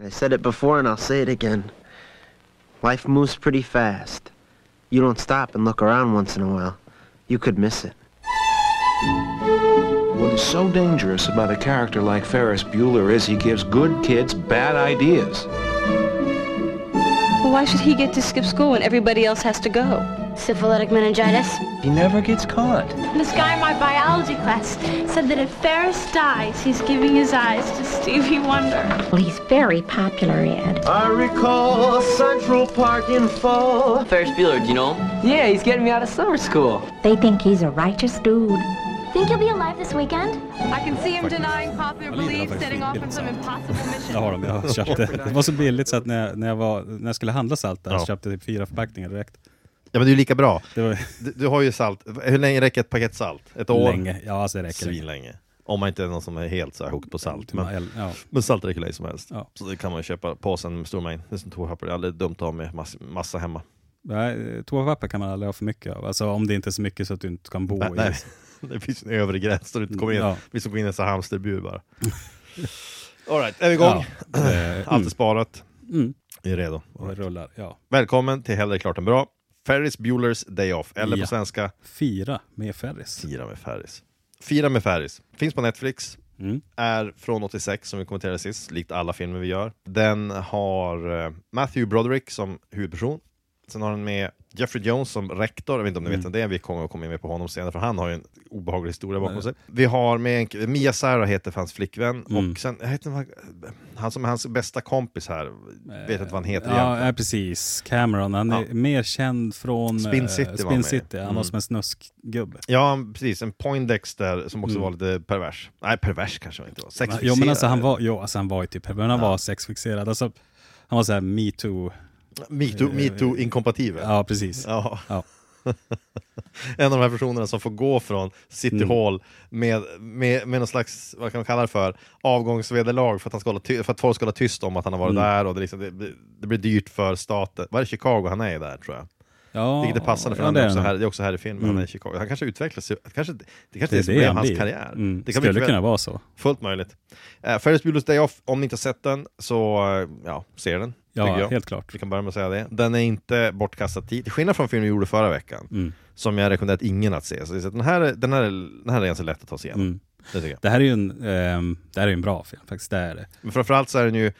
I said it before and I'll say it again. Life moves pretty fast. You don't stop and look around once in a while. You could miss it. What is so dangerous about a character like Ferris Bueller is he gives good kids bad ideas. Well, why should he get to skip school when everybody else has to go? Syphilitic meningitis. He never gets caught. This guy in my biology class said that if Ferris dies, he's giving his eyes to Stevie Wonder. Well, he's very popular, Ed. I recall Central Park in fall. Ferris Bueller, do you know him? Yeah, he's getting me out of summer school. They think he's a righteous dude. Think he'll be alive this weekend? I can see him denying popular belief, setting off on some impossible mission. Det har de, jag köpte. Det var så billigt så att när jag, när jag, var, när jag skulle handla salt där Ja. så köpte jag typ fyra förpackningar direkt. Ja men det är ju lika bra. Var Du, du har ju salt, hur länge räcker ett paket salt? Ett år? länge. Ja, alltså det räcker. Svinlänge. Om man inte är någon som är helt så här hooked på salt. Men, ja. men salt räcker hur länge som helst. Ja. Så det kan man ju köpa påsen med stor mängd. Det är som toapapper, det är aldrig dumt att ha med mass, massa hemma. Nej, Toapapper kan man aldrig ha för mycket av. Alltså om det inte är så mycket så att du inte kan bo Nej, i nej. det. Finns en övre gräns där du inte kommer in. Ja. Vi som går in i en hamsterbur bara. Alright, är vi igång? Ja. Allt är mm. sparat. Mm. Vi är redo. Det rullar, ja. Välkommen till Hellre klart än bra. Ferris Bueller's Day Off, eller Ja. på svenska Fira med Ferris. Fira med Ferris. Fira med Ferris. Finns på Netflix. Mm. Är från 86 som vi kommenterade sist, likt alla filmer vi gör. Den har eh, Matthew Broderick som huvudperson. Sen har den med Jeffrey Jones som rektor, jag vet inte om ni Mm. vet vem det är, vi kommer att komma med på honom senare för han har ju en obehaglig historia bakom sig. Vi har med en, Mia Sara heter hans flickvän, Mm. och sen, jag vet inte han som är hans bästa kompis här, vet inte vad han heter Ja, egentligen. ja, precis. Cameron. Han är Ja. mer känd från Spin eh, City var Spin med. City. Han var Mm. som en snuskgubbe. Ja, precis. En Poindexter som också Mm. var lite pervers. Nej, pervers kanske han inte var. Sexfixerad. Jo men alltså han var, jo, alltså, han var ju typ, men han var sexfixerad. Alltså, han var såhär. Metoo, metoo inkompatibel. Ja, precis. Ja. Ja. en av de här personerna som får gå från City Mm. Hall med, med, med någon slags, vad kan man kalla det för, avgångsvederlag för att, han ska hålla ty- för att folk ska hålla tyst om att han har varit Mm. där och det, liksom, det, blir- det blir dyrt för staten. Var det Chicago han är där tror jag? Ja, Vilket är passande för ja, han är är också, här, det är också här i filmen, Mm. han är i Chicago. Han kanske utvecklas, kanske, det kanske Det är är det som han hans blir. karriär. Mm. Det kan Skulle kunna vara så. Fullt möjligt. Uh, Ferris Bueller's Day Off, om ni inte har sett den, så uh, ja, se den. Ja, jag. helt klart. Vi kan börja med att säga det. Den är inte bortkastad tid, till skillnad från filmen vi gjorde förra veckan, Mm. som jag rekommenderat ingen att se. Så är den, här, är- den, här, är- den här är ganska lätt att ta sig igenom. Mm. Det. Det här är ju en, ehm, det här är en bra film faktiskt, det är det. Men framförallt så är den ju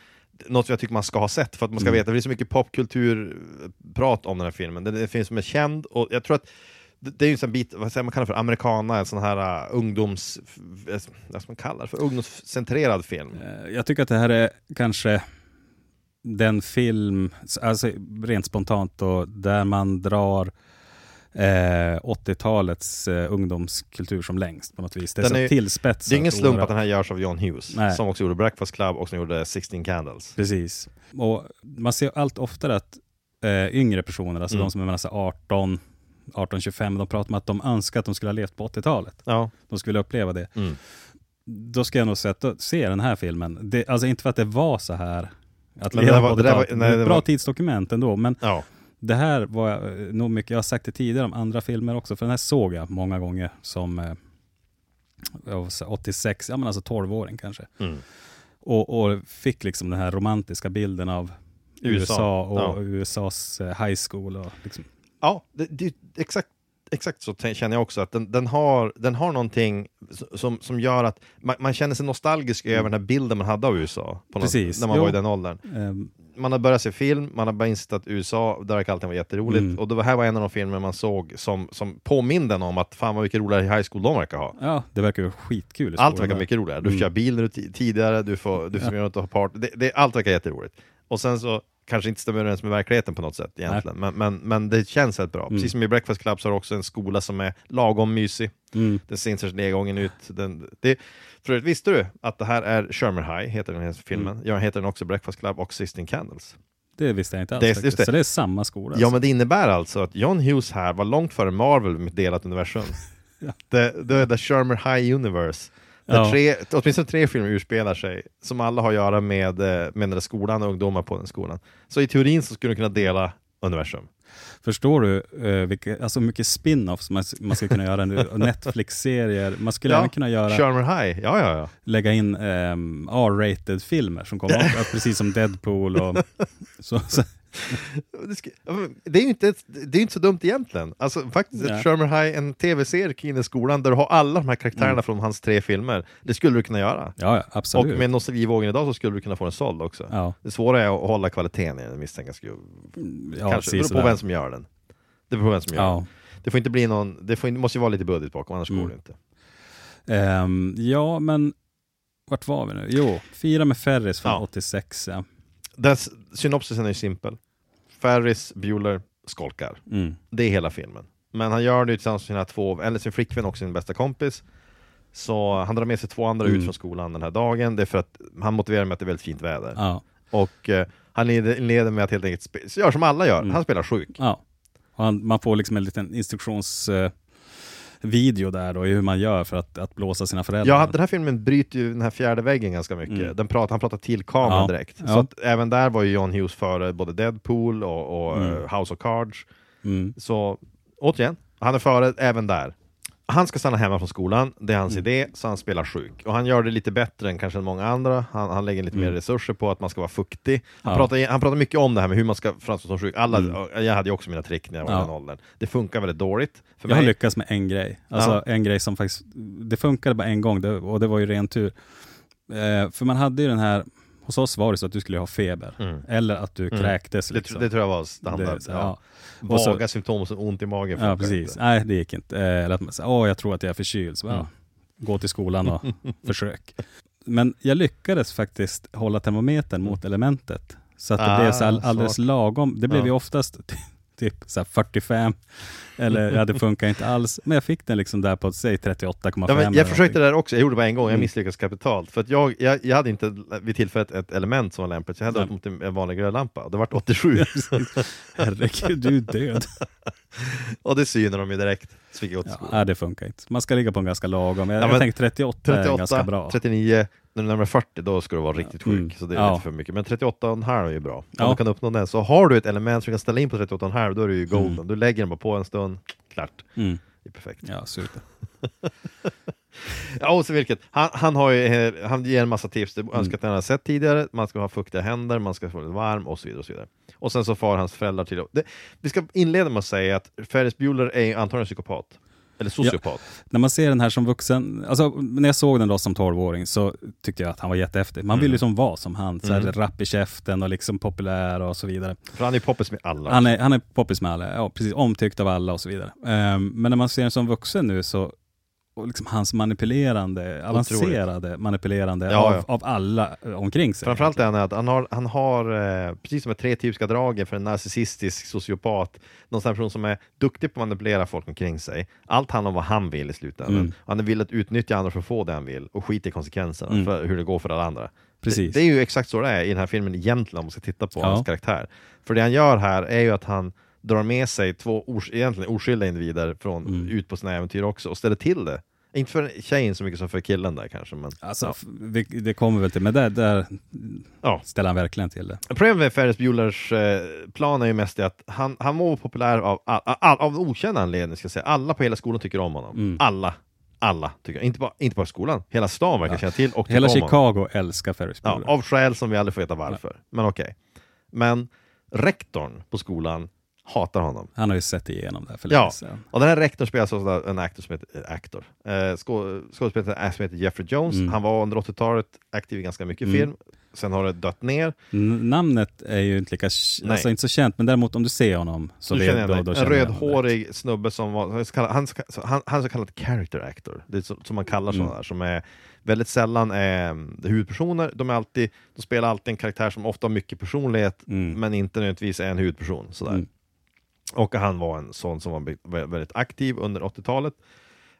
något jag tycker man ska ha sett, för att man ska Mm. veta, för det är så mycket popkulturprat om den här filmen. Det, det finns som är känd, och jag tror att det, är ju en sån bit, vad säger man kallar för, americana, en sån här uh, ungdoms... f- Vad ska man kalla det för? Ungdomscentrerad film. Eh, Jag tycker att det här är kanske den film, alltså rent spontant då, där man drar eh, 80-talets eh, ungdomskultur som längst på något vis. Det är Den så är- tillspetsat. Det är ingen slump oerhört. att den här görs av John Hughes, Nej. som också gjorde Breakfast Club och som gjorde 16 Candles. Precis. Och man ser allt oftare att eh, yngre personer, alltså Mm. de som är mellan så 18 18-25, de pratar om att de önskar att de skulle ha levt på 80-talet. Ja. De skulle uppleva det. Mm. Då ska jag nog sätta, se den här filmen. Det, alltså inte för att det var så här. Att Men det var- det var- 80-talet. nej, Det ett bra var- tidsdokument ändå, men Ja. det här var eh, nog mycket, jag har sagt det tidigare om andra filmer också, för den här såg jag många gånger som eh, jag var så här 86, ja men alltså 12-åring kanske. Mm. Och, och fick liksom den här romantiska bilden av USA, USA, och ja. USAs eh, high school. Och liksom, Ja, det, det, exakt, exakt så känner jag också, att den, den, har, den har någonting som, som gör att man, man känner sig nostalgisk över den här bilden man hade av USA, på något, när man Jo. var i den åldern. ehm, Man har börjat se film, man har bara insett att USA, där verkar allting vara jätteroligt, Mm. och det var, här var en av de filmer man såg som, som påminde en om att fan vad mycket roligare high school de verkar ha. ja, det verkar ju skitkul. Allt verkar mycket roligare. Du Mm. kör bil när du ti- tidigare, du får, du får och ha party. Det, det, allt verkar jätteroligt. Och sen så kanske inte stämmer överens med verkligheten på något sätt egentligen, men, men, men det känns rätt bra. Mm. Precis som i Breakfast Club så har du också en skola som är lagom mysig. Mm. Den ser inte nedgången ut. Den, det, för övrigt, visste du att det här är Shermer High, heter den här filmen? Mm. Ja, heter den också Breakfast Club och Sistine Candles. Det visste jag inte alls Det faktiskt. det. Så det är samma skola. Ja, alltså. men det innebär alltså att John Hughes här var långt före Marvel med delat universum. Ja. det, det är The Shermer High Universe. Där tre, åtminstone tre filmer utspelar sig, som alla har att göra med, eh, med den där skolan och ungdomar på den skolan. Så i teorin så skulle de kunna dela universum. Förstår du uh, vilka, alltså mycket spin-offs man, man skulle kunna göra nu? Netflix-serier. Man skulle Ja, även kunna göra, Shermer High, ja ja ja. lägga in um, R-rated filmer som kommer precis som Deadpool och så, så, Det, är ju inte, ett- det är inte så dumt egentligen. Alltså faktiskt, ett Shermer High, en tv-serie kring i skolan där du har alla de här karaktärerna Mm. från hans tre filmer. Det skulle du kunna göra. Ja, absolut. Och med nostalgivågen idag så skulle du kunna få den såld också. Ja, Det svåra är att hålla kvaliteten i den misstänker jag. skulle- ja Kanske, det beror på vem som gör den. Det beror på vem som gör Ja. den. Det får inte bli någon, det får, måste ju vara lite budget bakom, annars Mm. går det inte. Ehm, ja, men vart var vi nu? Jo, Fira med Ferris från Ja. 86. Ja. Dess, synopsisen är ju simpel. Ferris Bueller skolkar. Mm. Det är hela filmen. Men han gör det tillsammans med sina två, eller sin flickvän och sin bästa kompis. Så han drar med sig två andra Mm. ut från skolan den här dagen. Det är för att han motiverar med att det är väldigt fint väder. Ja. Och eh, han leder, med att helt enkelt gör som alla gör. Mm. Han spelar sjuk. ja. Han, man får liksom en liten instruktionsvideo eh, video där då, i hur man gör för att, att blåsa sina föräldrar. Ja, den här filmen bryter ju den här fjärde väggen ganska mycket. Mm. Den pratar, han pratar till kameran Ja. direkt. Ja. Så att även där var ju John Hughes före både Deadpool och, och Mm. House of Cards. Mm. Så återigen, han är före även där. Han ska stanna hemma från skolan, det är hans Mm. idé, så han spelar sjuk. Och han gör det lite bättre än kanske många andra. Han, han lägger lite Mm. mer resurser på att man ska vara fuktig. Han, Ja. pratar, han pratar mycket om det här med hur man ska framstå som sjuk. Alla, Mm. Jag hade ju också mina trick när jag var i Ja. den åldern. Det funkar väldigt dåligt. Jag har mig. lyckats med en grej. Alltså en grej som faktiskt, det funkade bara en gång det, och det var ju ren tur. Eh, för man hade ju den här, hos oss var det så att du skulle ha feber. Mm. Eller att du Mm. kräktes. Det, Liksom. det tror jag var standard. Det- ja. ja. Och så- Vaga symptom som ont i magen. Ja, precis. inte. Nej, det gick inte. Eh, Eller att man säger, åh, jag tror att jag är förkyld. Så, bara, Mm. gå till skolan och försök. Men jag lyckades faktiskt hålla termometern mot elementet. Så att det Ah, blev så all, alldeles smart. lagom. Det blev Ja. ju oftast typ så här 45. Eller ja, det funkar inte alls. Men jag fick den liksom där på, säg 38,5. Ja, jag försökte det där också, jag gjorde det bara en gång, jag Mm. misslyckades kapitalt. För att jag, jag, jag hade inte vid tillfället ett element som var lämpligt, så jag hade mot en vanlig glödlampa, och det vart 87. Herregud, du är död. och det synar de ju direkt, så fick jag Ja, det funkar inte. Man ska ligga på en ganska lagom. Jag, Ja, jag tänkte 38, är 38, ganska bra. 39, när du närmar 40 då ska du vara riktigt sjuk, Mm. så det är Ja. lite för mycket. Men 38,5 är ju bra, om Ja. du kan uppnå den. Så har du ett element som du kan ställa in på 38,5 då är det ju golden. Mm. Du lägger den bara på en stund, klart. Mm. Det är perfekt. Ja, super. Ja, och så vilket. Han, han, har ju, eh, han ger en massa tips, det önskar att han har sett tidigare, man ska ha fuktiga händer, man ska få det varm och så vidare. Och så vidare. Och sen så far hans föräldrar till... Det, vi ska inleda med att säga att Ferris Bueller är antagligen psykopat. Eller sociopat. När man ser den här som vuxen, alltså när jag såg den då som 12-åring så tyckte jag att han var jättehäftig. Man vill ju som vara som han, så här Mm. rapp i käften och liksom populär och så vidare. För han är poppis med alla. Han är, han är poppis med alla, ja, precis, omtyckt av alla och så vidare. Ehm, men när man ser den som vuxen nu så, och liksom hans manipulerande, avancerade manipulerande Ja, av, ja. av alla eh, omkring sig. Framförallt är han att han har, han har eh, precis som med tre typiska dragen för en narcissistisk sociopat, någon sån person som är duktig på att manipulera folk omkring sig. Allt handlar om vad han vill i slutändan. Mm. Han vill att utnyttja andra för att få det han vill och skita i konsekvenserna Mm. för hur det går för alla andra. Precis. Det, det är ju exakt så det är i den här filmen egentligen om man ska titta på Ja. hans karaktär. För det han gör här är ju att han drar med sig två ors egentligen oskyldiga individer från, Mm. ut på sina äventyr också och ställer till det. Inte för tjejen så mycket som för killen där kanske, men Alltså, ja. vi, det kommer väl till, men där, där Ja. ställer han verkligen till det. Problemet med Ferris Buellers eh, plan är ju mest det att han, han må vara populär av, all, all, av okänd anledning, ska säga. Alla på hela skolan tycker om honom. Mm. Alla. Alla tycker inte bara, inte bara skolan, hela stan verkar Ja. känna till och Hela om honom. Chicago älskar Ferris Ja, Bueller. av skäl som vi aldrig får veta varför. Men okej. Men rektorn på skolan hatar honom. Han har ju sett igenom det här för Ja. länge sedan. Och den här rektorn spelas av en aktor som heter, äh, aktor. Eh, skå, skådespelare som heter Jeffrey Jones. Mm. Han var under 80-talet aktiv i ganska mycket Mm. film. Sen har det dött ner. N- Namnet är ju inte lika, alltså inte så känt, men däremot om du ser honom så Du vet- jag då, då en rödhårig snubbe som var, så kallad, han, han, han så kallad character actor, det är så, som man kallar Mm. sådana där, som är väldigt sällan är mm, huvudpersoner, de, är alltid, de spelar alltid en karaktär som ofta har mycket personlighet, Mm. men inte nödvändigtvis är en huvudperson. Sådär. Mm. Och han var en sån som var väldigt aktiv under 80-talet.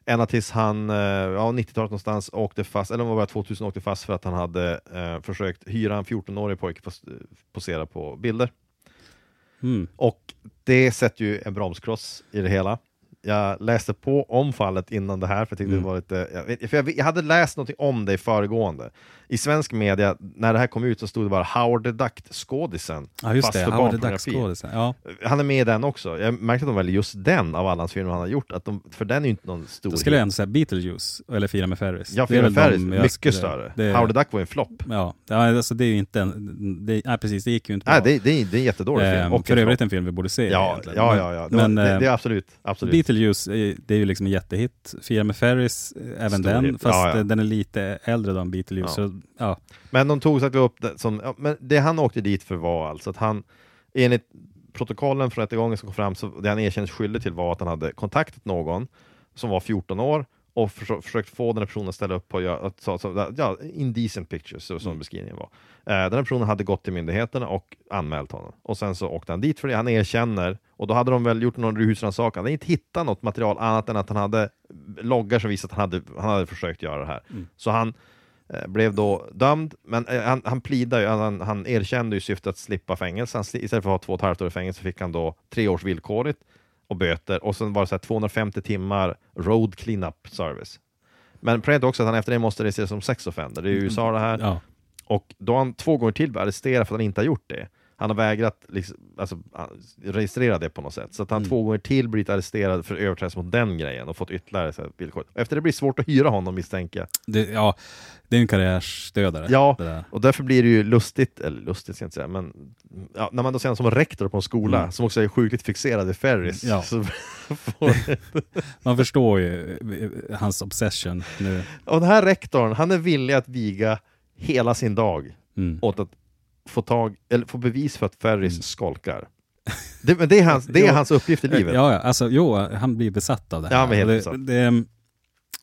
Ända tills han, eh, ja 90-talet någonstans, åkte fast, eller om det var 2000, åkte fast för att han hade eh, försökt hyra en 14-årig pojke på posera på bilder. Mm. Och det sätter ju en bromskloss i det hela. jag läste på om fallet innan det här, för jag tyckte Mm. det var lite... Jag, för jag, jag hade läst något om det i föregående. I svensk media, när det här kom ut så stod det bara Howard the Duck-skådisen. Ja just fast det, för Howard the. Duck-skådisen. Ja. Han är med i den också. Jag märkte att de väljer just den av alla hans filmer han har gjort, att de, för den är ju inte någon stor Då skulle jag ändå säga Beetlejuice, eller Fira med Ferris. Ja, Fira med Ferris, mycket skulle- större. Det, Howard the Duck var en flopp. Ja, alltså det är ju inte en... Det, nej precis, det gick ju inte bra. Nej, det, det, är, det är en jättedålig film. Ehm, och för övrigt en film vi borde se Ja, egentligen. ja, ja, ja. Det, Men, det, eh, det är absolut, absolut. Beetlejuice, är- det är ju liksom en jättehit. Fira med Ferris, eh, även Stor den, hit. fast Ja, ja. eh, den är lite äldre då än Beetlejuice. Ja. Ja. Men de tog sagt upp det som, ja, men det han åkte dit för var alltså att han, enligt protokollen från rättegången som kom fram, så det han erkändes skyldig till var att han hade kontaktat någon som var 14 år och försö- försökt få den här personen att ställa upp på att, så, så, ja, indecent pictures, som beskrivningen var. Eh, den här personen hade gått till myndigheterna och anmält honom. Och sen så åkte han dit för det, han erkänner, och då hade de väl gjort någon husrannsakan, hade inte hittat något material annat än att han hade loggar som visade att han hade, han hade försökt göra det här. Så han blev då dömd, men eh, han, han plidade ju, han, han erkände ju i syfte att slippa fängelse. Han, istället för att ha två och ett halvt år i fängelse fick han då tre års villkorligt och böter och sen var det så här 250 timmar road cleanup service. Men problemet är också att han efter det måste registreras som sex offender. Det är i USA det här. Ja. Och då har han två gånger till blivit arresterad för att han inte har gjort det. Han har vägrat liksom, alltså, ah, registrera det på något sätt. Så att han Mm. två gånger till blivit arresterad för överträdelse mot den grejen och fått ytterligare så här, villkor. Efter det blir det svårt att hyra honom misstänker jag. Ja, det är en karriärsdödare. Ja, och därför blir det ju lustigt, eller lustigt ska jag inte säga, men ja, när man då ser honom som rektor på en skola Mm. som också är sjukligt fixerad vid Ferris. Ja. Man förstår ju eh, hans obsession nu. och den här rektorn, han är villig att viga hela sin dag Mm. åt att få, tag, eller få bevis för att Ferris skolkar. Det, men det är, hans, det är hans uppgift i livet. Ja, ja, alltså jo, han blir besatt av det här. Ja, men helt besatt. det, det,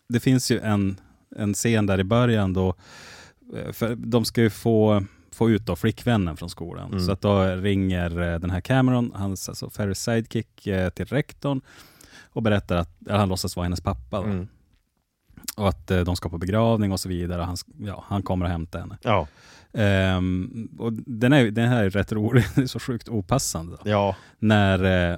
det finns ju en, en scen där i början då, eh, för de ska ju få, få ut då flickvännen från skolan. Mm. Så att då ringer eh, den här Cameron, hans alltså Ferris sidekick, eh, till rektorn och berättar att han låtsas vara hennes pappa. Mm. Och att eh, de ska på begravning och så vidare. Han, ja, han kommer och hämtar henne. Ja. Ehm, och den, är, den här är rätt rolig, det är så sjukt opassande. Då. ja. När eh,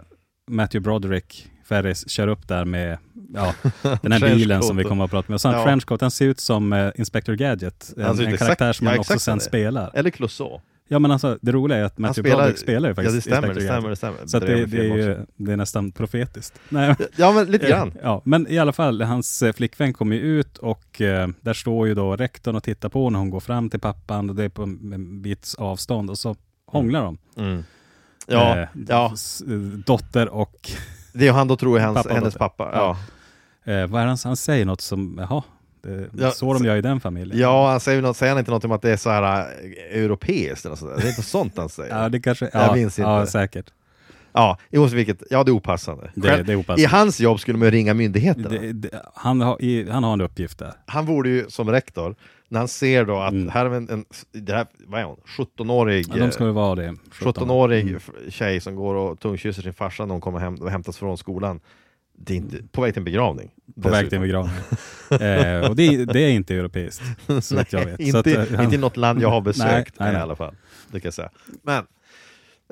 Matthew Broderick, Ferris, kör upp där med ja, den här bilen som vi kommer att prata med. Och så han Ja. trenchcoat, den ser ut som eh, Inspector Gadget. En, ut en exakt- karaktär som ja, han också sen spelar. Eller Clouseau. Ja men alltså det roliga är att Matthew Broderick spelar ju faktiskt Ja, det stämmer, det stämmer, det stämmer. Så det, med det, är ju, det är nästan profetiskt. Nej, Ja, men lite grann. Ja, men i alla fall, hans eh, flickvän kommer ju ut och eh, där står ju då rektorn och tittar på när hon går fram till pappan och det är på en, bits avstånd och så hånglar de. Mm. Ja, Eh, ja. Dotter och, Det är han då tror är hans, Pappa och hennes pappa. Ja. eh, vad är det han, han säger något som, jaha, det, Ja, så de gör i den familjen. Ja, han säger, något, säger han inte något om att det är så här äh, europeiskt eller sådär? Det är inte sånt han säger. Ja, det kanske, Jag ja, minns inte. ja säkert. Ja, i måste vilket, ja det är opassande. Det, Själv- det är I opassande. hans jobb skulle man ju ringa myndigheterna. Det, det, han, har, i, han har en uppgift där. Han borde ju som rektor, när han ser då att Mm. här är en, en det här, vad är hon, 17-årig Ja, de ska vara det. 17. 17-årig Mm. tjej som går och tungkysser sin farsa när hon kommer hem hämtas från skolan. Det är inte, på väg till en begravning. På väg till en begravning. eh, och det, det är inte europeiskt, så vitt jag vet. inte, att, eh, inte i något land jag har besökt Nej, nej, i nej. alla fall. Det kan jag säga. Men,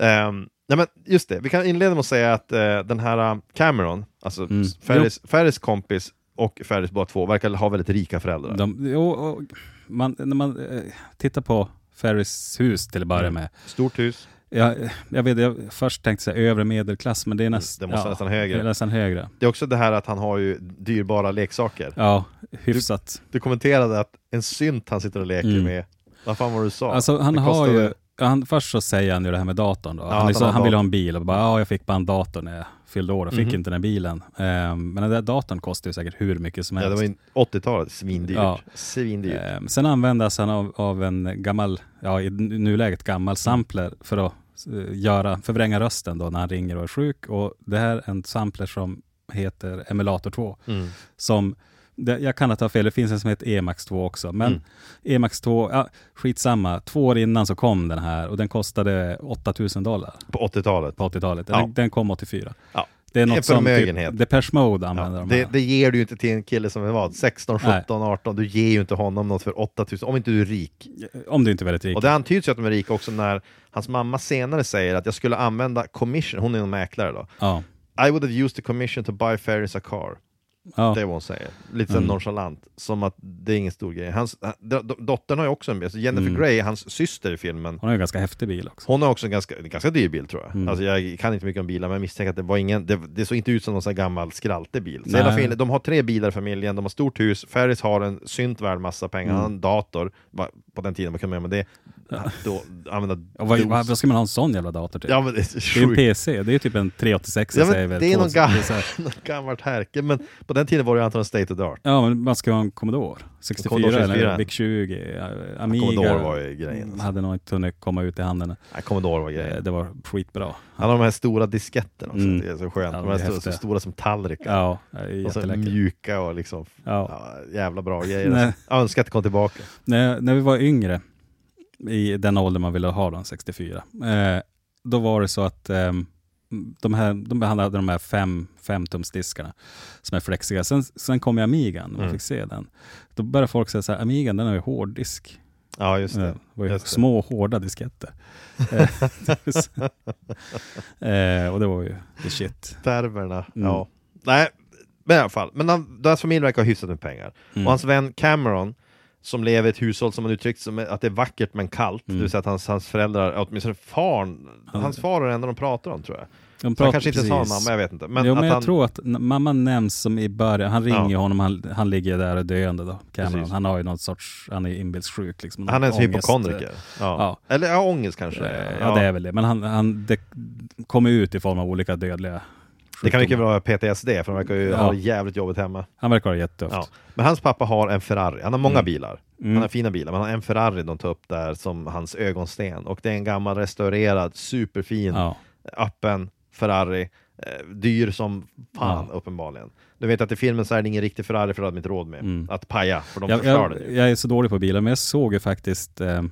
ehm, nej men just det, vi kan inleda med att säga att eh, den här uh, Cameron, alltså Mm. Ferris, Ferris kompis och Ferris båda två, verkar ha väldigt rika föräldrar. De, jo, och man, när man eh, tittar på Ferris hus till att börja Mm. med. Stort hus, Jag, jag vet, jag först tänkte säga övre medelklass, men det är nästan det måste nästan högre. Det är nästan högre. Det är också det här att han har ju dyrbara leksaker. Ja, hyfsat. Du kommenterade att en synt han sitter och leker Mm. med, vad fan var det du sa? Alltså han Det har ju, ja, han, först så säger han ju det här med datorn då. Ja, han, så, han han ville ha en bil och bara, ja jag fick bara en dator när jag fyllde år och fick Mhm. inte den bilen. Ehm, men den där datorn kostar ju säkert hur mycket som Ja, helst. det var ju 80-talet, svindyrt. Ja. Svindyrt. Ehm, sen användas han av, av en gammal, ja i nuläget gammal sampler för att göra, förvränga rösten då när han ringer och är sjuk. Och det här är en sampler som heter Emulator 2. Mm. Som, det, jag kan tagit fel, det finns en som heter Emax 2 också. Men Mm. Emax 2, ja, skitsamma. Två år innan så kom den här och den kostade 8000 dollar På 80-talet. på 80-talet. Den, Ja. den kom 84. Ja. Det är något som typ, Depeche Mode använder Ja, de det, det ger du ju inte till en kille som är vad, 16, 17, 18, du ger ju inte honom något för 8000, om inte du är rik. Om du inte är väldigt rik. Och det antyds ju att de är rika också när hans mamma senare säger att jag skulle använda commission, hon är en mäklare då, Ja. I would have used the commission to buy Ferris a car. Ja. Det är vad hon säger. Lite mm. nonchalant, som att det är ingen stor grej. Hans, dottern har ju också en bil, så Jennifer Mm. Grey, hans syster i filmen, Hon har en ganska häftig bil också. hon har också en ganska, en ganska dyr bil tror jag. Mm. Alltså jag kan inte mycket om bilar, men jag misstänker att det var ingen, det, det såg inte ut som någon sån gammal skraltig bil. Så hela filmen, de har tre bilar i familjen, de har stort hus, Ferris har en synt värd massa pengar, Mm. han har en dator, på den tiden, vad kan man göra med det? Då, använda Och vad, dos. vad, ska man ha en sån jävla dator till? Ja men det är det är en. PC, det är typ en 386 Ja, säger väl det är någon här- Något gammalt härke, men på den tiden var det antagligen state of the art. Ja, men man ska ha en Commodore 64 Commodore 64. eller VIC 20. eh, Amiga Commodore var ju grejen, alltså. hade nog inte hunnit komma ut i handen. Nej, Commodore var Eh, grejen. Det var skitbra. Han har de här stora disketterna också, Mm. det är så skönt. Ja, de här så, så stora som tallrikar. Ja, och så mjuka och liksom, Ja. ja, jävla bra grejer. Alltså. Jag önskar att det kom tillbaka. När, när vi var yngre, i den ålder man ville ha den, 64, eh, då var det så att ehm, de, här, de behandlade de här fem, fem tumsdiskarna som är flexiga. Sen, sen kom ju Amigan, man Mm. fick se den. Då började folk säga så här, Amigan den har ju hårddisk. Ja, just Eh, det. Det var ju Just det. små hårda disketter. Eh, eh, och det var ju the shit. Termerna, Mm. ja. Nej, men i alla fall. Men han, deras familj verkar ha hyfsat med pengar. Mm. Och hans vän Cameron, som lever i ett hushåll som han uttryckt som att det är vackert men kallt. Mm. Det vill säga att hans, hans föräldrar, åtminstone far, hans far är det enda de pratar om tror jag. De Så han pratar kanske inte sa mamma, jag vet inte. Men jo, att men jag han, tror att mamma nämns som i början. Han ringer Ja. honom, han, han ligger där döende då, Cameron. Han har ju någon sorts, han är inbildssjuk liksom. han är en hypokondriker. Ja. Ja. Eller ja, ångest kanske. eh, Ja, det är väl det. Men han, han det kommer ut i form av olika dödliga Det kan mycket sjukdomar. vara PTSD, för han verkar ju Ja. ha jävligt jobbigt hemma. Han verkar ha det jättetufft. Ja. Men hans pappa har en Ferrari, han har många Mm. bilar. Mm. Han har fina bilar, men han har en Ferrari de tar upp där som hans ögonsten. Och det är en gammal restaurerad, superfin, Ja. öppen Ferrari. Eh, dyr som fan uppenbarligen. Du vet att i filmen så är det ingen riktig Ferrari för det hade de inte råd med. Mm. Att paja, för de Jag, förstör den jag, jag är så dålig på bilar, men jag såg ju faktiskt eh,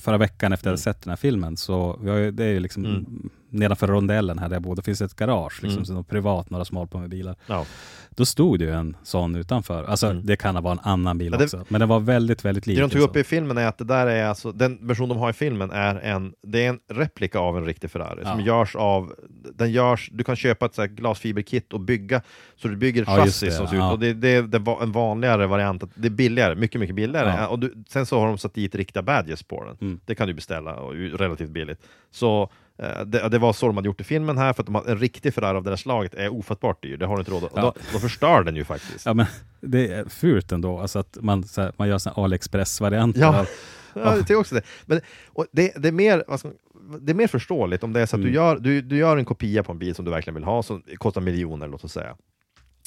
förra veckan efter jag hade Mm. sett den här filmen, så ju, det är ju liksom Mm. Nedanför rondellen här där jag bor, det finns ett garage, liksom, Mm. så något privat, några som håller på med bilar. Ja. Då stod det ju en sån utanför. Alltså Mm. det kan ha varit en annan bil Ja, det- också, men den var väldigt, väldigt Det liten. de tog upp så. i filmen är att det där är alltså, den version de har i filmen är en, det är en replika av en riktig Ferrari som Ja. görs av, den görs, du kan köpa ett så här glasfiberkit och bygga, så du bygger ett Ja, chassi det, som ser ut, och det, det är det var en vanligare variant, att det är billigare, mycket mycket billigare, Ja. och du, sen så har de satt dit riktiga badges på den, Mm. det kan du beställa och relativt billigt. Så det, det var så de hade gjort i filmen här, för att de har, en riktig Ferrari av det här slaget är ofattbart dyr, det har du inte råd att- Ja. då, då förstör den ju faktiskt. Ja, men det är fult ändå, alltså att man, så här, man gör såna AliExpress-varianter. Ja. Ja, jag tycker också det. Men, det, det, är mer, man- det är mer förståeligt om det är så att du, Mm. gör, du, du gör en kopia på en bil som du verkligen vill ha, som kostar miljoner låt oss säga.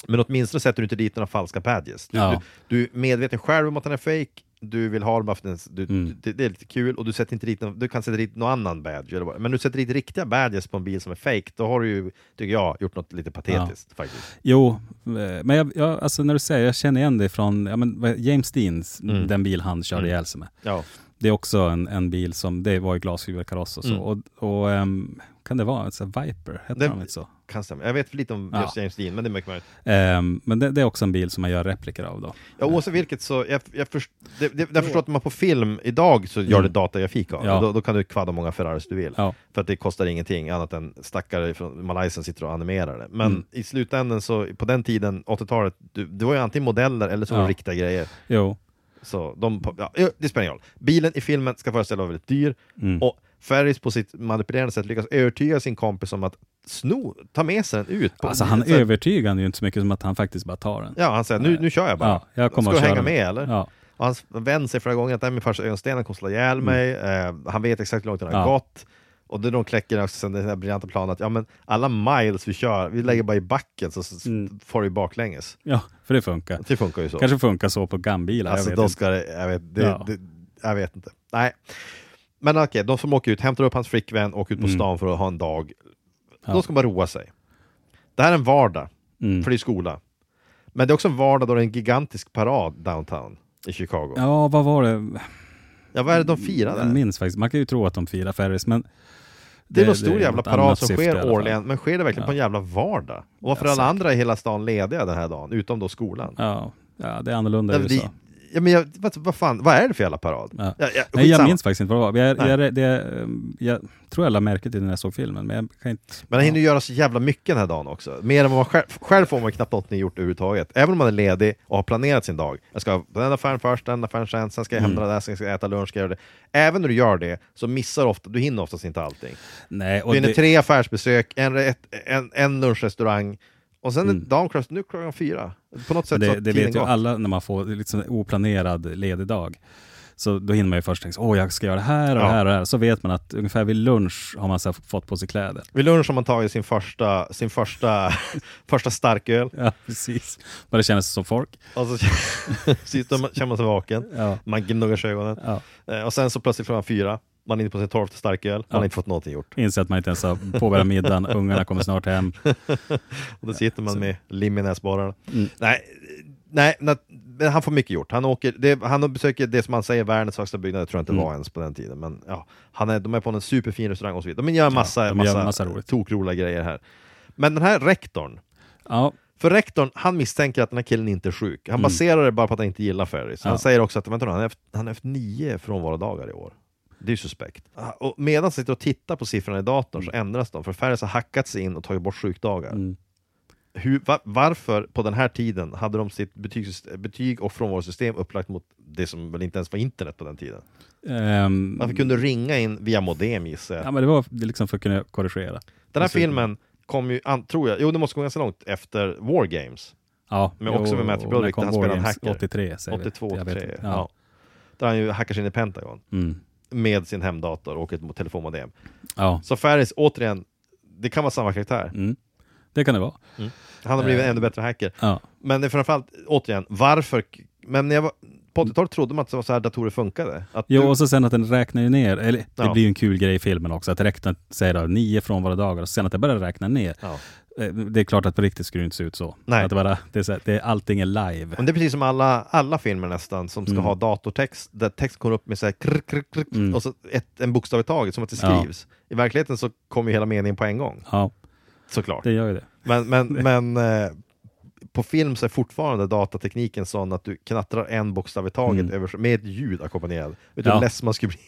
Men åtminstone sätter du inte dit några falska badges. Du, Ja. du, du är medveten själv om att den är fake, du vill ha den bara för den, du, Mm. det, det är lite kul, och du, sätter inte dit, någon- du kan sätta dit någon annan badge. Eller vad. Men du sätter dit riktiga badges på en bil som är fake, då har du ju, tycker jag, gjort något lite patetiskt faktiskt. Jo, eh, men jag, jag, alltså när du säger, jag känner igen det från ja, men, James Deans, Mm. den bil han körde Mm. ihjäl sig med. Ja. Det är också en, en bil som, det var ju glasfiberkaross och så. Mm. Och, och ehm, kan det vara här Viper? Det- de inte så? Kan stämma. Jag vet för lite om Ja. just James Dean, men det är mycket möjligt. Ehm, men det, det är också en bil som man gör repliker av då. Ja, oavsett vilket så, jag, jag, först, det, det, jag förstår att man på film idag så gör Mm. det datagrafik av Ja. då, då kan du kvadda många Ferraris du vill. Ja. För att det kostar ingenting annat än stackare från Malaysia sitter och animerar det. Men Mm. i slutändan så, på den tiden, 80-talet, du, det var ju antingen modeller eller så Ja. riktiga grejer. Jo. Så de, ja, det spelar ingen roll. Bilen i filmen ska föreställa vara väldigt dyr, Mm. och Ferris på sitt manipulerande sätt lyckas övertyga sin kompis om att sno, ta med sig den ut. På, Alltså han så- övertygar ju inte så mycket som att han faktiskt bara tar den. Ja, han säger nu, nu kör jag bara. Ja, jag kommer Ska du hänga med eller? Ja. Och hans vän säger flera gånger att "Nej, min farsa ögonstenen kommer slå ihjäl mig, eh, han vet exakt hur långt den har Mm. Ja. gått. Och då de kläcker också sen den här briljanta planen att ja, men alla miles vi kör, vi lägger bara i backen så Mm. får du baklänges. ja, för det funkar. Det funkar ju så. Kanske funkar så på gambilar, alltså, jag då vet ska det, jag vet, det, Ja. det, jag vet inte. Nej. Men okej, de som åker ut, hämtar upp hans flickvän, åker ut på Mm. stan för att ha en dag. Ja. Då ska man roa sig. Det här är en vardag. Mm. för det är skola. Men det är också en vardag då det är en gigantisk parad downtown i Chicago. Ja, Ja, vad var det? vad är det de firar Jag minns faktiskt. Man kan ju tro att de firar Ferris, men Det är någon stor jävla parad som sker årligen, men sker det verkligen Ja. på en jävla vardag? Och varför Ja, är alla andra i hela stan lediga den här dagen, utom då skolan? Ja, ja det är annorlunda i USA. Ja, men jag, vad, vad fan, vad är det för jävla parad? Ja. Ja, ja, Nej, jag minns faktiskt inte vad det var. Jag, jag, det, ehm, jag tror jag la märke till när jag såg filmen, men jag kan inte... Men han hinner göra så jävla mycket den här dagen också. Mer än vad man själv, själv får man knappt någonting gjort överhuvudtaget. Även om man är ledig och har planerat sin dag. Jag ska på den affären först, den affären sen, sen ska jag hämta Mm. det där, sen ska jag äta lunch, ska jag göra det. Även när du gör det så missar du ofta, du hinner oftast inte allting. Nej, Du och hinner det, tre affärsbesök, en, ett, en, en lunchrestaurang och sen Mm. klockan, nu klockan fyra. På något sätt så det, har det vet ju gått. alla när man får liksom oplanerad ledig dag. Så då hinner man ju först tänka, åh jag ska göra det här och Ja. det här och det här. Så vet man att ungefär vid lunch har man så fått på sig kläder. Vid lunch har man tagit sin första, sin första, första starköl Ja, precis. Bara känner sig som folk. och så sitter man, känner man sig vaken. Ja. Man gnuggar sig ögonen. Ja. Eh, Och sen så plötsligt klockan fyra, man är inne på sin tolfte starköl, man Ja. har inte fått någonting gjort. Inser att man inte ens har påbörjat middagen, ungarna kommer snart hem. Och då sitter man så- med lim i näsborrarna. Mm. Nej, nej, nej, han får mycket gjort. Han, åker, det, han besöker det som han säger världens högsta byggnad, det tror jag inte Mm. var ens på den tiden. Men ja, han är, de är på en superfin restaurang och så vidare. De gör massa, de gör massa, massa tokroliga grejer här. Men den här rektorn, Ja, för rektorn, han misstänker att den här killen inte är sjuk. Han Mm. baserar det bara på att han inte gillar Ferris. Han Ja. säger också att vänta, han har haft nio frånvarodagar i år. Det är ju suspekt. Ah, Och medan han sitter och tittar på siffrorna i datorn så ändras de, för Ferris har hackat sig in och tagit bort sjukdagar. mm. Hur, va, varför på den här tiden hade de sitt betygssystem, betyg och frånvarosystem upplagt mot det som väl inte ens var internet på den tiden? Ehm, Varför kunde du ringa in via modem gissar jag? ja, men det var liksom för att kunna korrigera. Den här filmen kom ju, an, tror jag, jo det måste gå ganska långt efter War Games. Ja, Men också med Matthew Broderick, där han spelar en hacker. 83, säger vi. 82, Jag vet 83. inte. Ja. Ja. Där han ju hackar sig in i Pentagon Mm. Med sin hemdator och ett telefonmodem. ja. Så Ferris, återigen, det kan vara samma karaktär. Mm. Det kan det vara. Han har blivit en Eh. ännu bättre hacker. Ja. Men det är framförallt, återigen, varför? Men när jag var, på 80-talet trodde man att det var så här datorer funkade. Att Jo, du- och så sen att den räknar ju ner, eller det Ja. blir ju en kul grej i filmen också, att räkna, säger då nio frånvarodagar och sen att det börjar räkna ner. ja. Eh, Det är klart att på riktigt skulle det inte se ut så. Nej. Att det bara, det är så här, det är, allting är live. Men det är precis som alla, alla filmer nästan som ska Mm. ha datortext, där text kommer upp med så här krr, krr, krr, Mm. och så ett, en bokstav i taget, som att det Ja. skrivs. I verkligheten så kommer ju hela meningen på en gång, Ja, såklart. det gör ju det. Men, men, men eh, på film så är fortfarande datatekniken sån att du knattrar en bokstav i taget Mm. över, med ett ljud ackompanjerat. Vet du Ja. hur less man skulle bli?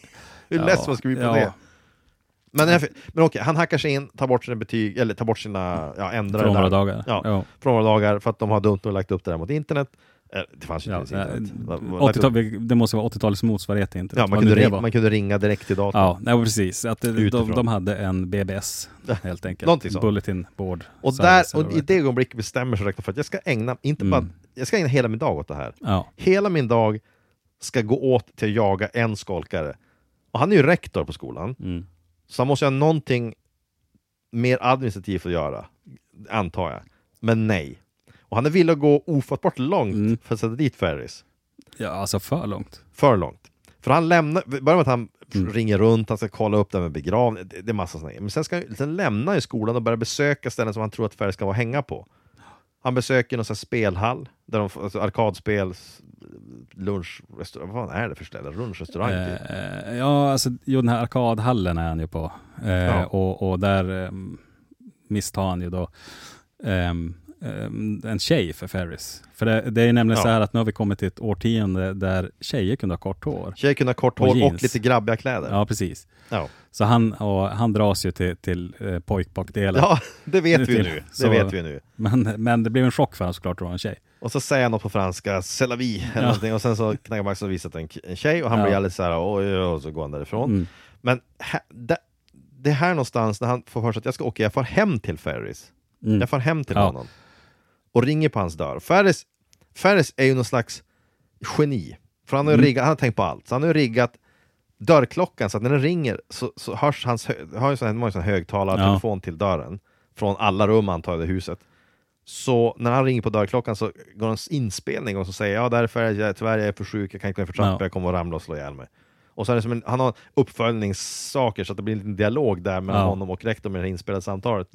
Hur less man skulle bli på ja. det? Men, fi- men okej, han hackar sig in, tar bort sina betyg, eller tar bort sina, ja ändrar. Frånvarodagar. Ja. Ja. frånvarodagar för att de har dumt nog lagt upp det där mot internet. Eh, Det fanns ju Ja, inte ens eh, internet. Va- va- 80-tal, det måste vara 80-talets motsvarighet till internet. Ja, man kunde, ringa, man kunde ringa direkt till datorn. Ja, nej, precis. Att det, de, Utifrån. de hade en BBS helt enkelt. Någonting sånt. Bulletin board. Och, där, och i det ögonblicket bestämmer sig rektorn för att jag ska ägna, inte Mm. bara, jag ska ägna hela min dag åt det här. Ja, Hela min dag ska gå åt till att jaga en skolkare. Och han är ju rektor på skolan, mm. Så han måste ha någonting mer administrativt att göra, antar jag. Men nej. Och han är villig att gå ofattbart långt Mm. för att sätta dit Ferris. ja, alltså för långt. För långt. För han lämnar, börjar med att han Mm. ringer runt, han ska kolla upp det med begravning, det, det är massa sådana. Men sen, ska, sen lämnar han skolan och börjar besöka ställen som han tror att Ferris ska vara hänga på. Han besöker någon sån spelhall, där de, får- alltså arkadspel, s- lunch, restaurang, vad fan är det för ställe? Lunchrestaurang typ. Eh, ja, alltså jo, den här arkadhallen är han ju på. Eh, Ja. och, och där um, misstar han ju då ehm, en tjej för Ferris. För det, det är nämligen Ja. så här att nu har vi kommit till ett årtionde där tjejer kunde ha kort hår. Tjejer kunde ha kort Och hår och jeans. lite grabbiga kläder. Ja, precis. Ja, Så han, och, han dras ju till, till eh, ja det vet vi till- nu. Det så- vet vi nu. Men, men det blev en chock för honom såklart att vara en tjej. Och så säger han något på franska, c'est la vie, eller Ja. någonting. Och sen så knackar Max och visar att det är en tjej och han Ja. blir alldeles oj, oj, och så går han därifrån. Mm. Men här, det, det är här någonstans när han får för sig att jag ska åka, jag far hem till Ferris. Mm. Jag far hem till Ja. honom. Och ringer på hans dörr. Ferris, Ferris är ju någon slags geni. För han har Mm. riggat, han har tänkt på allt. Så han har ju riggat dörrklockan så att när den ringer så, så hörs hans, har ju sån, sån högtalartelefon till dörren. Från alla rum antar jag i huset. Så när han ringer på dörrklockan så går hans inspelning igång och säger ja därför är jag, tyvärr jag är för sjuk, jag kan inte gå för trappan, Ja. jag kommer att ramla och slå ihjäl mig. Och så är det som en, han har uppföljningssaker så att det blir en liten dialog där mellan Ja. honom och rektorn med det inspelade samtalet.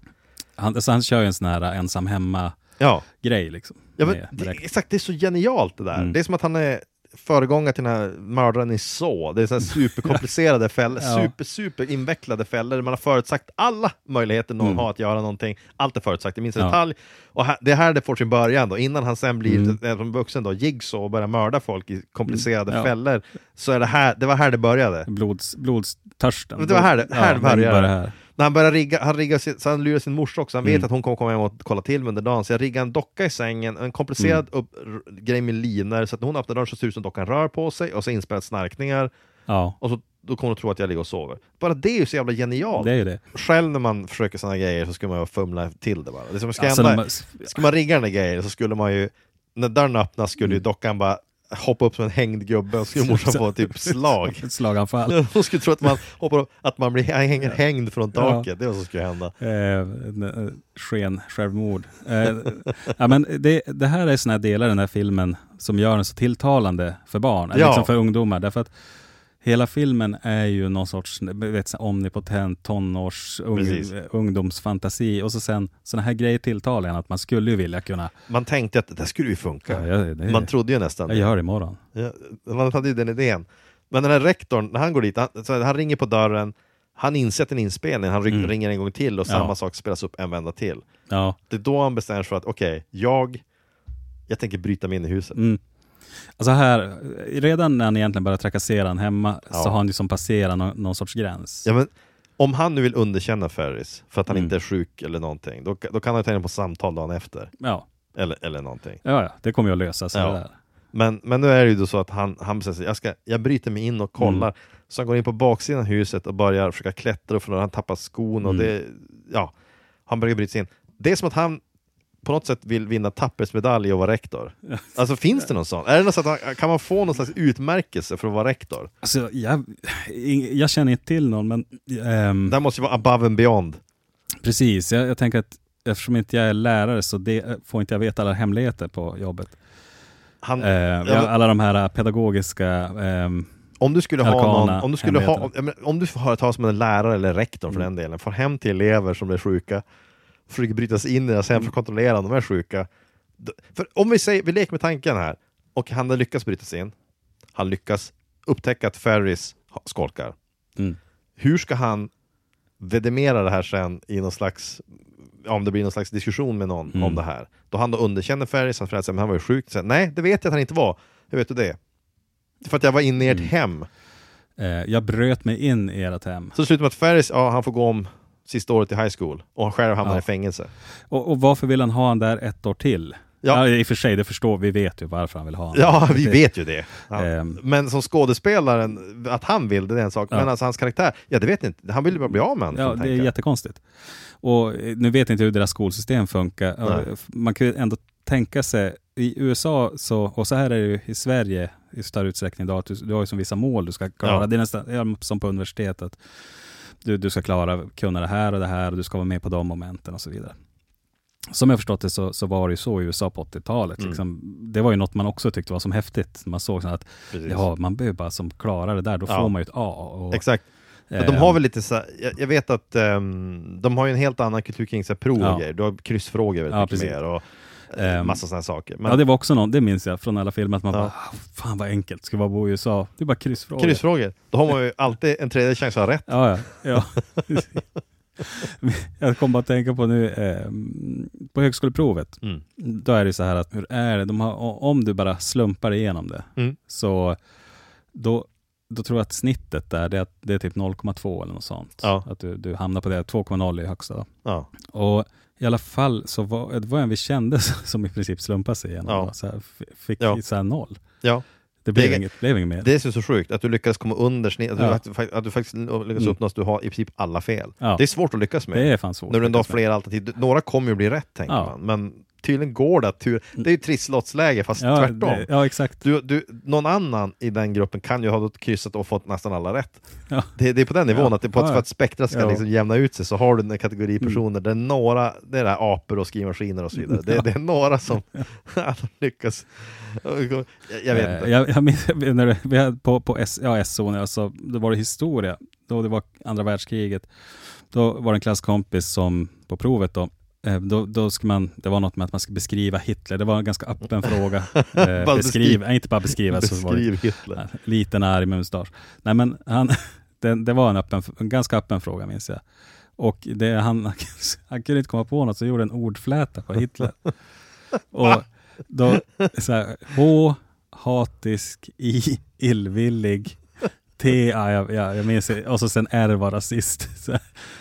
Han, så han kör ju en sån här ensam hemma-grej Ja, liksom. ja men, det, exakt, det är så genialt det där. Mm. Det är som att han är föregångare till den här mördaren i så. Det är så superkomplicerade fällor, Ja. super, super invecklade fällor. Man har förutsagt alla möjligheter någon Mm. har att göra någonting. Allt är förutsagt i minsta Ja. detalj. Och här, det är här det får sin början då. Innan han sen blir Mm. som vuxen då, jigsaw och börjar mörda folk i komplicerade Mm. Ja. fällor. Så är det här, det var här det började. Blods, blodstörsten. Det var här det- här den började det. här. När han börjar rigga, han riggar sin, så han lurar sin morsa också, han vet Mm. att hon kommer komma hem och kolla till mig under dagen, så jag riggar en docka i sängen, en komplicerad Mm. upp, grej med linor, så att när hon öppnar dörren så ser det ut som dockan rör på sig, och så inspelat snarkningar, Ja, och så, då kommer hon tro att jag ligger och sover. Bara det är ju så jävla genialt! det är ju det. Själv när man försöker sådana grejer så skulle man ju fumla till det bara. Det som ska Alltså, hända, man- ska man rigga den där grejen så skulle man ju, när dörren öppnas skulle ju Mm. dockan bara hoppa upp som en hängd gubbe, och skulle morsan få typ slag. Ett slaganfall. Hon skulle tro att man, hoppar att man blir hänger hängd från Ja. taket, det var vad som skulle hända. Eh, eh, sken självmord. Eh, ja, men det, det här är här delar i den här filmen som gör den så tilltalande för barn, Ja. liksom för ungdomar. Därför att hela filmen är ju någon sorts vet, omnipotent tonårs ung, ungdomsfantasi och så sen såna här grejer tilltalar en att man skulle ju vilja kunna, Man tänkte att det där skulle ju funka. ja, jag, det, Man trodde ju nästan jag gör det imorgon. Ja, man hade ju den idén. Men den här rektorn, när han går dit, han, han ringer på dörren, han inser att det är en inspelning, han Mm. ringer en gång till och Ja. samma sak spelas upp en vända till. Ja. Det är då han bestämmer sig för att okej, jag, jag tänker bryta mig in i huset. Mm. Alltså här, redan när han egentligen börjar trakassera han hemma Ja. så har han ju som passerat någon, någon sorts gräns. Ja, men, om han nu vill underkänna Ferris för att han Mm. inte är sjuk eller någonting, då, då kan han ta in på samtal dagen efter. Ja, Eller, eller någonting. ja, ja det kommer ju att lösa sig. Ja. Men, men nu är det ju så att han, han bestämmer sig, jag, ska, jag bryter mig in och kollar. Mm. Så han går in på baksidan av huset och börjar försöka klättra och han tappar skon och Mm. det, ja, han börjar bryta sig in. Det är som att han på något sätt vill vinna tappersmedalj och vara rektor. Alltså finns det någon sån? Är det något han, kan man få någon slags utmärkelse för att vara rektor? Alltså, jag, jag känner inte till någon, men ehm, Det måste ju vara above and beyond. precis. Jag, jag tänker att eftersom inte jag är lärare så det, får inte jag veta alla hemligheter på jobbet. Han, Eh, ja, men- alla de här pedagogiska... ehm, Om du skulle ha någon, om du skulle ha, om, om du får höra talas om en lärare eller rektor för Mm. den delen, får hem till elever som är sjuka, försöker bryta sig in i deras hem Mm. för att kontrollera om de är sjuka. För om vi säger, vi leker med tanken här, och han har lyckats bryta sig in, han lyckas upptäcka att Ferris skolkar. Mm. Hur ska han vidimera det här sen i någon slags om det blir någon slags diskussion med någon Mm. om det här. Då han då underkänner Ferris, hans föräldrar säger men han var ju sjuk. Så, Nej, det vet jag att han inte var. Hur vet du det? För att jag var inne i ert Mm. hem. eh, jag bröt mig in i ert hem. Så det slutar med att Ferris, ja, han får gå om sista året i high school och han själv hamnar Ja. i fängelse. Och, och varför vill han ha han där ett år till? Ja. Ja. I och för sig, det förstår vi vet ju varför han vill ha han. Ja, vi vet ju det. Ja. Ehm. Men som skådespelaren, att han vill det, är en sak. Ja. Men alltså hans karaktär, ja det vet jag inte. Han vill ju bara bli av med honom. Ja, det jag är jättekonstigt. Och eh, nu vet jag inte hur deras skolsystem funkar. Nej. Man kan ju ändå tänka sig, i USA, så, och så här är det ju i Sverige i större utsträckning idag, att du, du har ju som vissa mål du ska klara. Det är nästan som på universitetet. Du, du ska klara, kunna det här och det här och du ska vara med på de momenten och så vidare. Som jag förstått det så, så var det ju så i USA på 80-talet. Mm. Liksom, det var ju något man också tyckte var som häftigt. Man såg så att Precis. ja, man behöver bara som klarar det där, då Ja. får man ju ett A. Och, Exakt. Men de ehm, har väl lite så jag, jag vet att ehm, de har ju en helt annan kultur kring så här prov och Ja. grejer. Du har kryssfrågor väldigt Ja, mycket mer och Ehm, massa sådana saker. Men ja, det var också någon, det minns jag från alla filmer, att man Ja. bara, "Ah, fan vad enkelt, ska bara bo i USA. Det är bara kryssfrågor. kryssfrågor, då har man ju alltid en tredje chans att ha rätt. Ja, ja. ja. jag kom bara att tänka på nu, eh, på högskoleprovet, Mm. då är det så här att, hur är det? De har, om du bara slumpar igenom det, Mm. så då, då tror jag att snittet där, det är, det är typ 0,2 eller något sånt. Ja. Att du, du hamnar på det, 2,0 i högsta. Ja. Och i alla fall så var det var en vi kände som i princip slumpade sig igenom. Ja. Så här, fick Ja. så här noll. Ja. Det blev, Det inget, blev inget mer. Det är så sjukt, att du lyckas komma under snitt, att, Ja. du, att, du faktiskt lyckas Mm. uppnå att du har i princip alla fel. Ja. Det är svårt att lyckas med. det är fan svårt. när du ändå har flera alternativ. Några kommer ju bli rätt, tänker man. Men tydligen går det att tur... Det är ju trisslottsläge, fast ja, tvärtom. det- Ja, exakt. Du, du, någon annan i den gruppen kan ju ha kryssat och fått nästan alla rätt. Ja. Det, det är på den nivån, Ja. att det, på, ja. för att spektrat ska liksom jämna ut sig så har du en kategori Mm. personer där några, det är där apor och skrivmaskiner och så vidare. Det, det är några som lyckas. Jag, jag vet Eh, inte. Jag, jag minns, när det, vi hade på, på S, ja, S-zon, alltså, då var det historia. Då det var andra världskriget. Då var det en klasskompis som på provet då, eh, då, då ska man, det var något med att man ska beskriva Hitler. Det var en ganska öppen fråga. Eh, beskriv, nej, inte bara beskriva. Så Beskriv Hitler. nej, liten arg mustasch. Nej men han, det, det var en, öppen, en ganska öppen fråga minns jag. Och det, han, han kunde inte komma på något så gjorde en ordfläta på Hitler. Och då, så här, H, hatisk, I, illvillig, T, ja, jag, ja, jag minns det. Och så sen R var rasist. Så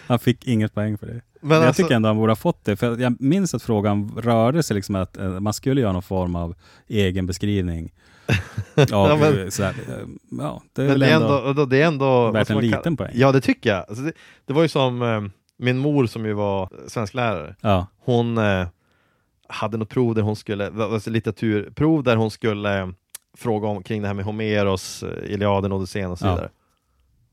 han fick inget poäng för det. Men jag alltså- tycker ändå han borde ha fått det. För jag minns att frågan rörde sig liksom att eh, man skulle göra någon form av egen beskrivning. Av, Ja, men- eh, så här, eh, ja, det är Men det är ändå... ändå, det är ändå värt ska en liten kalla- poäng. Ja, det tycker jag. Alltså det, det var ju som eh, min mor som ju var svensklärare. Ja, Hon eh, hade något prov där hon skulle, alltså litteraturprov där hon skulle eh, fråga om kring det här med Homeros, Iliaden, Odysseen och så Ja.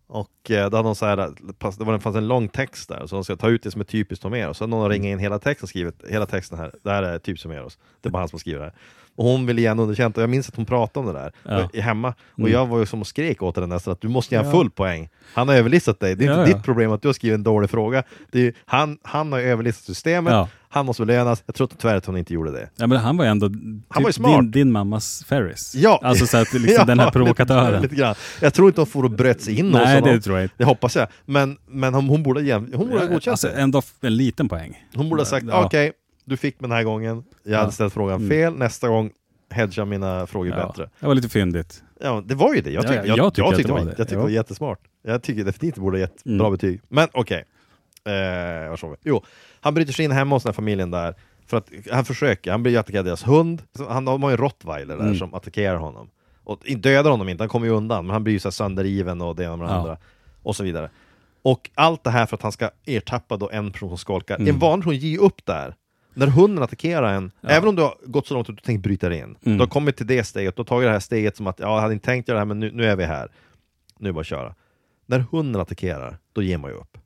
Och eh, då hade hon så här, det var, det fanns en lång text där, så de ska ta ut det som är typiskt Homeros. Så hade någon ringt in hela texten och skrivit, hela texten här, det här är typiskt Homeros. Det är bara han som skriver det här. Och hon ville igen underkänt, och jag minns att hon pratade om det där Ja. i hemma. Och Mm. jag var ju som och skrek åt henne nästan att du måste ge en Ja. full poäng. Han har överlistat dig, det är inte Ja, ja. ditt problem att du har skrivit en dålig fråga. Det är, ju- han, han har överlistat systemet, ja. han måste belönas. Jag tror tyvärr att hon inte gjorde det. ja, men han var ju ändå Han var ju typ smart. din, din mammas Ferris. Ja. Alltså så att liksom den här lite- provokatören. Lite, grann. Jag tror inte hon får och bröt sig in Nej, det tror jag inte. Det hoppas jag. Men, men hon, hon borde, jäm- hon borde ha godkänt Alltså det. ändå en liten poäng. Hon borde ha sagt, Ja. okej, du fick mig den här gången, jag Ja. hade ställt frågan Mm. fel, nästa gång hedga mina frågor Ja, bättre. det var lite fyndigt. Ja, det var ju det. Jag, Ja, tyck, ja, jag, jag jag, tycker att tyckte det var det. jag tyckte det var jättesmart. Jag tycker definitivt det borde ha gett Mm. bra betyg. Men okej. Eh, var vi? Jo, han bryter sig in hemma hos den här familjen där. För att han försöker, han blir ju attackerad av deras hund. Han har ju en rottweiler där Mm. som attackerar honom. Och dödar honom inte, han kommer ju undan. Men han blir ju så sönderriven och det ena med det Ja. andra. Och så vidare. Och allt det här för att han ska ertappa då en person som skolkar. Mm. En vanlig person ger upp där. När hunden attackerar en, Ja. även om du har gått så långt att du tänkt bryta dig in, Mm. du har kommit till det steget, du har tagit det här steget som att ja, jag hade inte tänkt göra det här men nu, nu är vi här. Nu är det bara att köra. När hunden attackerar, då ger man ju upp.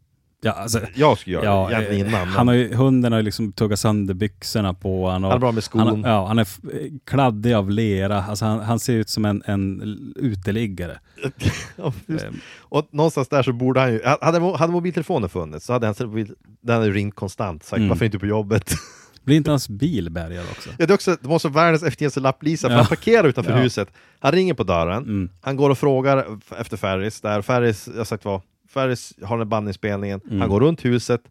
Ja, alltså, Jag skulle göra ja, det egentligen eh, innan. han har ju, hunden har ju liksom tuggat sönder byxorna på honom. han är bra med skon. Han, ja, han är f- kladdig av lera. Alltså han, han ser ut som en, en uteliggare. Ja, just. Eh, och någonstans där så borde han ju, hade, hade mobiltelefonen funnits så hade han den hade ringt konstant, sagt Mm. varför inte på jobbet? Blir inte hans bil bärgad också? ja, det är också, det måste vara världens eftergivelse lapplisa, för Ja. han parkerar utanför Ja. huset, han ringer på dörren, Mm. han går och frågar efter Ferris, där Ferris, jag sagt vad, Ferris har den bandinspelningen, Mm. han går runt huset,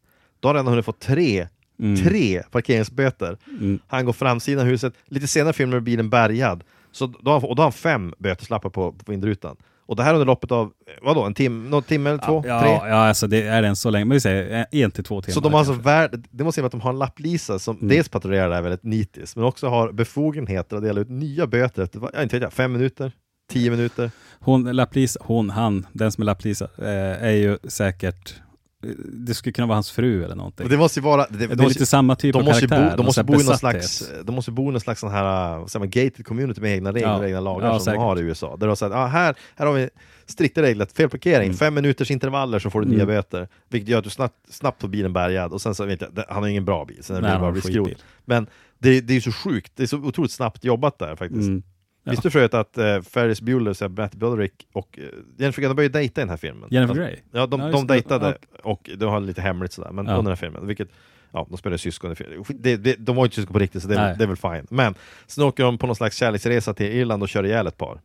då har han redan hunnit få tre, Mm. tre parkeringsböter. Mm. Han går framsidan av huset, lite senare filmar du bilen bärgad, så då har, han, och då har han fem böteslappar på, på vindrutan. Och det här under loppet av, vadå, en timme, någon timme eller två? Ja, tre? ja, alltså det är den så länge. Men vi säger eh, en till två timmar. Så de har alltså värd, det måste vara att de har en lapplisa som Mm. dels patrullerar där väldigt nitiskt, men också har befogenheter att dela ut nya böter efter, ja, inte vet jag, fem minuter? Tio minuter? Hon, Lapplisa, hon, han, den som är Lapplisa, eh, är ju säkert... Det skulle kunna vara hans fru eller någonting. Det måste ju vara... Det, det, det är måste, lite samma typ av bo, karaktär. de måste bo i någon slags, de måste bo i någon slags sån här, säger man, gated community med egna regler Ja. och egna lagar Ja, som säkert. de har i USA. Där de säger ah, här, här har vi strikta regler, felparkering, Mm. fem minuters intervaller så får du nya Mm. böter. Vilket gör att du snabbt, snabbt får bilen bärgad och sen så vet jag, han har ingen bra bil, sen är det bara blir skrot. Men det, det är ju så sjukt, det är så otroligt snabbt jobbat där faktiskt. Mm. Ja. Visste du förut att uh, Ferris Bueller, så Matt Broderick och uh, Jennifer Garner började dejta i den här filmen? Jennifer Grey? Ja, de, Ja, de det. dejtade Ja. och de har lite hemligt sådär, men Ja. under den här filmen, vilket Ja, de spelade syskon i filmen. Det, det, de var ju inte syskon på riktigt, så det är, det är väl fine. Men sen åker de på någon slags kärleksresa till Irland och kör ihjäl ett par.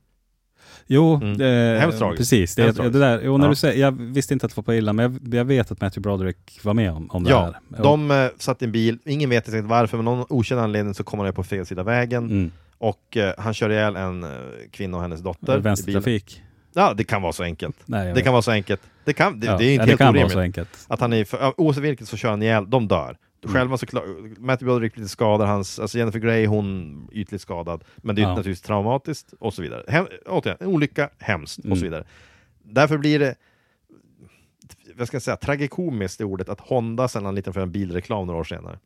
Jo, Mm. eh, Hemskt tragiskt. precis. Det, Hemskt det där, jo, när Ja. du säger, jag visste inte att det var på Irland, men jag, jag vet att Matthew Broderick var med om, om det Ja, här. Jo. de eh, satt i en bil, ingen vet exakt varför, men någon okänd anledning så kommer han på fel sida vägen Mm. Och eh, han kör ihjäl en eh, kvinna och hennes dotter. i bilen. Vänstertrafik. Ja, det kan vara så enkelt. Nej, jag Det vet. kan vara så enkelt. Det, kan, det, ja. det är inte ja, det helt kan vara orimligt. så enkelt. Att han är, för, ja, oavsett vilket så kör han ihjäl, de dör. Själva så klar, Matthew Broderick lite skadad, hans, alltså Jennifer Grey hon ytligt skadad, men det är ju Ja. naturligtvis traumatiskt och så vidare. Hem, återigen, en olycka, hemskt och Mm. så vidare. Därför blir det, vad ska jag säga, tragikomiskt i ordet att Honda sen han lite för en bilreklam några år senare.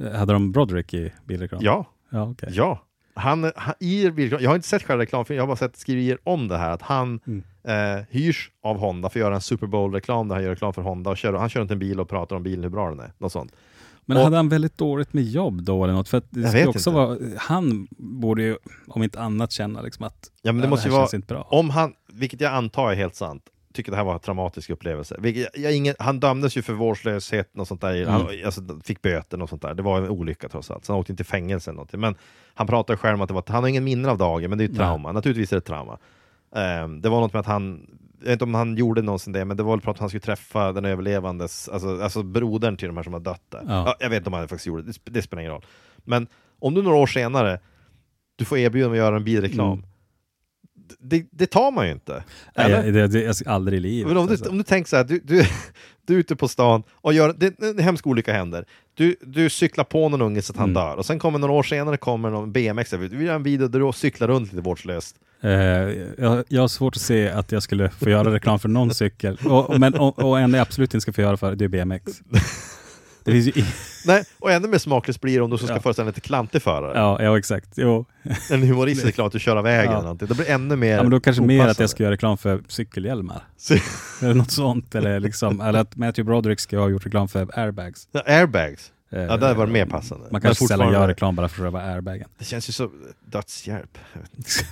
Eh, Hade de Broderick i bilreklam? Ja, Ja, okej. ja. Han, han, i bilreklam, jag har inte sett själva reklamfilmen, jag har bara sett skriverier om det här, att han Mm. eh, hyrs av Honda för att göra en Super Bowl-reklam där han gör reklam för Honda och kör, han kör runt en bil och pratar om bilen, hur bra den är. Något sånt. Men Och- hade han väldigt dåligt med jobb då eller något? För det Jag skulle också inte. vara, han borde ju, om inte annat, känna liksom att Ja, men det "Ja, måste här ju vara, känns inte bra. om han, vilket jag antar är helt sant, tycker det här var en traumatisk upplevelse. Vilket, jag, jag, ingen, han dömdes ju för vårdslöshet och sånt där. Han alltså, fick böter och sånt där. Det var en olycka trots allt. Så han åkte inte i fängelse eller någonting. Men han pratade själv om att det var, han har ingen minne av dagen, men det är ju trauma. Naturligtvis är det trauma. Ehm, det var något med att han, jag vet inte om han gjorde någonsin det, men det var väl prat om att han skulle träffa den överlevandes, alltså, alltså brodern till de här som har dött där. Ja. Ja, jag vet inte om han faktiskt gjorde det, det, det spelar ingen roll. Men om du några år senare, du får erbjudande att göra en bilreklam, Mm. Det, det tar man ju inte. Nej, Eller? det, det, jag ska aldrig i livet. Men om, du, alltså. om du tänker så här, du, du, du är ute på stan och gör, det, en hemsk olycka händer. Du, du cyklar på någon unge så att han Mm. dör och sen kommer några år senare kommer någon BMX, du vill göra en video där du cyklar runt lite vårdslöst. Eh, jag, jag har svårt att se att jag skulle få göra reklam för någon cykel. Och- men, och, och en jag absolut inte ska få göra för, det är BMX. Det finns ju Nej, och ännu mer smaklöst blir det om du så ska Ja. föreställa en lite klantig förare. ja, ja, exakt. Jo. En humoristisk reklam att du kör av vägen Ja. Det blir ännu mer Ja, men då kanske mer att opassande. jag ska göra reklam för cykelhjälmar. Eller något sånt. Eller, liksom, eller att Matthew Broderick ska ha gjort reklam för airbags. Ja, Airbags. Eh, Ja, det hade varit mer passande. Man kanske sällan gör reklam bara för själva airbagen. Det känns ju så dödshjälp.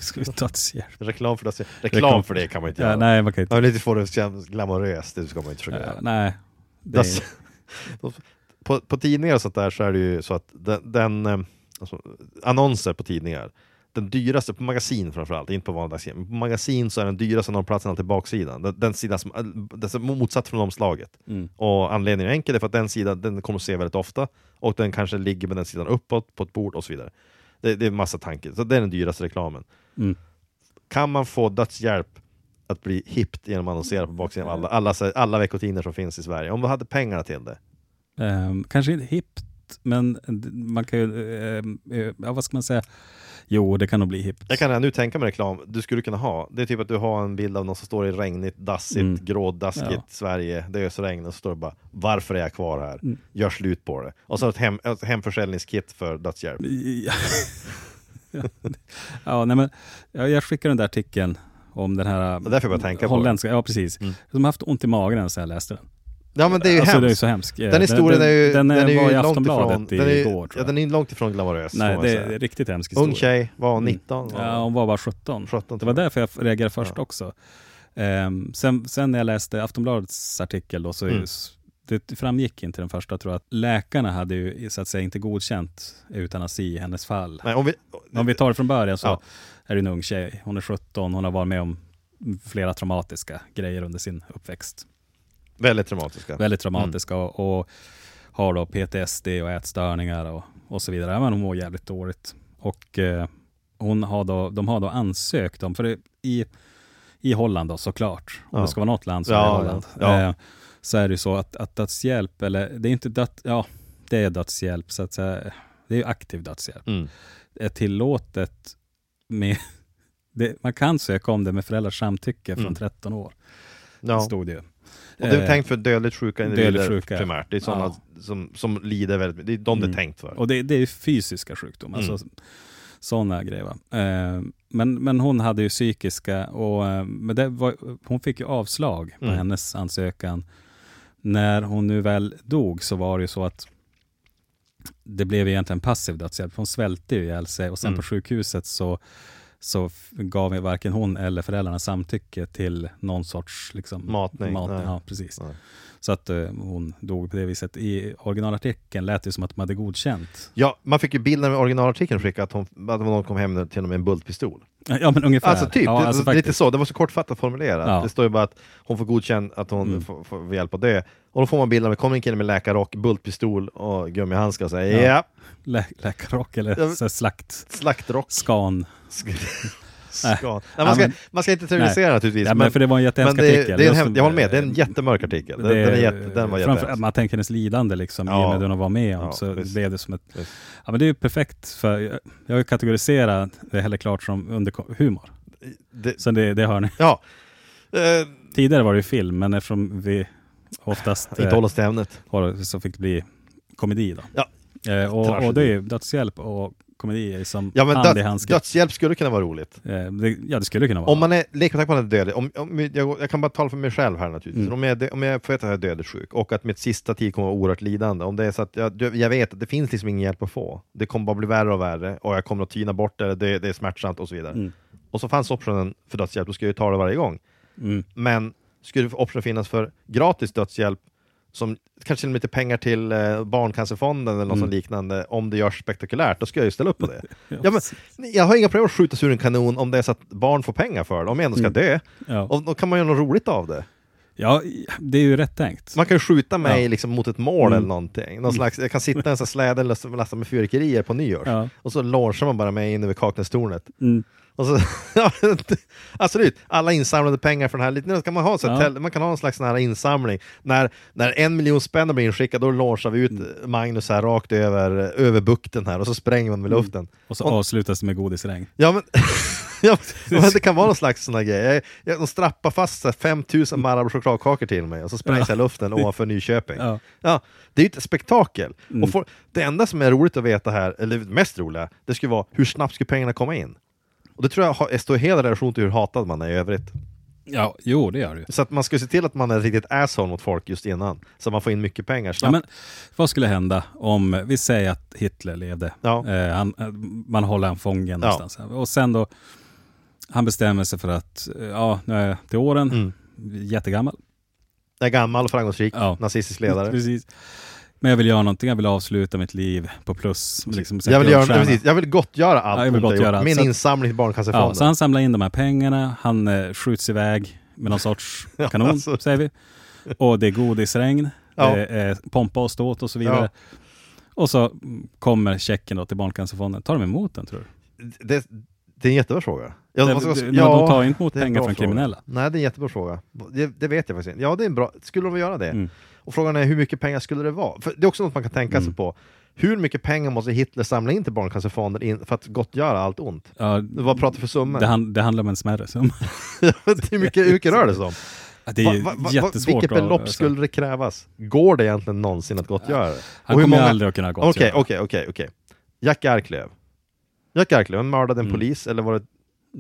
Ska vi ta ett hjälp? Reklam för dödshjälp. Reklam, Reklam. för det kan man inte Ja, göra. nej, man kan inte. Man vill inte få det att kännas glamoröst, det ska man inte försöka Ja, göra. nej. Det är, på, på tidningar och sånt där så är det ju så att den, den eh, alltså, annonser på tidningar, den dyraste, på magasin framförallt, inte på vanliga dagstidningar, men på magasin så är den dyraste annonsplatsen alltid baksidan. Den, den sidan som, den som motsatt från omslaget. mm. Och anledningen är enkel, det är för att den sidan den kommer att se väldigt ofta och den kanske ligger med den sidan uppåt på ett bord och så vidare. Det, det är en massa tankar, så det är den dyraste reklamen. Mm. Kan man få dödshjälp att bli hippt genom att annonsera på baksidan av alla, alla, alla veckotidningar som finns i Sverige? Om du hade pengarna till det? Ehm, kanske inte hippt, men man kan ju, eh, ja, vad ska man säga? Jo, det kan nog bli hippt. Jag kan redan nu tänka mig reklam du skulle kunna ha. Det är typ att du har en bild av någon som står i regnigt, dassigt, Mm. grådaskigt Ja. Sverige. Det öser regn och så står det bara Varför är jag kvar här? Mm. Gör slut på det. Och så ett, hem, ett hemförsäljningskit för dödshjälp. Ja, ja nej, men jag, skickade den där artikeln om den här Det är därför jag tänka på holländska, ja precis. Mm. De har haft ont i magen sen jag läste den. Ja men det är ju alltså, det är hemskt. så hemskt. Den historien är ju, den, den är ju var långt ifrån, den är, igår. ja, den är långt ifrån glamorös. Nej, det är riktigt hemsk historia. Ung tjej, var Mm. 19? Ja, hon var bara 17. 17 Det var därför jag reagerade först Ja. också. Ehm, sen, sen när jag läste Aftonbladets artikel då, så Mm. just- det framgick inte den första tror jag, att läkarna hade ju så att säga inte godkänt eutanasi i hennes fall. Nej, om vi, Om vi tar det från början så Ja. är det en ung tjej. Hon är 17, hon har varit med om flera traumatiska grejer under sin uppväxt. Väldigt traumatiska. Väldigt traumatiska och, och har då PTSD och ätstörningar och, och så vidare. Men hon mår jävligt dåligt. Och eh, hon har då, de har då ansökt om, för det, i, i Holland då såklart, om Ja. det ska vara något land så är Ja, det Holland, ja. Eh, så är det ju så att, att dödshjälp, eller det är inte död, ja det är dödshjälp, så att säga, det är ju aktiv dödshjälp. Mm. Är tillåtet med, det, man kan söka om det med föräldrars samtycke från Mm. 13 år, Ja. stod det ju. Och det är Eh, tänkt för dödligt sjuka individer dödligt sjuka, primärt. Det är sådana ja. som, som lider väldigt mycket. Det är de det Mm. är tänkt för. Och det, det är fysiska sjukdomar, Mm. alltså, sådana grejer. Eh, men, men hon hade ju psykiska och eh, men det var, hon fick ju avslag på Mm. hennes ansökan. När hon nu väl dog så var det ju så att det blev egentligen passiv dödshjälp. Hon svälte ju ihjäl sig och sen Mm. på sjukhuset så, så gav ju varken hon eller föräldrarna samtycke till någon sorts liksom, Matning, Mat, nej. ja, precis. Nej. Så att eh, hon dog på det viset. I originalartikeln lät det som att de hade godkänt. Ja, man fick ju bilden med originalartikeln skickad att, hon, att någon kom hem till och med en bultpistol. Ja men ungefär. Alltså typ, ja, det, alltså det, lite faktiskt. så, det var så kortfattat formulerat. Ja. Det står ju bara att hon får godkänt att hon Mm. får, får hjälp att dö. Och då får man bilden med, kommer en kille med läkarrock, bultpistol och gummihandskar och säger Ja. ja, Lä läkarrock eller så slakt, slaktrock. skan. Ska. Nej. Man, ska, men- man ska inte terrorisera naturligtvis. Ja, men för det var en jättehemsk men det, artikel. det är en jag håller med, det är en jättemörk artikel. Den, det- den, är jätte, den var jättehemsk. Man tänker hennes lidande liksom, i Ja. och med det hon var med om. Ja, så visst. blev det som ett... Visst. Ja, men det är ju perfekt, för jag, jag har ju kategoriserat det heller klart som under humor. Det, Så det, det hör ni. ja. Tidigare var det ju film, men eftersom vi oftast inte hålla oss till ämnet. så fick det bli komedi då. Ja. Eh, och, och det är ju dödshjälp och komedi är som Ja, men hand i död, handske. dödshjälp skulle kunna vara roligt. Eh, det, ja, det skulle kunna vara. Om man är, lek med tanke på att man är dödlig, om, om, jag, jag kan bara tala för mig själv här naturligtvis, Mm. om, jag, om jag får veta att jag är dödligt sjuk och att mitt sista tid kommer att vara oerhört lidande, om det är så att jag, jag vet att det finns liksom ingen hjälp att få, det kommer bara bli värre och värre och jag kommer att tyna bort det, det, det är smärtsamt och så vidare. Mm. Och så fanns optionen för dödshjälp, då ska jag ju ta det varje gång. Mm. Men skulle optionen finnas för gratis dödshjälp som kanske till och med lite pengar till eh, Barncancerfonden eller något Mm. liknande om det görs spektakulärt, då ska jag ju ställa upp på det. Ja, Ja, men, jag har inga problem att skjuta sig ur en kanon om det är så att barn får pengar för det, om jag ändå ska Mm. dö. Ja. Och då kan man göra något roligt av det. ja, det är ju rätt tänkt. Man kan ju skjuta mig Ja. liksom mot ett mål Mm. eller någonting. Någon slags, jag kan sitta i en släde lastad lastad med fyrverkerier på nyårs. Ja. Och så launchar man bara mig in över Kaknästornet. Mm. Och så, absolut, alla insamlade pengar för den här, lite- kan man, ha så Ja. man kan ha en slags sån här insamling. När, när en miljon spänn blir inskickad, då launchar vi ut Mm. Magnus här rakt över, över bukten här och så spränger man med Mm. luften. Och så Och- avslutas det med godisregn. Ja men, ja, men det kan vara någon slags sån här grej. Jag, de strappar fast så här 5000 Marabou chokladkakor till mig och så sprängs Ja. jag luften ovanför Nyköping. Ja. Ja, det är ju ett spektakel. Mm. Och får, det enda som är roligt att veta här, eller mest roliga, det skulle vara hur snabbt skulle pengarna komma in? Och det tror jag står i hel relation till hur hatad man är i övrigt. Ja, jo det gör det ju. Så att man ska se till att man är riktigt asshole mot folk just innan, så man får in mycket pengar Ja, snabbt. men, vad skulle hända om, vi säger att Hitler levde, Ja. eh, han, eh, man håller han fången Ja. någonstans. Och sen då, han bestämmer sig för att, eh, ja, nu är jag till åren, Mm. jättegammal. Jag är gammal och framgångsrik, Ja. nazistisk ledare. Precis. Men jag vill göra någonting, jag vill avsluta mitt liv på plus. Liksom, Jag vill, göra, precis, jag vill gottgöra allt Ja, jag vill jag gottgöra. Min insamling till Barncancerfonden. Ja, så han samlar in de här pengarna, han eh, skjuts iväg med någon sorts Ja, kanon, alltså. säger vi. Och det är godisregn, Ja. det är pompa och ståt och så vidare. Och så mm, kommer checken då till Barncancerfonden. Tar de emot den tror du? det, det är en jättebra fråga. Ja, Det- ska- det- men de tar inte emot pengar från fråga. kriminella. Nej, det är en jättebra fråga. Det, det vet jag faktiskt inte. Ja, det är en bra... Skulle de göra det? Mm. Och frågan är hur mycket pengar skulle det vara? För det är också något man kan tänka sig Mm. på. Hur mycket pengar måste Hitler samla in till Barncancerfonden för att gottgöra allt ont? Ja, Vad pratar för summor? det, han, det handlar om en smärre summa. hur, mycket, hur mycket rör det sig om? Det är Va- va- jättesvårt. Vilket belopp alltså. skulle det krävas? Går det egentligen någonsin att gottgöra det? Han kommer många- aldrig att kunna gottgöra. Okej, okej, okej, okej. Jack Arklöv. Jack Arklöv, han mördade en Mm. polis, eller var det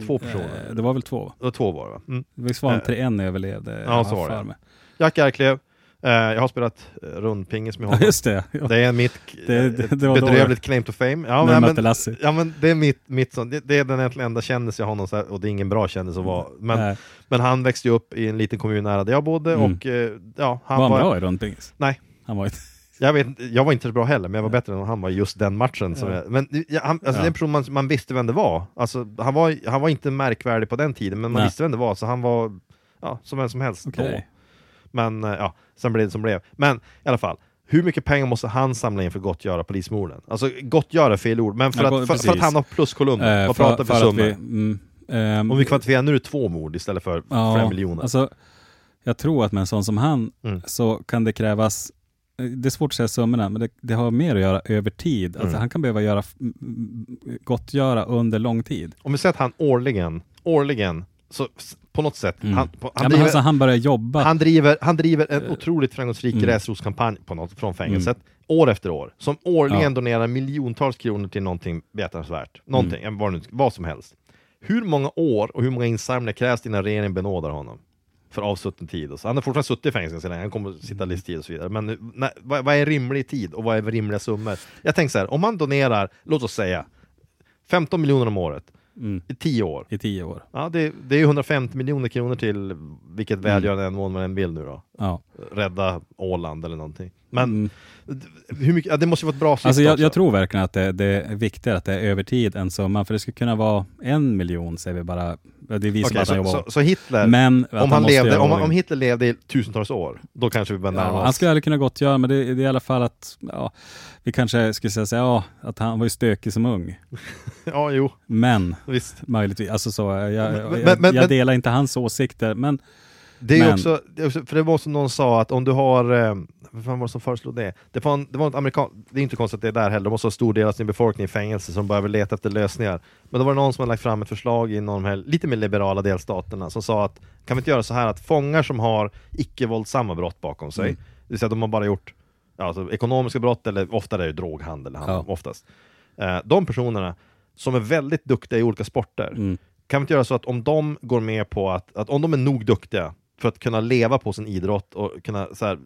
två personer? Eh, Det var väl två? Det var två var det va? Mm. Visst var det Eh, inte en överlevde? ja, så var det. mig. Jack Arklöv, eh, jag har spelat eh, rundpingis med Ja, honom. just det. Ja. Det är mitt Det- det- det, det var bedrövligt claim to fame. Ja, men, Lassie. ja, men det är mitt, mitt sånt, det, det är den enda kändis jag har någon och det är ingen bra kändis att vara. Men, Nej. men han växte ju upp i en liten kommun nära där jag bodde Mm. och eh, ja, han Var var, han bra i rundpingis? Nej. Han var inte... jag, vet, jag var inte så bra heller, men jag var bättre än han var just den matchen. Som Ja. jag, men ja, han, alltså, Ja. det är en person man, man visste vem det var. Alltså, han, var han var inte märkvärdig på den tiden, men man Nej. visste vem det var, så han var ja, som vem som helst då. Men eh, ja, sen blev det som blev. Men i alla fall, hur mycket pengar måste han samla in för att gottgöra polismorden? Alltså gottgöra är fel ord, men för, Ja, att, för, för att precis. han har pluskolumner. Eh, Vad pratar för, att summor? mm, ehm, Om vi kvantifierar, nu är det två mord istället för flera miljoner. Alltså, jag tror att med en sån som han Mm. så kan det krävas eh, det är svårt att säga summorna, men det, det har mer att göra över tid. Alltså, Mm. Han kan behöva göra, gottgöra under lång tid. Om vi säger att han årligen, årligen, så på något sätt, Mm. han, på, Ja, han, men driver, alltså, han börjar jobba. han, driver, han driver en Eh, otroligt framgångsrik mm. gräsrotskampanj på något, från fängelset, år efter år, som årligen Ja. donerar miljontals kronor till någonting behjärtansvärt. Någonting, mm. vad, vad som helst. Hur många år och hur många insamlingar krävs innan regeringen benådar honom? För avsutten tid. Och så. Han har fortfarande suttit i fängelse så länge, han kommer att sitta Mm. livstid och så vidare. Men när, vad, vad är rimlig tid och vad är rimliga summor? Jag tänker så här, om man donerar, låt oss säga, 15 miljoner om året Mm, i 10 år. I tio år. Ja, det, det är 150 miljoner kronor till vilket Mm. välgörande ändamål man än vill nu då. Ja. Rädda Åland eller någonting. Men Mm. hur mycket, ja, det måste ju vara ett bra syfte Alltså jag, jag tror verkligen att det, det är viktigare att det är över tid än summan. För det skulle kunna vara en miljon, säger vi bara. Det visar bara att han så, jobbar så, så Hitler, Men om, han levde, om, om Hitler levde i tusentals år, då kanske vi börjar närma Ja, oss. han skulle aldrig kunna gottgöra, men det, det är i alla fall att ja, vi kanske skulle säga så, ja, att han var ju stökig som ung. Ja, jo, Men visst. möjligtvis, alltså så, jag, Men- jag, men- men- jag delar inte hans åsikter, men Det är Men- också, det är också, för det var som någon sa att om du har, eh, vad fan var det som föreslog det? Det var, en, det var ett amerikan, det är inte konstigt att det är där heller, de måste ha stor del av sin befolkning i fängelse som behöver leta efter lösningar. Men då var det någon som hade lagt fram ett förslag i någon av de här lite mer liberala delstaterna som sa att kan vi inte göra så här att fångar som har icke-våldsamma brott bakom sig, Mm. det vill säga att de har bara gjort ja, alltså, ekonomiska brott eller ofta är det droghandel Ja. oftast. Eh, de personerna som är väldigt duktiga i olika sporter, mm, kan vi inte göra så att om de går med på att, att om de är nog duktiga för att kunna leva på sin idrott och kunna så här,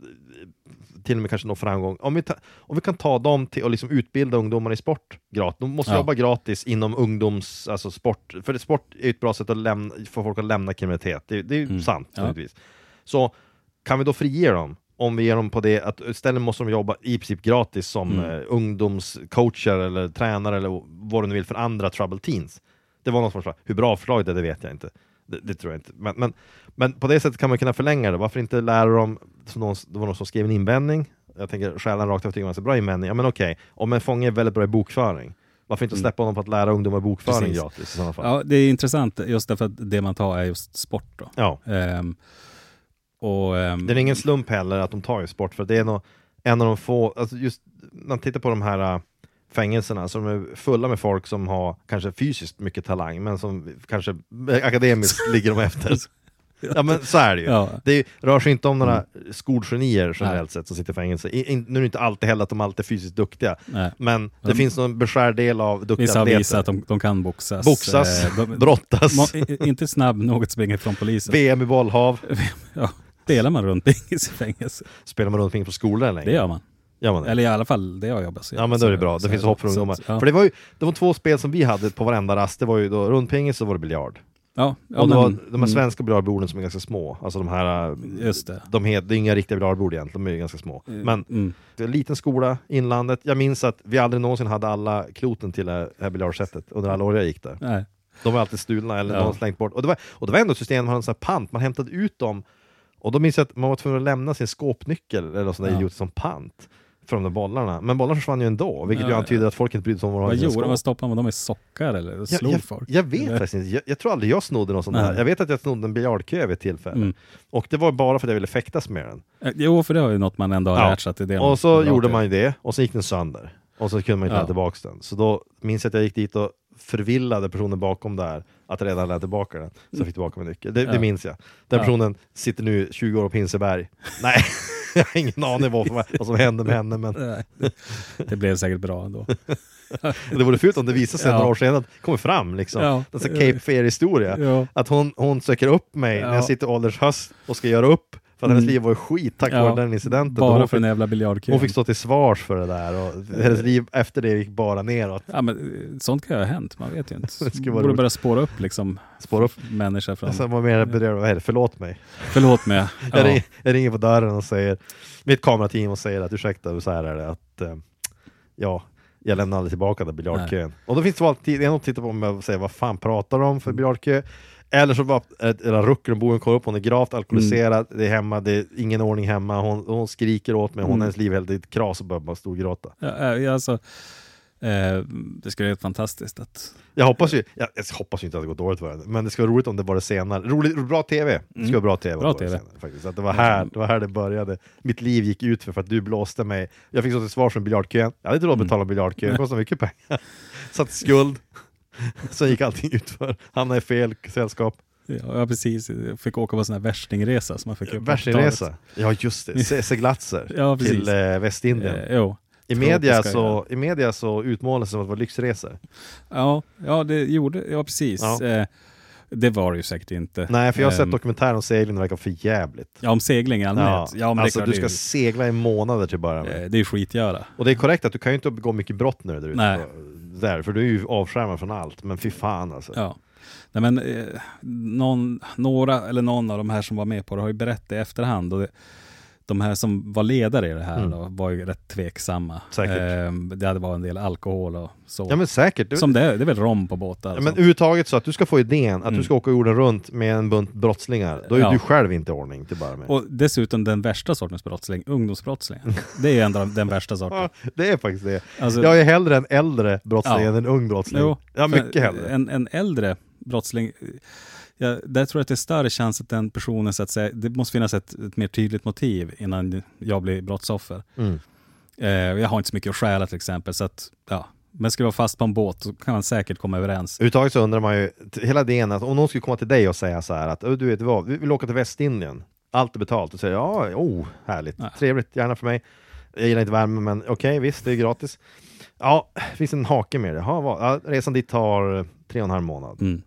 till och med kanske nå framgång, om vi, ta, om vi kan ta dem till att liksom utbilda ungdomar i sport gratis, de måste Ja. jobba gratis inom ungdoms, alltså sport, för sport är ett bra sätt att lämna, få folk att lämna kriminalitet, det, det är ju Mm. sant Ja. naturligtvis. Så kan vi då frige dem? Om vi ger dem på det att istället måste de jobba i princip gratis som Mm. eh, ungdomscoacher eller tränare eller vad du nu vill för andra trouble teens. Det var något förslag. Hur bra förslaget är, det vet jag inte. Det, det tror jag inte. Men, men, men på det sättet kan man kunna förlänga det. Varför inte lära dem, som någon, det var någon som skrev en invändning, jag tänker stjäla rakt av tycker man är så bra invändning. Ja men okej, om en fånge är väldigt bra i bokföring, varför inte släppa honom på att lära ungdomar bokföring Mm. Precis. gratis i sådana fall? Ja, det är intressant just därför att det man tar är just sport. Då. Ja. Ehm, och, ehm, Det är ingen slump heller att de tar ju sport, för det är nog en av de få, alltså just man tittar på de här äh, fängelserna som är fulla med folk som har kanske fysiskt mycket talang, men som kanske akademiskt ligger de efter. Ja men så är det ju. Ja. Det rör sig inte om några skolgenier generellt sett som sitter i fängelse. I, in, nu är det inte alltid heller att de alltid är fysiskt duktiga, Nej. men det De- finns någon beskärd del av duktiga Vissa har atleter. visat att de, de kan boxas. Boxas, Eh, de- brottas, inte snabb något springer från polisen. VM i bollhav. Ja, spelar man runt pingis i fängelse? Spelar man runt omkring på skolor längre? Det gör man. Gör man det? Eller i alla fall det jag jobbar så. Ja men då är det bra, det finns hopp för ungdomar. Ja, För det var ju det var två spel som vi hade på varenda rast, det var ju då rundpingis och var det biljard. ja, ja, och det men- var de här mm, svenska biljardborden som är ganska små, alltså de här, äh, Just det. de heter, det är inga riktiga biljardbord egentligen, de är ju ganska små. Men Mm. liten skola, inlandet, jag minns att vi aldrig någonsin hade alla kloten till det här biljardsättet under alla år jag gick där. Nej. De var alltid stulna eller Ja. någon slängt bort. Och det var, och det var ändå ett system, man hade en sån här pant, man hämtade ut dem och då minns jag att man var tvungen att lämna sin skåpnyckel eller något sånt där Ja. som pant för de där bollarna. Men bollarna försvann ju ändå, vilket ju Ja, antyder ja. att folk inte brydde sig om vad de Vad hade sina gjorde man? Stoppade dem i sockar eller slog jag, folk? jag vet Eller? faktiskt inte, jag, jag tror aldrig jag snodde någon sån Nej. där. Jag vet att jag snodde en biljardkö vid ett tillfälle. Mm. Och det var bara för att jag ville fäktas med den. Eh, Jo, för det har ju något man ändå har Ja. lärt sig att det är det Och så gjorde man ju det, och så gick den sönder. Och så kunde man inte Ja. lämna tillbaka den. Så då minns jag att jag gick dit och förvillade personen bakom där att redan lämnade tillbaka den. Så jag fick tillbaka min nyckel. Det, det. Ja. minns jag. Den Ja. personen sitter nu 20 år på Hinseberg. Nej, jag har ingen aning vad, vad som hände med henne, men det- blev säkert bra ändå. det vore fult om det visade sig Ja. några år senare att det kommer fram liksom. Ja. Sån Cape Fear-historia. Ja. Att hon, hon söker upp mig när Ja. jag sitter i åldershöst och ska göra upp för att hennes Mm. liv var skit tack Ja. vare den incidenten. Bara för en fick, jävla biljardkö. hon fick stå till svars för det där och hennes liv efter det gick bara neråt. Ja, men eh, sånt kan ju ha hänt, man vet ju inte. Det Borde roligt. börja spåra upp liksom Spåra upp. människor från... Sen var mer berörd, vad är det, förlåt mig. Förlåt mig. Jag, Ja. ringer, jag ringer på dörren och säger, mitt kamerateam och säger att ursäkta, så här är det att eh, ja, jag lämnar aldrig tillbaka den biljardkön. Och då finns det alltid en att titta på mig och säga vad fan pratar de om för biljardkö? Eller så var eller rucken och bor i en korp, hon är gravt alkoholiserad, det är hemma, det är ingen ordning hemma, hon, hon skriker åt mig, hon Mm. hennes liv är helt i ett kras och börjar bara storgråta. Ja, ja, alltså, eh, det skulle vara helt fantastiskt att... Jag hoppas ju, jag, jag hoppas ju inte att det går dåligt för henne, men det ska vara roligt om det var det senare. Roligt, bra TV! Det ska vara bra TV. Bra det var det TV. senare, faktiskt. Att det, var här, det var här det började. Mitt liv gick ut för, för att du blåste mig. Jag fick så till svar från biljardkön. Jag hade inte råd att betala biljardkön, det kostade mycket pengar. Satt skuld. Sen gick allting utför. Hamnade i fel sällskap. Ja, ja, precis. Jag fick åka på en sån här värstingresa som man fick Värsingresa. Ja just det, Se- seglatser Ja, till eh, Västindien. 80-talet. Eh, jo. I, media så, I media så utmålas det som att det var lyxresor. Ja, ja, det gjorde... Ja, precis. Ja. Eh, det var det ju säkert inte. Nej, för jag har sett Ehm, dokumentären om segling, det verkar för jävligt. Ja, om segling i allmänhet. Ja, men är alltså du ska ju- segla i månader till att börja med. Eh, Det är ju skitgöra. Och det är korrekt att du kan ju inte begå mycket brott när du är ute. Där, för du är ju avskärmad från allt. Men fy fan alltså. Ja. Nej, men, eh, någon, några, eller någon av de här som var med på det har ju berättat i efterhand. Och det, de här som var ledare i det här Mm. då, var ju rätt tveksamma. Eh, det hade varit en del alkohol och så. Ja men säkert. Du, som det är, det är väl rom på båtar? ja, men överhuvudtaget så att du ska få idén att Mm. du ska åka jorden runt med en bunt brottslingar. Då är Ja. du själv inte i ordning till börja med. och dessutom den värsta sortens brottsling, ungdomsbrottsling. Det är ju ändå den värsta sorten. Ja, det är faktiskt det. Alltså, Jag är hellre en äldre brottsling Ja. än en ung brottsling. Jo, ja, mycket hellre. En, en äldre brottsling, ja, där tror jag att det är större chans att den personen, så att säga, det måste finnas ett, ett mer tydligt motiv innan jag blir brottsoffer. Mm. Eh, jag har inte så mycket att stjäla till exempel, så att, ja. Men ska jag vara fast på en båt så kan man säkert komma överens. Överhuvudtaget så undrar man ju, hela idén att om någon skulle komma till dig och säga så här att "Ö, du vet vad, vi vill åka till Västindien, allt är betalt, och säger ja, oh, härligt, Ja. trevligt, gärna för mig. Jag gillar inte värme, men okej, visst, det är gratis. Ja, finns en hake med det. Jaha, vad? Ja, resan dit tar tre och en halv månad. Mm.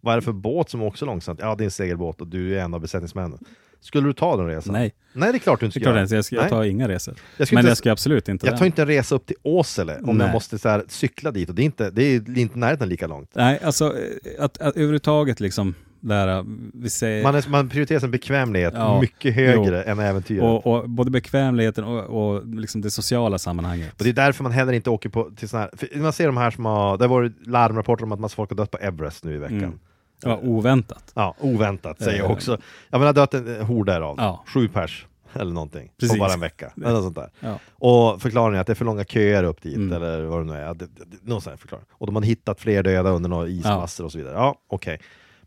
Vad är det för båt som åker så långsamt? Ja, det är en segelbåt och du är en av besättningsmännen. Skulle du ta den resan? Nej, Nej, det är klart du inte ska göra. jag, ska, jag tar inga resor. Jag Men inte jag ska absolut inte Jag den. tar inte en resa upp till Åsele om Nej. jag måste så här, cykla dit och det är inte, det är inte närheten lika långt. Nej, alltså att, att överhuvudtaget liksom Där, vi säger, Man, är, man prioriterar sin bekvämlighet Ja, mycket högre än äventyret. och, och både bekvämligheten och, och liksom det sociala sammanhanget. Och det är därför man heller inte åker på till såna här, man ser de här som har, det har varit larmrapporter om att massa folk har dött på Everest nu i veckan. Mm. Ja, oväntat. Ja, oväntat säger jag Eh. också. Ja men det har dött en hord därav, Ja. sju pers eller någonting, Precis. på bara en vecka. Eller något sånt där. Ja. Och förklaringen är att det är för långa köer upp dit, Mm. eller vad det nu är. Ja, någon sån förklaring. Och de har hittat fler döda under några ismassor och så vidare. Ja, okej.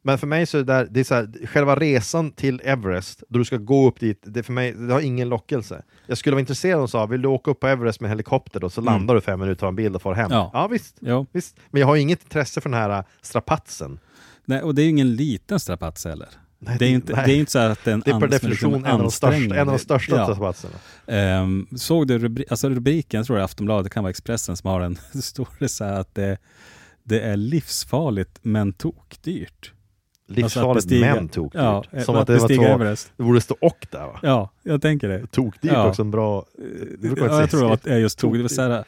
Men för mig så är det där, det är så här, själva resan till Everest, då du ska gå upp dit, det, för mig, det har ingen lockelse. Jag skulle vara intresserad och sa, vill du åka upp på Everest med helikopter då, så Mm. landar du fem minuter, tar en bild och far hem. Ja. ja visst, visst. Men jag har inget intresse för den här äh, strapatsen. Nej, och det är ju ingen liten strapats heller. Nej, det är inte, nej. det är inte så att en Det är per definition en av de största, en av de största Ja. strapatserna. Ehm, såg du rubri alltså rubriken, jag tror det är Aftonbladet, det kan vara Expressen som har den. Det står det så här att det, det är livsfarligt men tokdyrt. Livsfarligt bestiga- men tokdyrt. Ja, Som att att det var två, Everest. det borde stå och där va? Ja, jag tänker det. Tokdyrt Ja. också, en bra... det Ja, jag tror att det är just så här,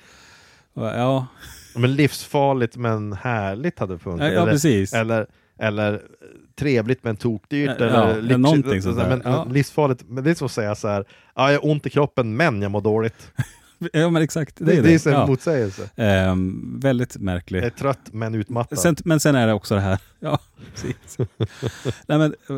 ja, Men livsfarligt men härligt hade funkat. ja, ja, eller, precis. eller, eller trevligt men tokdyrt. Ja, eller eller någonting sånt där. men, Ja. Livsfarligt, men det är som att säga så här, ja, jag har ont i kroppen men jag mår dåligt. Ja, men exakt. Det, Det, är det, det. är en ja. motsägelse. Ehm, väldigt märklig. Jag är trött men utmattad. Sen, men sen är det också det här, ja precis. Nej, men, eh,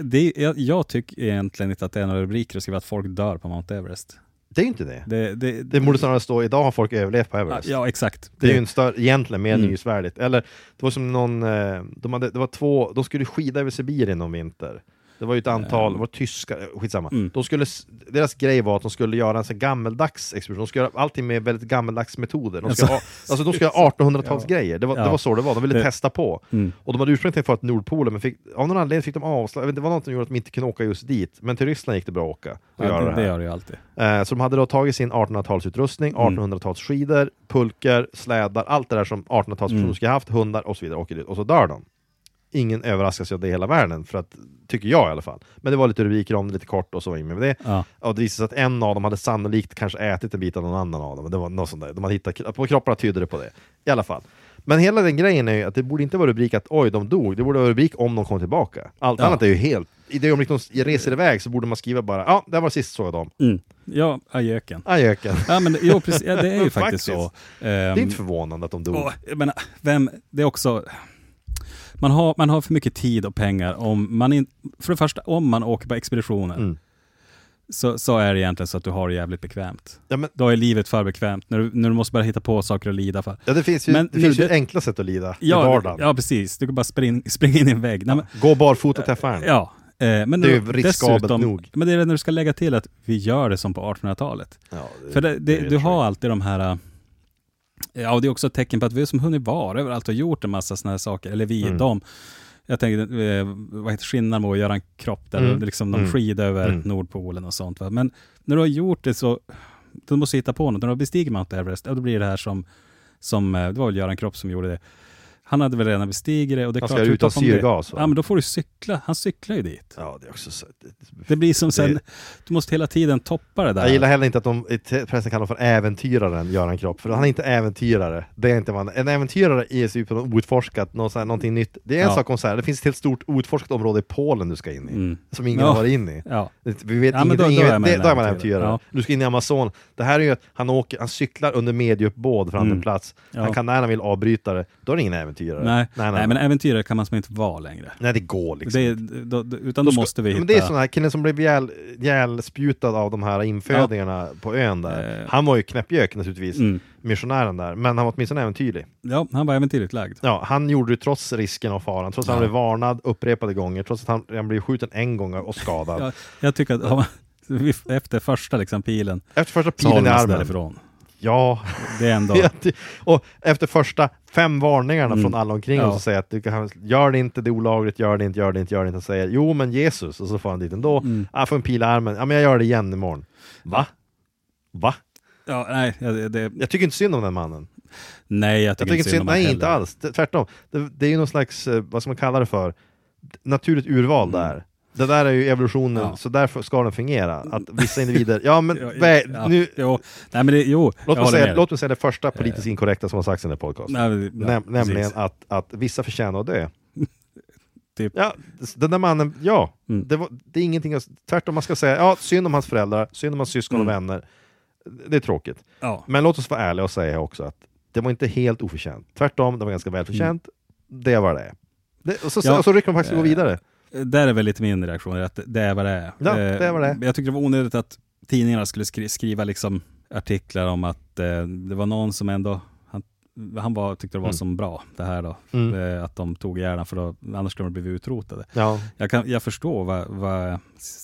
det, jag, jag tycker egentligen inte att det är några rubriker att skriva att folk dör på Mount Everest. Det är ju inte det. Det, det, Det borde snarare stå, idag har folk överlevt på Everest. ja, exakt. Det är ju en större, egentligen mer Mm. nyhetsvärdigt. Eller, det var som någon, eh, de hade, det var två, de skulle skida över Sibirien någon vinter. Det var ju ett antal, det var tyskar, eh, skitsamma. Mm. De skulle, deras grej var att de skulle göra en sån gammeldags expedition, de skulle göra allting med väldigt gammeldags metoder. De skulle, ha, alltså de skulle ha 1800-talsgrejer, det var, Ja. det var så det var, de ville Det- testa på. Mm. Och de hade ursprungligen få till Nordpolen, men fick, av någon anledning fick de avslag, det var något som gjorde att de inte kunde åka just dit. Men till Ryssland gick det bra att åka och Ja, göra det, det det gör det ju alltid. Eh, Så de hade då tagit sin 1800-talsutrustning, Mm. 1800-talsskidor, pulkor, slädar, allt det där som 1800-talspersoner Mm. skulle ha haft, hundar och så vidare, dit och så dör de. Ingen överraskas av det i hela världen, för att, tycker jag i alla fall. Men det var lite rubriker om det, lite kort och så inget med det. Ja. Och det visade sig att en av dem hade sannolikt kanske ätit en bit av någon annan av dem. Det var något sånt där. De hade hittat, på kropparna tydde det på det. I alla fall. Men hela den grejen är ju att det borde inte vara rubrik att oj, de dog. Det borde vara rubrik om de kom tillbaka. Allt Ja. annat är ju helt... I det ögonblick de reser iväg så borde man skriva bara ja, det var sist såg jag dem. Mm. Ja, ajöken. Ajöken. Ja, men det- jo, precis, ja, det är ju Men faktiskt så. faktiskt. Det är Ehm, inte förvånande att de dog. och, menar, vem, det är också... Man har, man har för mycket tid och pengar om man in, För det första, om man åker på expeditioner Mm. så, så är det egentligen så att du har det jävligt bekvämt. Ja, men, Då är livet för bekvämt, när du, när du måste börja hitta på saker att lida för. ja, det finns ju, Men det nu, finns ju det- enkla sätt att lida i Ja, vardagen. ja precis. Du kan bara spring, springa in i en vägg. Nej, men, Gå barfota till affären. ja. eh, men Det är ju riskabelt dessutom- nog. Men det är när du ska lägga till att vi gör det som på 1800-talet. Ja, För det, du har alltid de här... Ja, och det är också ett tecken på att vi som hunnit vara överallt och gjort en massa sådana här saker. Eller vi, Mm. de. Jag tänker, eh, vad heter skillnaden med att göra en kropp där Mm. liksom de Mm. skidar över Mm. Nordpolen och sånt. Va? Men när du har gjort det så, du måste hitta på något. När du har bestigit Mount Everest, ja, då blir det här som, som eh, det var väl Göran Kropp som gjorde det. Han hade väl redan bestigit det och det är Han klart, ska utan utifrån det- syrgas? Ja, men då får du cykla. Han cyklar ju dit. Ja, det är också så. Det blir som sen, Det- du måste hela tiden toppa det där. Jag gillar heller inte att de i pressen kallar för äventyraren Göran Kropp, för han är inte äventyrare. Det är inte man. En äventyrare är på något outforskat, något, här, någonting nytt. Det är en Ja. sak om så här, det finns ett helt stort outforskat område i Polen du ska in i, Mm. som ingen Ja. har varit in i. Ja. Vi vet Ja, inget, då- då ingen, är vet- man det, en då är äventyrare. äventyrare. Du ska in i Amazon. Det här är ju att han, åker, han cyklar under medieuppbåd fram till en Mm. plats. Han kan när han vill avbryta det. Då är det ingen äventyrare. Nej, nej, nej, men äventyrare kan man som inte vara längre. nej, det går liksom Det är, då, då, utan då ska- måste vi hitta... Men det är sån här killen som blev ihjäl- ihjälspjutad av de här infödingarna på ön där. Eh. Han var ju knäppjök naturligtvis, Mm. missionären där, men han var åtminstone äventyrlig. Ja, han var äventyrligt lagd. Ja, han gjorde det trots risken och faran, trots att han Ja. blev varnad upprepade gånger, trots att han, han blev skjuten en gång och skadad. Ja, jag tycker att ja, efter första liksom, pilen Efter första så pilen i armen. därifrån. Ja, Det är ändå... och efter första fem varningarna Mm. från alla omkring Ja. och säger att du kan, gör det inte, det är olagligt, gör det inte, gör det inte, gör det inte. Och säger jo men Jesus, och så får han dit ändå. Mm. Jag får en pil i armen, ja men jag gör det igen imorgon. Va? Va? Ja, nej, det, det, Jag tycker inte synd om den mannen. nej, jag Jag tycker, tycker inte synd om nej, han inte heller. alls. Tvärtom. Det, det är ju någon slags, eh, vad ska man kalla det för, naturligt urval Mm. där. Det där är ju evolutionen, Ja. så därför ska den fungera. Att vissa individer, ja men Ja, vä- ja, nu, jo, nej, men det, jo, låt, mig säga, med. låt mig säga det första politiskt inkorrekta som har sagts i den här podcasten. Ja, Näm- nämligen att, att vissa förtjänar att dö. typ. Ja, den där mannen, ja. Mm. Det, var, det är ingenting tvärtom, man ska säga ja, synd om hans föräldrar, synd om hans syskon och Mm. vänner. Det är tråkigt. Ja. Men låt oss vara ärliga och säga också att det var inte helt oförtjänt. Tvärtom, det var ganska välförtjänt. Det var det det och, så, Mm. Ja. och så rycker de faktiskt gå vidare. Där är väl lite min reaktion, att det är vad det är. Ja, Eh, det är vad det är. Jag tyckte det var onödigt att tidningarna skulle skri skriva liksom artiklar om att eh, det var någon som ändå, han, var, tyckte det var Mm. som bra det här då. Mm. Eh, att de tog hjärnan för då, annars skulle de bli utrotade. Ja. Jag, kan, jag förstår vad, vad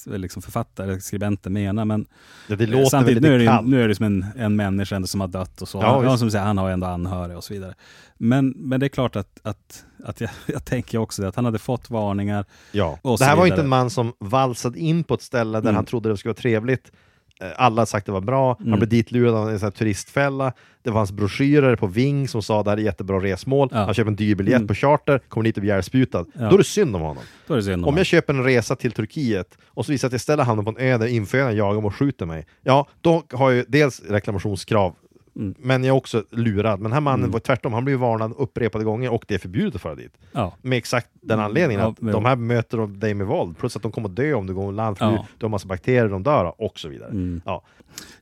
liksom författare, skribenter menar, men Ja, det låter samtidigt nu är, det, nu är det som en, en människa ändå som har dött och så. Ja, han, som säger, han har ändå anhöriga och så vidare. Men, men det är klart att, att, att jag, jag tänker också det, att han hade fått varningar. Ja. Det här var inte en man som valsade in på ett ställe där Mm. han trodde det skulle vara trevligt. Eh, Alla har sagt det var bra, han Mm. blev ditlurad av en sån turistfälla. Det fanns broschyrer på Ving som sa det här är jättebra resmål. Ja. Han köper en dyr biljett Mm. på charter, kommer dit och blir ihjälsputad. Ja. Då är det synd om honom. Synd om Om jag köper en resa till Turkiet och så visar att jag ställer hamnar på en ö där infödarna jagar mig och skjuter mig. Ja, då har jag dels reklamationskrav, Mm. men jag är också lurad. Men den här mannen Mm. var tvärtom, han blev varnad upprepade gånger och det är förbjudet att fara dit. Ja. Med exakt den Mm. anledningen Ja, att jo. de här möter dig med våld, plus att de kommer dö om du går land, för Ja. du, har massa bakterier de dör av, och så vidare. Mm. Ja.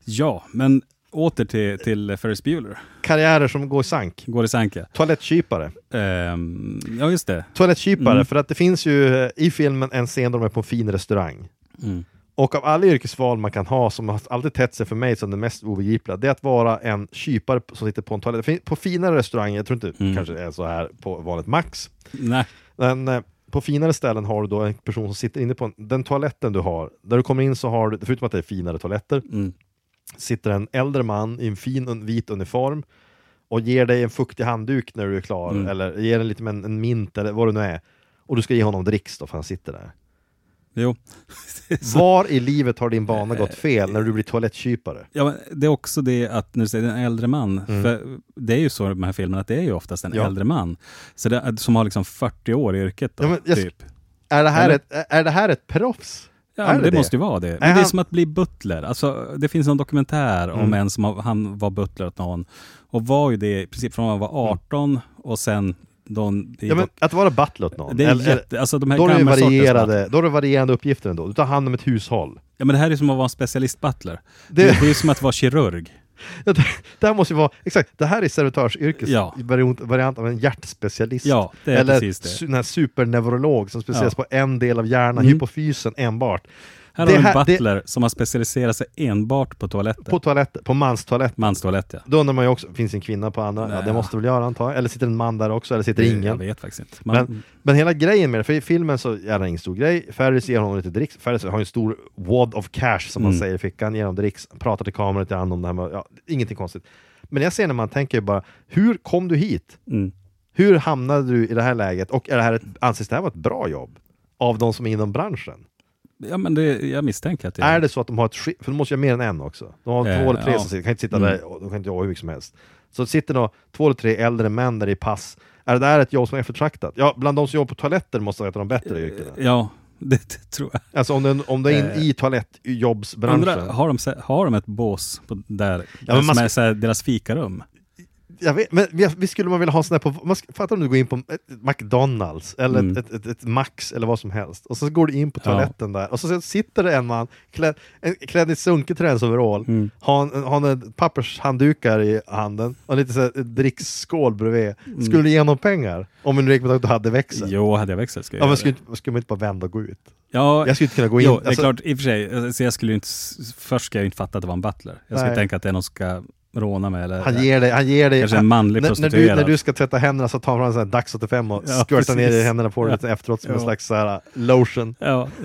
Ja, men åter till, till Ferris Bueller. Karriärer som går i sank. Går i sanke. Toalettkypare. Ehm, ja, just det. Toalettkypare, Mm. för att det finns ju i filmen en scen där de är på en fin restaurang. Mm. Och av alla yrkesval man kan ha, som har alltid tätt sig för mig som det mest obegripliga, det är att vara en kypare som sitter på en toalett. På finare restauranger, jag tror inte Mm. kanske det är så här på vanligt Max, Nej. men eh, på finare ställen har du då en person som sitter inne på en, den toaletten du har. Där du kommer in så har du, förutom att det är finare toaletter, Mm. sitter en äldre man i en fin vit uniform och ger dig en fuktig handduk när du är klar, Mm. eller ger en lite en, en mint eller vad det nu är. Och du ska ge honom dricks då, för han sitter där. Jo. Var i livet har din bana gått fel när du blir toalettkypare? Ja, men det är också det att när du säger en äldre man, Mm. för det är ju så i de här filmerna att det är ju oftast en Ja. äldre man. Så det, som har liksom 40 år i yrket då, Ja, men typ. Är det här, Eller? ett, är det här ett proffs? Ja, det det, måste ju vara det. Men Är det är han- som att bli butler. Alltså, det finns en dokumentär om Mm. en som han var butler åt någon och var ju det i princip från han var 18 och sen det, Ja, men att vara butler åt någon? det är eller- jätte, alltså de här då, är det varierade, då är det varierande uppgifter ändå. Du tar hand om ett hushåll. Ja men det här är som att vara en specialist-butler. Det- Det, det är som att vara kirurg. Det här måste ju vara, exakt, det här är servitörsyrkes Ja. variant, variant av en hjärtspecialist. Ja, det är Eller precis det. här superneurolog som specialiserar Ja. på en del av hjärnan, Mm. hypofysen enbart. Här Det har vi en här- det- butler som har specialiserat sig enbart på toaletter. På toaletter, på manstoalett. Manstoalett ja. Då undrar man ju också, finns en kvinna på andra? Ja, Nej. det måste väl göra antar jag. Eller sitter en man där också, eller sitter Det- ingen? Jag vet faktiskt inte. Man, Men, men hela grejen med det, för i filmen så är det ingen stor grej. Ferris ger honom lite dricks. Ferris har en stor wad of cash som man Mm. säger i fickan, ger honom dricks, pratar till kameran lite grann om det här med, ja, ingenting konstigt. Men jag ser när man tänker bara, hur kom du hit? mm. Hur hamnade du i det här läget? Och är det här ett, anses det här vara ett bra jobb? Av de som är inom branschen? Ja men det, jag misstänker att det Är det så att de har ett skift, för de måste ju ha mer än en också. De har Eh, två eller tre ja. som sitter, kan inte sitta Mm. där, de kan inte jobba hur mycket som helst. Så det sitter då två eller tre äldre män där i pass. Är det där ett jobb som är eftertraktat? Ja, bland de som jobbar på toaletter måste vara ett av de bättre yrkena. Ja, det, det tror jag. Alltså om du, om du är in Eh, i toalettjobbsbranschen. Undrar, har, de, har de ett bås på, där, Ja, men man som är ska- så här, deras fikarum? Jag vet, men vi, vi skulle man vilja ha sån här på, man om du går in på ett McDonalds eller Mm. ett, ett, ett, Max eller vad som helst och så går du in på Ja. toaletten där och så sitter det en man klädd, en, klädd i sunkig träningsoverall, Mm. har en, har en pappershanddukar i handen och lite så här, ett dricksskål bredvid. Mm. Skulle du ge honom pengar? Om en räknar med att du hade växel? Jo, hade jag växel skulle jag Ja, men skulle, skulle man inte bara vända och gå ut? Ja, Jag skulle inte kunna gå in. jo, det är alltså- klart, i och för sig. Alltså, jag skulle inte, först ska jag inte fatta att det var en butler. Jag skulle tänka att det är någon som ska råna mig eller Han ger dig, han ger dig kanske en manlig när, när, du, när du ska tvätta händerna så tar han en sån här Dax 85 och Ja, skvörtar ner i händerna på dig Ja. efteråt som en Ja. slags så här, lotion. Ja.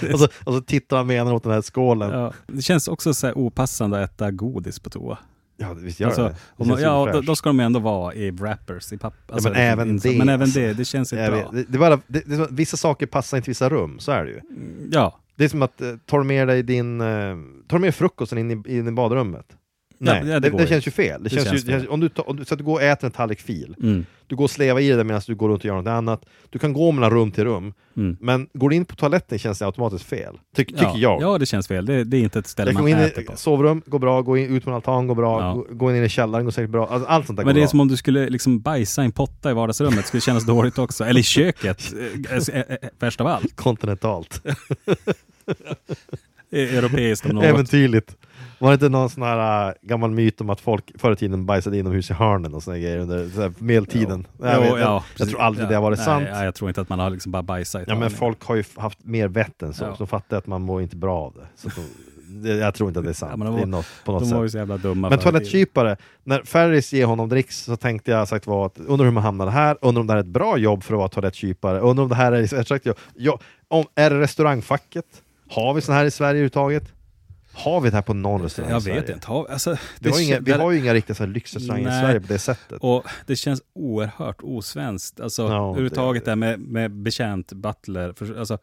Och så, och så tittar han med henne mot den här skålen. Ja, Ja. Det känns också så här opassande att äta godis på toa. visst gör Alltså, det. det. man, ja, då, då ska de ändå vara i wrappers, i papper. Alltså, men även in- det, Men även alltså. det, det känns inte bra. det, det bara, det, vissa saker passar inte i vissa rum, så är det ju. Ja, Det är som att eh, tar du med dig din, eh, tar med frukosten in i, in i badrummet? Nej, ja, det, det det, ju. känns ju fel. Det Det känns ju, känns det känns, om, du tar, om du, så att du går och äter en tallrik fil, Mm. du går och slevar i det medan du går runt och gör något annat. Du kan gå mellan rum till rum, Mm. men går du in på toaletten känns det automatiskt fel. Ty, tycker ja. jag. Ja, det känns fel. Det, det är inte ett ställe jag man in äter i på. sovrum, går bra, gå in, ut på en altan, går bra, Ja. gå, gå in i källaren, går säkert bra. Alltså, allt sånt där Men går det är bra. som om du skulle liksom bajsa i en potta i vardagsrummet, det skulle kännas dåligt också. Eller i köket, eh, eh, eh, värst av allt. Kontinentalt. Eh, Europeiskt om något. Äventyrligt. Var det inte någon sån här äh, gammal myt om att folk förr i tiden bajsade inomhus i hörnen och såna grejer under så här, medeltiden? Jo, jag, vet, ja, jag, tror aldrig Ja. det har varit Nej, sant. Ja, jag tror inte att man har liksom bara bajsat i Ja men folk har ju haft mer vett än så, Ja. så de fattar att man mår inte bra av det. Så de, jag tror inte att det är sant. Ja, men de det är var- något, på något De sätt. var ju så jävla dumma. Men toalettkypare, när Ferris ger honom dricks så tänkte jag sagt var att undrar hur man hamnade här, undrar om det här är ett bra jobb för att vara toalettkypare, undrar om det här är ett jobb. Ja, om, är det restaurangfacket? Har vi sån här i Sverige överhuvudtaget? Har vi det här på någon restaurang Jag i Sverige? vet inte. Har- Alltså, Vi har, det inga, vi har ju inga riktiga så här lyxrestauranger i Nej. Sverige på det sättet. Och det känns oerhört osvenskt. Alltså Ja, överhuvudtaget det- det här med, med betjänt, butler. För, alltså,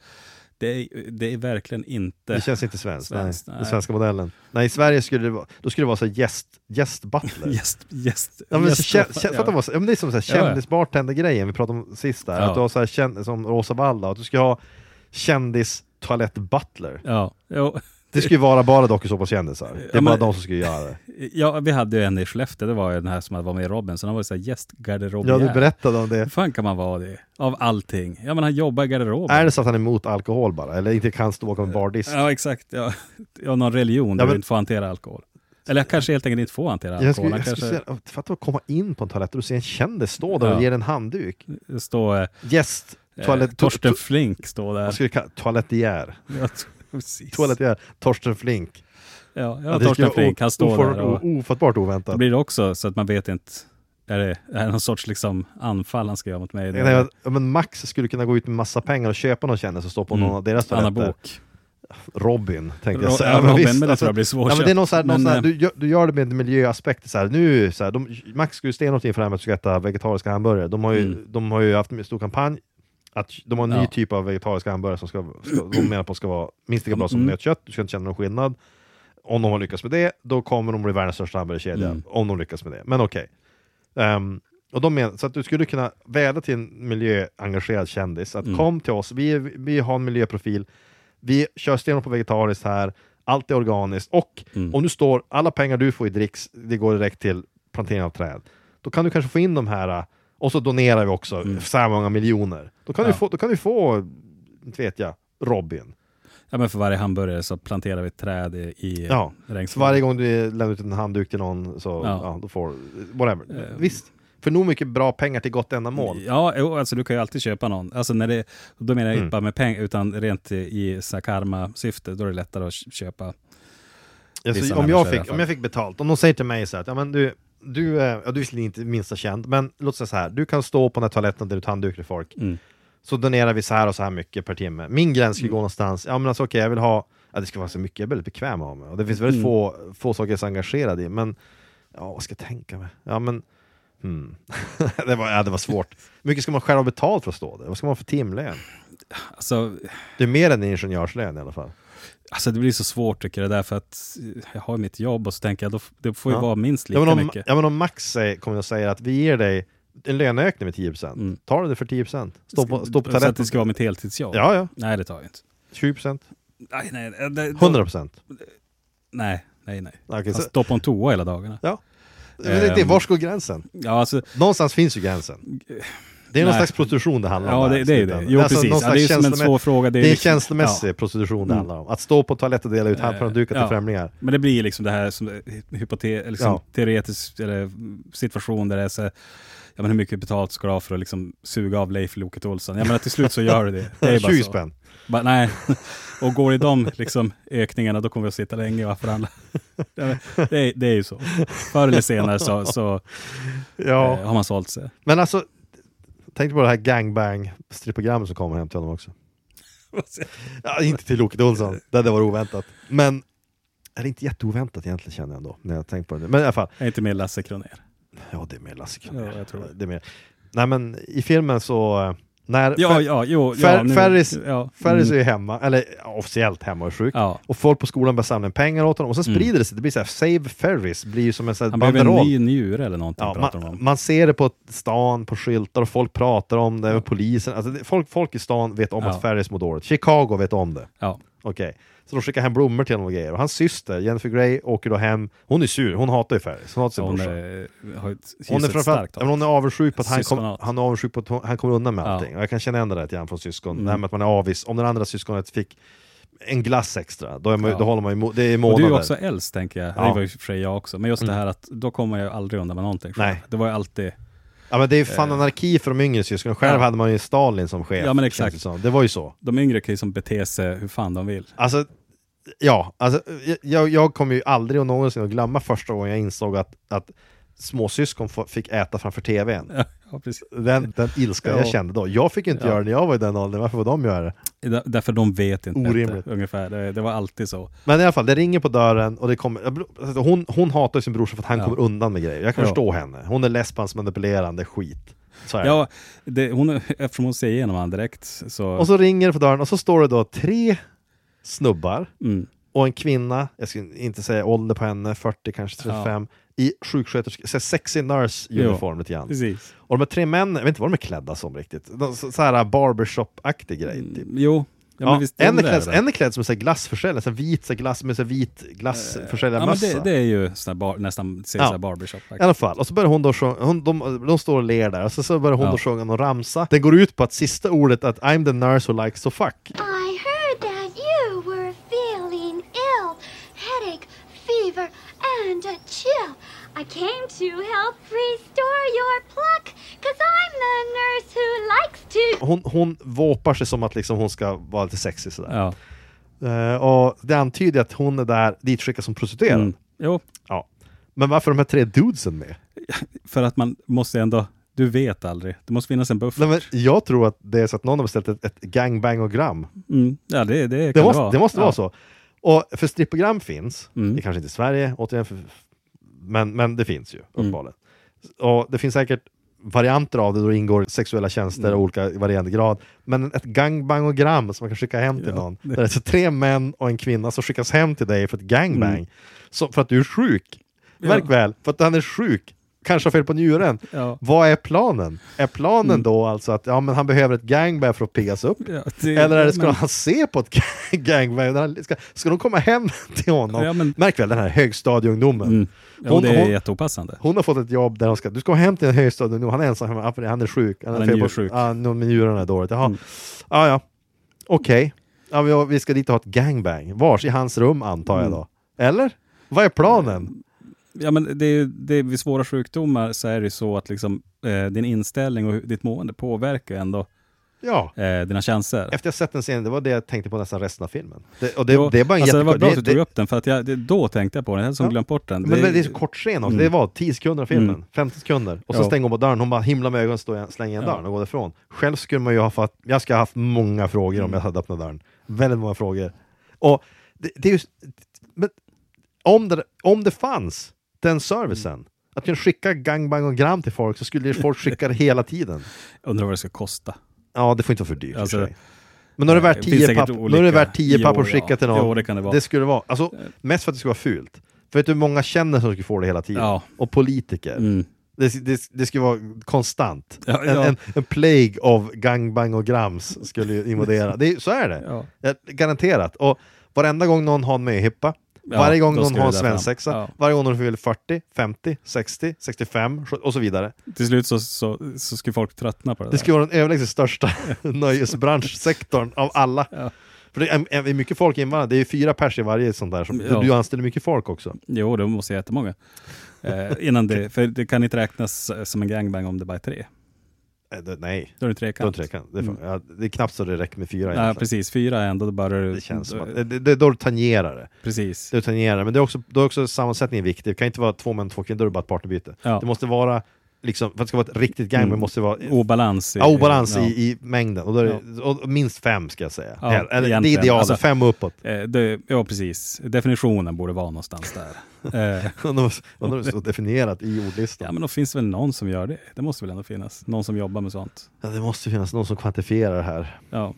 det, är, det är verkligen inte... Det känns inte svenskt, Svenskt, nej. nej. Den svenska modellen. Nej, i Sverige skulle det vara, då skulle det vara så här gäst, gästbutler. Gäst, gäst, Ja, men, så, gäst- kä- kä- det, så- ja, men det är som så här Ja, ja. kändisbartender-grejen vi pratade om sist där. Ja. Att du har så här, känd, som Rosa Walla, att du ska ha kändis toalett-butler. Ja, jo. Det ska ju vara bara dokusåpakändisar. Det är Ja, bara men- de som ska göra det. ja, vi hade ju en i Skellefteå, det var ju den här som var med i Robinson, han var ju såhär gästgarderobier. Ja, du berättade om det. Hur fan kan man vara det? Av allting. Ja men han jobbar i garderoben. Är det så att han är emot alkohol bara? Eller inte kan stå bakom en bardisk? Ja exakt, ja. ja någon religion där Ja, men- du inte får hantera alkohol. Eller kanske helt enkelt inte får hantera Jag alkohol. skulle, Han jag kanske skulle säga, fatta att komma in på en toalett och se en kändis stå där Ja. och ge en handduk. står eh, Gäst, toalett... Torsten Flink står där. Vad ska vi kalla Toalettier. Precis. Torsten Flink. Ja, ja, det Torsten Flink, han står där och Ofattbart oväntat. blir det också så att man vet inte, är det, är det någon sorts liksom anfall han ska göra mot mig? Nej, men Max skulle kunna gå ut med massa pengar och köpa någon kändis och stå på Mm. någon av deras Anna toaletter. Bok. Robin, tänkte jag säga. ja, Robin, visst, men det tror jag blir svårt. Ja, men det är någon sån här, någon Men, sån här, eh, du, gör, du gör det med en miljöaspekt. Så här, nu, så här, de, Max skulle stenhårt inför det här med att du ska äta vegetariska hamburgare. De har ju, Mm. de har ju haft en stor kampanj att de har en ny Ja. typ av vegetariska hamburgare som ska, ska, de menar på ska vara minst lika bra som Mm. nötkött. Du ska inte känna någon skillnad. Om de har lyckats med det, då kommer de bli världens största hamburgerkedja. Mm. Om de lyckas med det. Men okej. Ehm, och de men, så att du skulle kunna vädja till en miljöengagerad kändis att Mm. kom till oss, vi, vi har en miljöprofil, vi kör stenhårt på vegetariskt här, allt är organiskt och Mm. om du står, alla pengar du får i dricks, det går direkt till plantering av träd. Då kan du kanske få in de här, och så donerar vi också Mm. så här många miljoner. Då kan, Ja. du få, då kan du få, inte vet jag, Robin. Ja men för varje hamburgare så planterar vi ett träd i, i Ja, regnskogen. Varje gång du lämnar ut en handduk till någon så Ja. ja. då får whatever. Eh. Visst, för nog mycket bra pengar till gott ändamål. Ja, alltså du kan ju alltid köpa någon. Alltså när det, då menar jag Mm. inte bara med pengar, utan rent i, karma-syfte, då är det lättare att köpa. Alltså, om, jag fick, om jag fick betalt, om de säger till mig så här att ja, men du, du, är- ja, du är inte minsta känd, men låt säga så här, du kan stå på den här toaletten dela ut handdukar folk, Mm. så donerar vi så här och så här mycket per timme. Min gräns ska gå någonstans, ja men alltså okej, jag vill ha, ja, det ska vara så mycket, jag är väldigt bekväm av mig, och det finns väldigt Mm. få, få saker jag är så engagerad i, men ja, vad ska jag tänka mig? Ja men, hmm. det, var, ja, det var svårt. Hur mycket ska man själv ha betalt för att stå där? Vad ska man ha för timlön? Alltså, Det är mer än en ingenjörslön i alla fall. Alltså det blir så svårt tycker jag, därför att jag har mitt jobb och så tänker jag, då, det får ju Ja. vara minst lika Ja om, mycket. ja men om Max säger, kommer och säger att vi ger dig en löneökning med 10%, Mm. tar du det för 10%? Stå på, stå på så att det ska vara mitt heltidsjobb? Ja, ja. Nej, det tar jag inte. 20%? Nej, nej, det, det, 100%? Nej, nej, nej. Okej, Jag så, står på en toa hela dagarna. ja. Men det, det, Ehm. vars går gränsen? Ja, alltså, Någonstans finns ju gränsen. Det är någon Nej. slags prostitution det handlar om. ja det, det är det. Jo, är alltså precis. Ja, det är som en svår fråga. Det är, liksom- känslomässig prostitution det Mm. handlar om. Att stå på toaletten och dela ut Eh, handdukar till ja. främlingar. Men det blir liksom det här som hypote, liksom Ja. teoretisk eller, situation där det är så ja, men hur mycket betalt ska du ha för att liksom suga av Leif Loket Olsson? Jag menar till slut så gör du det. det är bara 20 så. spänn. Bara, nej, och går i de liksom, ökningarna då kommer vi att sitta länge och förhandla. Ja, Det är, det är ju så. Förr eller senare så, så Ja. eh, har man sålt sig. Men alltså, tänk på det här gangbang-strippprogrammet som kommer hem till honom också. Ja, inte till Loket Olsson, det hade varit oväntat. Men, är det inte jätteoväntat egentligen känner jag ändå, när jag tänkt på det. Men i alla fall, är inte med Lasse Kronér. ja det är mer Lasse Kronér. Ja, jag tror det. det är mer. Nej men i filmen så, När Ja, ja, jo. Fer- ja, nu- Ferris, ja, Ferris är mm, ju hemma, eller officiellt hemma och sjuk. Ja, Och folk på skolan börjar samla in pengar åt honom och så Mm. sprider det sig. Det blir så här, Save Ferris blir ju som en sån här han behöver en banderoll. ny njure eller någonting Ja, man, om. man ser det på stan, på skyltar och folk pratar om det, och polisen. Alltså, det- folk, folk i stan vet om att Ferris mår dåligt. Chicago vet om det. Ja. Okej. Så de skickar hem blommor till honom och grejer. Och hans syster, Jennifer Grey, åker då hem. Hon är sur, hon hatar ju Ferris. Hon hatar sin Hon brorsa. är, har ett, Hon är, framförallt, hon avundsjuk på att han, kom, Syskonhat. han är avundsjuk på att hon, han kommer undan med allting. Och jag kan känna igen det där lite grann från syskon. Mm. Det här med att man är avis. Om den andra syskonet fick en glass extra, då, är man, Ja. då håller man ju, det är Och månader. du är också äldst tänker jag. Ja. Det var ju för sig jag också. Men just Mm. det här att då kommer jag aldrig undan med någonting. Nej. Det var ju alltid... Ja men det är fan anarki för de yngre syskonen. Själv Eh. Hade man ju Stalin som chef. Ja, men känns exakt. Det, som. det var ju så. De yngre kan ju som bete sig hur fan de vill. Alltså, ja, alltså, jag, jag kommer ju aldrig och någonsin att glömma första gången jag insåg att, att småsyskon få- fick äta framför tvn. Ja, precis. Den, den ilska jag Ja. kände då. Jag fick inte Ja. göra det när jag var i den åldern, varför får de göra det? Där- Därför de vet inte Orimligt. bättre, ungefär. Det, det var alltid så. Men i alla fall, det ringer på dörren och det kommer, alltså, hon, hon hatar sin brorsa för att han Ja. kommer undan med grejer. Jag kan Ja. förstå henne. Hon är lesbans manipulerande skit. Ja, det, hon, eftersom hon ser igenom honom direkt så... Och så ringer det på dörren och så står det då tre snubbar mm, och en kvinna, jag ska inte säga ålder på henne, 40 kanske 35, i sjuksköterska, så här sexy nurse uniform lite grann. precis. Och de här tre männen, jag vet inte vad de är klädda som riktigt. De, så, så här barbershop-aktig grej. Typ. Mm, jo. Ja, Ja, en, är klädd, en är klädd som en glassförsäljare, så vit så glass med så vit Ja, glassförsäljarmössa. det, det är ju bar, nästan ser Ja. barbershop I alla fall, och så börjar hon då sjunga, hon, de, de står och ler där, och så, så börjar hon Ja. då sjunga någon ramsa. Det går ut på att sista ordet att I'm the nurse who likes to fuck. I came to help restore your pluck. Cause I'm the nurse who likes to. Hon, hon våpar sig som att liksom hon ska vara lite sexig sådär. Ja. Eh, och det antyder att hon är där ditskickad som prostituerad. Mm. Jo, Ja. Men varför är de här tre dudesen med? för att man måste ändå... Du vet aldrig. Det måste finnas en buffert. Nej, men jag tror att det är så att någon har beställt ett, ett gangbangogram. Mm. Ja, det, det kan Det måste, vara. det måste ja. vara så. Och för stripprogram finns, Mm. det kanske inte i Sverige, återigen, för, men, men det finns ju Mm. uppenbarligen. Och det finns säkert varianter av det då det ingår sexuella tjänster Mm. och olika varierande grad. Men ett gangbangogram som man kan skicka hem till Ja, någon. Där det är så tre män och en kvinna som skickas hem till dig för ett gangbang. Mm. Så, för att du är sjuk. Ja. Märk väl, för att han är sjuk. Kanske har fel på njuren. Ja. Vad är planen? Är planen Mm. då alltså att ja, men han behöver ett gangbang för att piggas upp? Ja, det- Eller är det, ska men- han se på ett gangbang? Han- Ska, ska de komma hem till honom? Ja, men- Märk väl den här högstadieungdomen. Mm. Ja, Hon- det är hon- jätteopassande. Hon har fått ett jobb där hon ska, du ska hem till en högstadieungdom, han är ensam hemma, han är sjuk. Han är fel på- njursjuk. Ja, men njurarna är dåligt. Jaha. Mm. Ja, ja. Okej. Ja, vi, vi ska dit och ha ett gangbang. Vars? I hans rum antar jag Mm. då? Eller? Vad är planen? Ja, men det det vid svåra sjukdomar så är det så att liksom, eh, din inställning och ditt mående påverkar ändå Ja. eh, dina chanser. Efter jag sett den scenen, det var det jag tänkte på nästan resten av filmen. Det, och det, Jo, det är bara en alltså, det var bra det- att du tog det- upp den, för att jag, det, då tänkte jag på den. Jag hade som Ja. glömt bort den. Men, men det är så kort scen också, Mm. det var 10 sekunder av filmen, Mm. 50 sekunder. Och så Ja. stänger hon på dörren, hon bara himlar med ögonen, står slänger igen Ja. dörren och går ifrån. Själv skulle man ju ha fått, jag skulle ha haft många frågor om Mm. jag hade öppnat dörren. Väldigt många frågor. Och det, det är ju, men om det, om det fanns den servicen, att kunna skicka gangbang och gram till folk så skulle folk skicka det hela tiden. Undrar vad det ska kosta. Ja, det får inte vara för dyrt. Alltså, för men då är det värt det finns 10 säkert papp, är det värt 10 Jo, papp att skicka till någon. Jo, det kan det vara. det skulle vara. Alltså, mest för att det ska vara fult. För vet du hur många känner som skulle få det hela tiden? Ja. Och politiker. Mm. Det, det, det skulle vara konstant. Ja, En, ja. en, en plague of gangbang och grams skulle invadera. Det, så är det. Ja. Eh, Garanterat. Och varenda gång någon har en möhippa, Ja, varje gång någon har en svensexa, Ja. varje gång någon fyller 40, 50, 60, 65 och så vidare. Till slut så, så, så ska folk tröttna på det Det där. skulle vara den överlägset största nöjesbranschsektorn av alla. Ja. För det är, är mycket folk invandrare, det är fyra pers i varje sånt där. Som, Ja. Du anställer mycket folk också. Jo, det måste jag jättemånga. Eh, innan det, för det kan inte räknas som en gangbang om det bara är tre. Eh, det, nej, Då är det då är trekant. det trekant. Det, är, Mm. ja, det är knappt så det räcker med fyra Ja, egentligen. precis. Fyra är ändå bara... Det känns som att, det, det, då du tangerar det. Precis. Det tangerar, men det är också, då är också sammansättningen viktig. Det kan inte vara två män, två kvinnor, då är det bara ett partnerbyte. Ja. Det måste vara liksom, för att det ska vara ett riktigt gangbang Mm. måste det vara Obalans. i- ja, obalans ja. i, i mängden. Och, är det, och minst fem ska jag säga. Ja, Eller, det är idealet, Alltså- fem och uppåt. Eh, det, ja, precis. Definitionen borde vara någonstans där. Eh, Undrar om det står definierat i ordlistan. ja, men då finns det väl någon som gör det. Det måste väl ändå finnas. Någon som jobbar med sånt. Ja, det måste finnas någon som kvantifierar det här. Ja,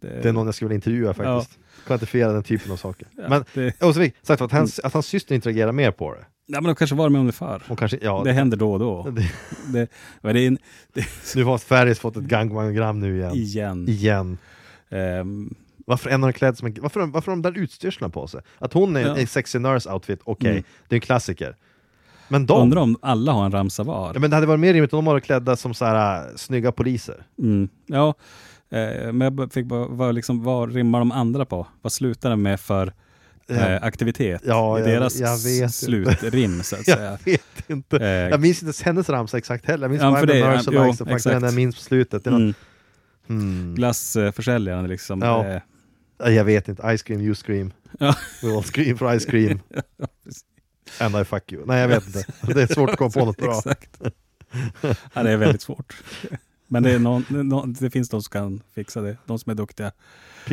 Det är någon jag skulle vilja intervjua faktiskt. Kvantifiera den typen av saker. Ja, men, det- och så sagt att hans, att hans syster interagerar mer på det. Ja, men de kanske var med förr. Hon kanske, ja, Det händer då och då. Det- Det, men det är en, det, Nu har Ferris fått ett gangbangogram nu igen. igen. Igen. Ehm, Varför en har klädd som en, varför, varför har de där utstyrseln på sig? Att hon är Ja. i sexy nurse outfit, okej, Mm. det är en klassiker. Men de? undrar om alla har en ramsa var. Ja, men det hade varit mer rimligt om de var klädda som så här, äh, snygga poliser. Mm. Ja, eh, men jag fick bara, vad, liksom, vad rimmar de andra på? Vad slutar det med för eh, aktivitet? Ja, I jag- deras jag s- slutrim så att säga. Jag vet inte. Eh, Jag minns inte ens hennes ramsa exakt heller. Jag minns Ja, bara det- ja, jo, Likes, faktiskt exakt. den jag minns på slutet. Det var, mm. hmm. Glassförsäljaren liksom. Ja. Eh, Jag vet inte, ice cream, you scream. Ja. We all scream for ice cream. And I fuck you. Nej jag vet inte. Det är svårt att komma på något bra. Exakt. ja, det är väldigt svårt. Men det, någon, det finns de som kan fixa det. De som är duktiga.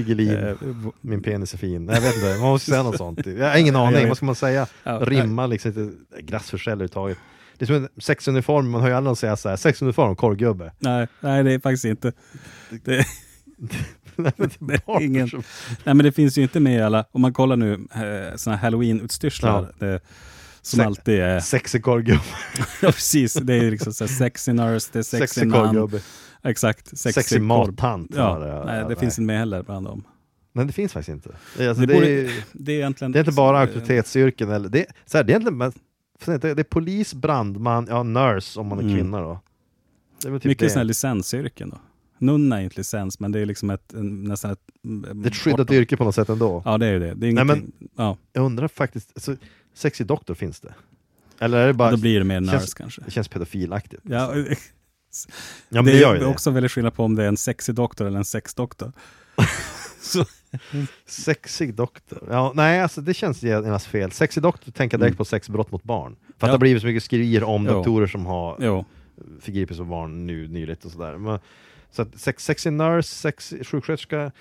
Piggelin, Eh, min penis är fin. Nej, jag vet inte, man måste säga något sånt. Jag har ingen aning, vad ska man säga? Ja, Rimma liksom inte, glassförsäljare överhuvudtaget. Det är som en sexuniform, man hör ju aldrig någon säga såhär, sexuniform, korvgubbe. Nej, nej, det är faktiskt inte. Det, Nej, men ingen- nej, men det finns ju inte med i alla. Om man kollar nu eh, såna halloween-utstyrslar. Det, som Se- alltid är. Sexig korvgubbe, Ja, precis. Det är liksom så här sexy nurse, det är sexy, sexig man. korvgubbe, Exakt. Sexig korv. mattant. Ja, nej, det finns inte med heller bland dem. Nej det finns faktiskt inte. Det, är alltså, Det det, borde- är, Det är egentligen... det är inte bara auktoritetsyrken, eller, det, så här, det är egentligen men- det är polis, brandman, ja nurse om man är Mm. kvinna då. Typ Mycket sådana licensyrken då. Nunna är inte licens, men det är liksom ett, nästan ett... Det är ett skyddat yrke på något sätt ändå. Ja, det är ju det. Det är Nej, ingenting... ja, Jag undrar faktiskt, alltså, sexy doktor finns det? Eller är det bara, då blir det mer nurse känns- kanske. det känns pedofilaktigt? Ja, ja men det, det, gör ju är det. också väldigt skillnad på om det är en sexig doktor eller en sexdoktor. Så, Sexig doktor? Ja, nej alltså det känns genast fel. Sexy doktor tänker jag direkt Mm. på sexbrott mot barn. För att Ja. det har blivit så mycket skriverier om Jo. doktorer som har jo, förgripit sig på barn nu nyligt och sådär. Men, så att sex, sexy nurse, sexy sjuksköterska,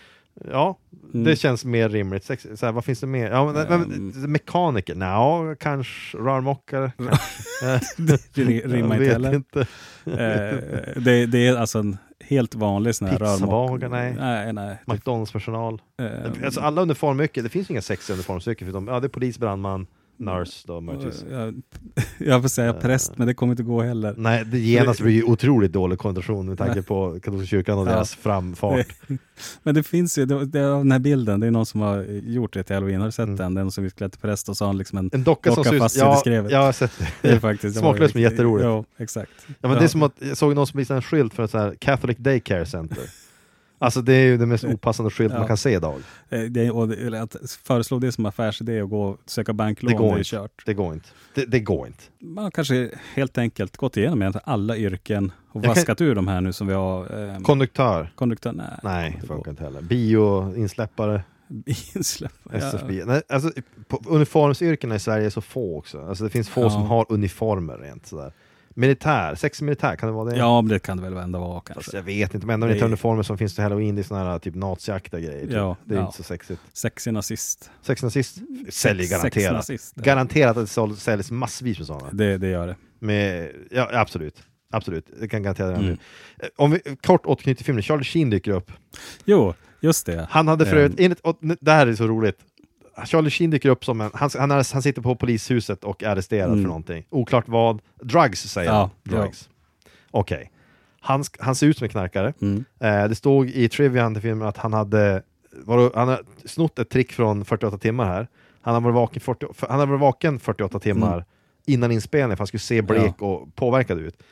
ja, Mm. det känns mer rimligt. Sex, så här, vad finns det mer? Ja, men, Ehm. men, mekaniker? Nja, kanske rörmokare? det rimmar inte heller. inte. Eh, det, det är alltså en helt vanlig sån här Pizzabagare, rörmok- nej. Nej, nej. McDonalds-personal? eh, Alltså alla uniformyrken, det finns inga sexiga uniformsyrken förutom, ja det är polis, brandman, nurse då möjligtvis. jag, jag får säga Eh. präst, men det kommer inte gå heller. Nej, det genast blir ju otroligt dålig konnotation med tanke på katolska kyrkan och Ja. deras framfart. Men det finns ju, det, det, den här bilden, det är någon som har gjort det till halloween. Har du sett Mm. den? Den som är klädd till präst och så har han liksom en... En docka som Docka ut... fast i Ja, diskrevet. jag har sett det. Det är faktiskt, det Smaklöst men jätteroligt. Ja, exakt. Ja, men det är som att jag såg någon som visade en skylt för ett så här Catholic Daycare Center. Alltså det är ju den mest opassande skylt Ja. man kan se idag. Eh, Det, och det, att föreslå det som affärsidé och gå och söka banklån, Det går det är inte. kört. Det går inte. Det, det går inte. Man kanske helt enkelt gått igenom alla yrken och Jag kan- vaskat ur de här nu som vi har. Eh, Konduktör? konduktör? Nej. Nej, det funkar inte heller. Bio-insläppare? Insläpp. SFB. Nej, alltså, uniformsyrkena i Sverige är så få också. Alltså, det finns få Ja. som har uniformer rent sådär. Militär, sex militär, kan det vara det? Ja, men det kan det väl ändå vara Fast kanske. jag vet inte, men enda Det- militäruniformer som finns till halloween det är såna här typ naziaktiga grejer. Typ. Ja, det är ja. inte så sexigt. Sexig nazist. Sex nazist säljer garanterat. Sexnazist. Garanterat att det säljs massvis med sådana. Det, det gör det. Med, ja, absolut. Absolut, det kan garantera det Mm. Eh, Om vi kort återknyter till filmen, Charlie Sheen dyker upp. Jo, just det. Han hade för övrigt, Ehm. enligt, och det här är så roligt. Charlie Sheen dyker upp som en, han, han, är, han sitter på polishuset och är arresterad Mm. för någonting. Oklart vad. Drugs säger Ja, han. ja. Drugs. Okej. Han, sk- han ser ut som en knarkare. Mm. Eh, det stod i trivian till filmen att han hade, var, han hade snott ett trick från 48 timmar här. Han hade varit vaken, 40, för- han hade varit vaken 48 timmar Mm. innan inspelningen för han skulle se blek och påverkad ut.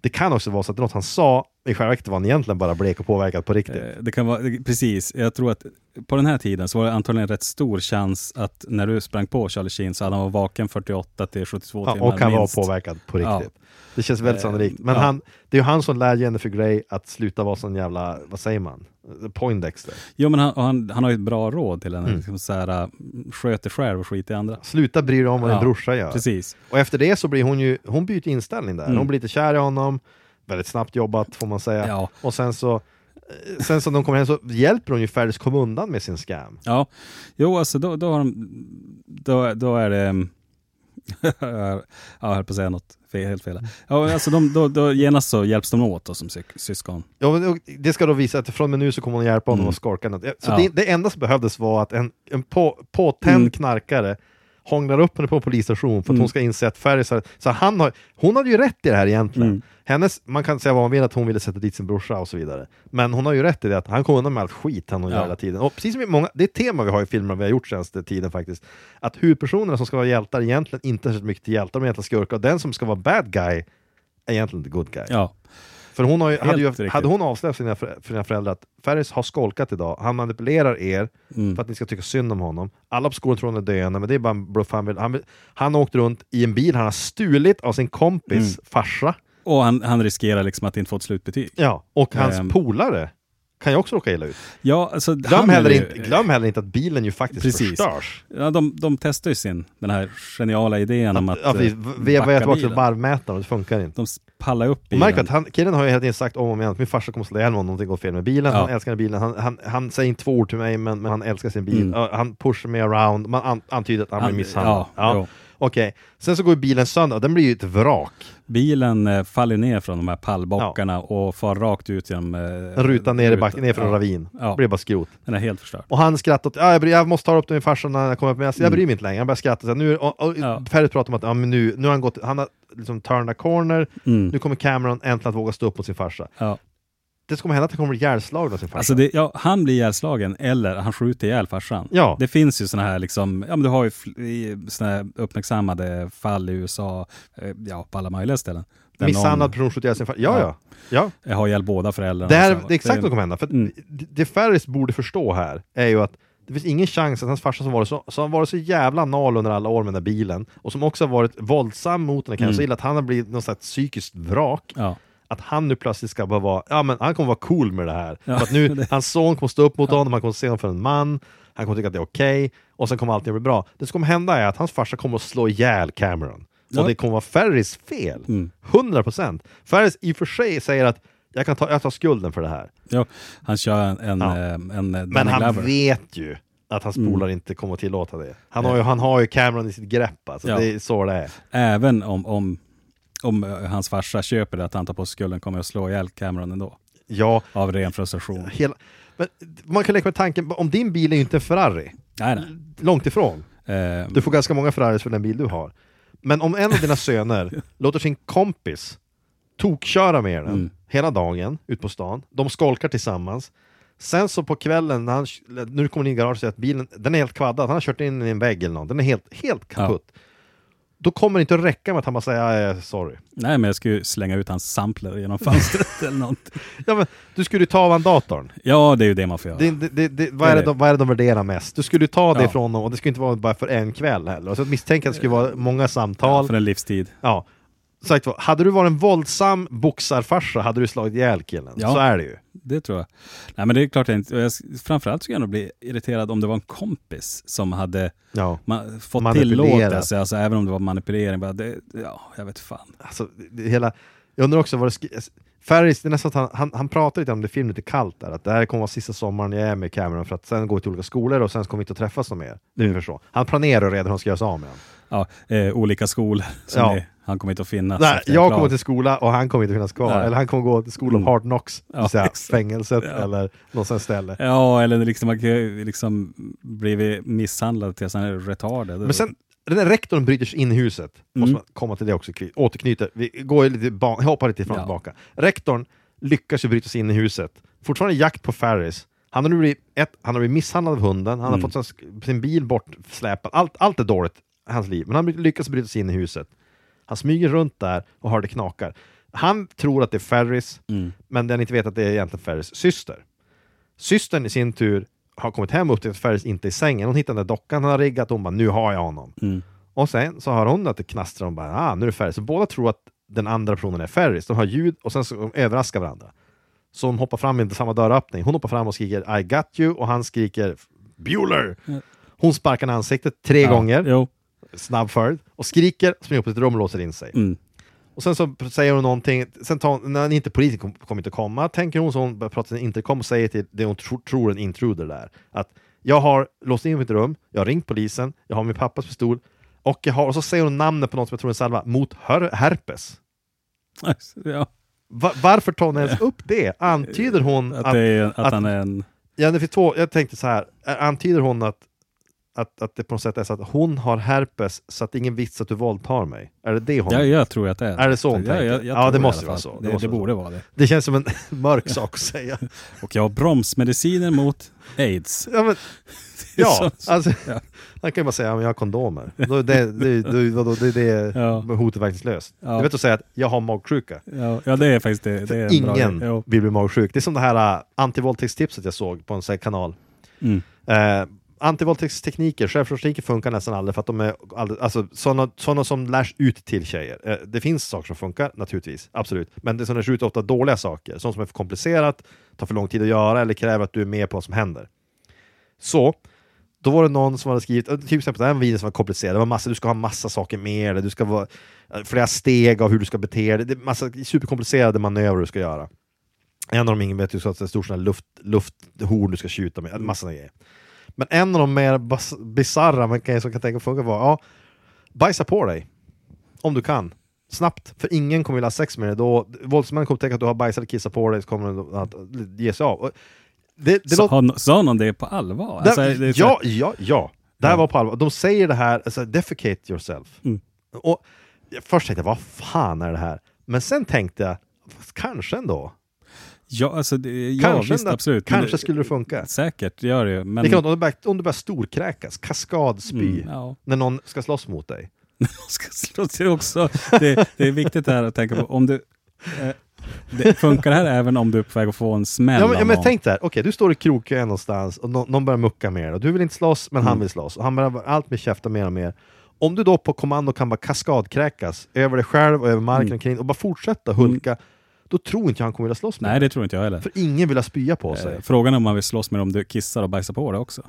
Det kan också vara så att det är något han sa i själva verket var han egentligen bara blek och påverkad på riktigt. Eh, Det kan vara, det- precis, jag tror att på den här tiden så var det antagligen rätt stor chans att när du sprang på Charlie Sheen så hade han varit vaken 48 till 72 Ja, timmar och han var minst. påverkad på Ja. riktigt. Det känns väldigt Eh, sannolikt. Men ja. han, det är ju han som lär Jennifer Grey att sluta vara sån jävla, vad säger man? Poindexter. Jo, men han, han, han har ju ett bra råd till henne. Mm. Liksom så här, äh, sköt dig själv och skit i andra. Sluta bry dig om vad din Ja, brorsa gör. Precis. Och efter det så blir hon ju, hon byter inställning där. Mm. Hon blir lite kär i honom, väldigt snabbt jobbat får man säga. Ja. Och sen så, eh, sen när de kommer hem så hjälper hon ju Ferris komma undan med sin scam. Ja, jo alltså då, då, har de, då, då är det... mm, ja, jag höll på att säga något fel, helt fel. Ja, alltså de, då, då genast så hjälps de åt då, som sy- syskon. Ja, men det ska då visa att från och med nu så kommer hon hjälpa honom Mm. att skorka. Så Ja. det, det enda som behövdes var att en, en på, påtänd Mm. knarkare hånglar upp henne på en polisstation för att Mm. hon ska inse att Ferris har... Så han har, hon hade ju rätt i det här egentligen. Mm. Hennes, man kan säga vad man vill att hon ville sätta dit sin brorsa och så vidare. Men hon har ju rätt i det att han kommer undan med allt skit han gör Ja. hela tiden. Och precis som i många, det är ett tema vi har i filmer vi har gjort senaste tiden faktiskt. Att huvudpersonerna som ska vara hjältar egentligen inte är så mycket till hjältar, de är egentligen skurkar. Och den som ska vara bad guy är egentligen the good guy. Ja, För hon har ju, hade, ju, hade hon avslöjat för sina, för sina föräldrar att Ferris har skolkat idag, han manipulerar er mm. för att ni ska tycka synd om honom. Alla på skolan tror han är döende, men det är bara en bluff. Han, vill, han, vill, han har åkt runt i en bil han har stulit av sin kompis Mm. farsa. Och han, han riskerar liksom att inte få ett slutbetyg. Ja, och hans Ehm. polare kan ju också råka illa ut. Ja, alltså, Glöm heller, ju- inte, glöm heller inte att bilen ju faktiskt Precis. förstörs. Ja, de, de testar ju sin, den här geniala idén om att ja, vi, eh, backa tillbaka till varvmätaren och det funkar inte. De pallar upp bilen. märk att han, killen har ju hela tiden sagt om och om igen att min farsa kommer slå ihjäl mig om någonting går fel med bilen. Ja. Han älskar bilen. Han, han, han säger inte två ord till mig men, men han älskar sin bil. Mm. Ja, Han pushar mig around. Man an, antyder att han, Han- blir misshandlad. ja, jo. Okej, sen så går bilen sönder och den blir ju ett vrak. Bilen eh, faller ner från de här pallbockarna och far rakt ut genom... Eh, En ruta ner rutan. backen, ner för en ja. ravin. Ja. Det blir bara skrot. Den är helt förstörd. Och han skrattar åt, ja, jag, bryr, jag måste ta upp det med farsan när jag kommer upp, men jag, jag bryr mig inte längre. Han börjar skratta. Så nu, och, och, Ja. Pratar om att ja, men nu, nu har han gått, han har liksom turned a corner, Mm. nu kommer Cameron äntligen att våga stå upp mot sin farsa. Ja. Det kommer hända är att han kommer bli ihjälslagen av sin farsa. Alltså det, ja, han blir ihjälslagen eller han skjuter ihjäl farsan. Ja. Det finns ju såna här, liksom, ja men du har ju såna uppmärksammade fall i USA, eh, ja på alla möjliga ställen. Misshandlad person skjuter ihjäl sin farsa. Ja, ja. ja. någon har ihjäl båda föräldrarna. Det, här, Så, det är exakt vad som kommer hända. För Mm. det- det Ferris borde förstå här är ju att det finns ingen chans att hans farsa som varit så, som varit så jävla nal under alla år med den där bilen och som också har varit våldsam mot jag Mm. så illa att han har blivit något slags psykiskt vrak. Ja. Att han nu plötsligt ska bara vara, ja men han kommer vara cool med det här. Ja, För att nu, det- hans son kommer stå upp mot honom, han kommer se honom för en man, han kommer tycka att det är okej, och sen kommer allting bli bra. Det som kommer hända är att hans farsa kommer att slå ihjäl Cameron. Ja. Och det kommer vara Ferris fel. Mm. 100%. Ferris i och för sig säger att jag kan ta, jag tar skulden för det här. Ja, han kör en, en, Ja. eh, en, en Men Danny han Glover. vet ju att hans Mm. polare inte kommer att tillåta det. Han har ju, han har ju Cameron i sitt grepp, alltså. Ja. det är så det är. Även om, om, om eh, hans farsa köper det att han tar på sig skulden kommer jag att slå ihjäl Cameron ändå. Ja, Av ren frustration. hela, men man kan leka med tanken, om din bil är ju inte en Ferrari, Nej, nej. långt ifrån. Eh, Du får ganska många Ferraris för den bil du har. Men om en av dina söner låter sin kompis tokköra med den Mm. hela dagen ut på stan, de skolkar tillsammans, sen så på kvällen, när han, nu kommer in i garaget och säger att bilen den är helt kvaddad, han har kört in i en vägg eller något, den är helt, helt kaputt. Då kommer det inte att räcka med att han bara säger "Ah, sorry. nej, men jag skulle slänga ut hans sampler genom fönstret eller något. Ja, men, du skulle ju ta av han datorn. Ja, det är ju det man får göra. Det, det, det, det, vad, är det, de, vad är det de värderar mest? Du skulle ju ta det Ja. ifrån dem och det skulle inte vara bara för en kväll heller. Och så misstänker jag att det skulle vara många samtal. för en livstid. Ja. Sagt vad, hade du varit en våldsam boxarfarsa hade du slagit ihjäl killen. Ja. Så är det ju. Det tror jag. Nej, men det är klart jag inte... Jag, framförallt skulle jag nog bli irriterad om det var en kompis som hade Ja. ma- fått tillåtelse, alltså även om det var manipulering. Bara, det, ja, jag vet fan. Alltså, det, hela, jag undrar också vad det Ferris, det är nästan att han, han, han pratar lite om det i filmen lite kallt där, att det här kommer vara sista sommaren jag är med Cameron för att sen gå till olika skolor och sen kommer vi inte att träffas någon mer. Det är ungefär så. Han planerar redan hur han ska göra sig av med honom. Ja, eh, olika skolor. Ja. är, han kommer inte att finnas. Nej, jag kommer till skola och han kommer inte finnas kvar. Nej. Eller han kommer gå till skola of Mm. hard knocks, Ja, säga fängelset Ja. eller något sånt ställe. Ja, eller liksom, man liksom blivit misshandlad tills han är retarded. Men sen, den där rektorn bryter sig in i huset, måste Mm. man komma till det också, kny- återknyta, vi går lite hoppar lite fram och Ja. tillbaka. Rektorn lyckas ju bryta sig in i huset, fortfarande jakt på Ferris. Han har nu blivit, ett, han har blivit misshandlad av hunden, han Mm. har fått sin, sin bil bortsläpad, allt, allt är dåligt hans liv, men han lyckas bryta sig in i huset. Han smyger runt där och hör det knakar. Han tror att det är Ferris, Mm. men den inte vet att det är egentligen Ferris syster. Systern i sin tur har kommit hem och upptäckt att Ferris inte är i sängen. Hon hittar den där dockan han har riggat och hon bara nu har jag honom. Mm. Och sen så hör hon att det knastrar och bara ah, nu är det Ferris. Så båda tror att den andra personen är Ferris. De hör ljud och sen så de överraskar varandra. Så de hoppar fram i samma dörröppning. Hon hoppar fram och skriker I got you och han skriker Bueller! Hon sparkar i ansiktet tre Ja, gånger, Jo. Snabb följd, och skriker, springer upp till ett rum och låser in sig. Mm. Och sen så säger hon någonting, sen tar, när inte polisen kom- kommer inte komma, tänker hon så hon börjar prata till intercom och säger till det hon tro, tror en intruder där, att jag har låst in mitt rum, jag har ringt polisen, jag har min pappas pistol, och, jag har, och så säger hon namnet på något som jag tror är en salva, mot her, herpes. Ja. Va, varför tar hon ens upp det? Antyder hon Att, att... det är, att, att- han är en... Ja, det finns två, jag tänkte så här, antyder hon att, att, att det på något sätt är så att hon har herpes så att ingen vits att du våldtar mig? Är det det hon... Ja, jag tror att det är Är det så hon ja, tänker? jag, jag Ja, det måste vara så. Det Det, det borde vara det. Det känns som en mörk sak att säga. Och jag har bromsmediciner mot aids. Ja, men, Det är ja så- alltså, ja. han kan ju bara säga att jag har kondomer. Då, är det, det, det, det, det är hotet verkningslöst. Ja. Du vet att säga att jag har magsjuka. Ja, det är faktiskt det. det är Ingen vill bli magsjuk. Det är som det här uh, antivåldtäktstipset jag såg på en sån kanal. Mm. Eh, antivåldtäktstekniker, självförsvarstekniker funkar nästan aldrig för att de är aldrig, alltså, sådana, sådana som lärs ut till tjejer. Eh, det finns saker som funkar, naturligtvis, absolut. Men det som lärs ut är ofta dåliga saker, sånt som är för komplicerat, tar för lång tid att göra eller kräver att du är med på vad som händer. Så, då var det någon som hade skrivit, eh, till exempel det här videon som var komplicerad, det var massa, du ska ha massa saker med dig, du ska vara eh, flera steg av hur du ska bete dig, det är massa superkomplicerade manövrer du ska göra. En av dem ingen vet, du ska ha ett stort sån här luft, lufthorn du ska skjuta med, massa såna grejer. Men en av de mer bisarra man kan, som kan tänka funka var, ja, bajsa på dig. Om du kan. Snabbt, för ingen kommer vilja ha sex med dig. Då, våldsmännen kommer upptäcka att du har bajsat eller kissat på dig, så kommer de att ge sig av. Det, det låter- har- sa någon det på allvar? det, Alltså, det så- ja, ja, ja. Det här Ja. var på allvar. De säger det här, alltså, defecate yourself. Mm. Och först tänkte jag, vad fan är det här? Men sen tänkte jag, kanske ändå. Ja, alltså, det, ja Kanske visst, absolut. Kanske skulle det funka. Säkert gör det. Men, Likadant om du börjar, om du börjar storkräkas, kaskadspy, Mm, ja. när någon ska slåss mot dig. ska slåss det också. Det, det är viktigt här att tänka på. Om du, eh, det funkar det här även om du är på väg att få en smäll Ja, men, ja, men tänk där, okej du står i krokön någonstans och någon, någon börjar mucka med dig och du vill inte slåss men han Mm. vill slåss och han börjar allt med käfta mer och mer. Om du då på kommando kan bara kaskadkräkas över dig själv och över marken Mm. omkring och bara fortsätta hulka, då tror inte jag han kommer vilja slåss med Nej, dig. det tror inte jag heller. För ingen vill ha spya på sig. Eh, Frågan är om man vill slåss med om du kissar och bajsar på det också.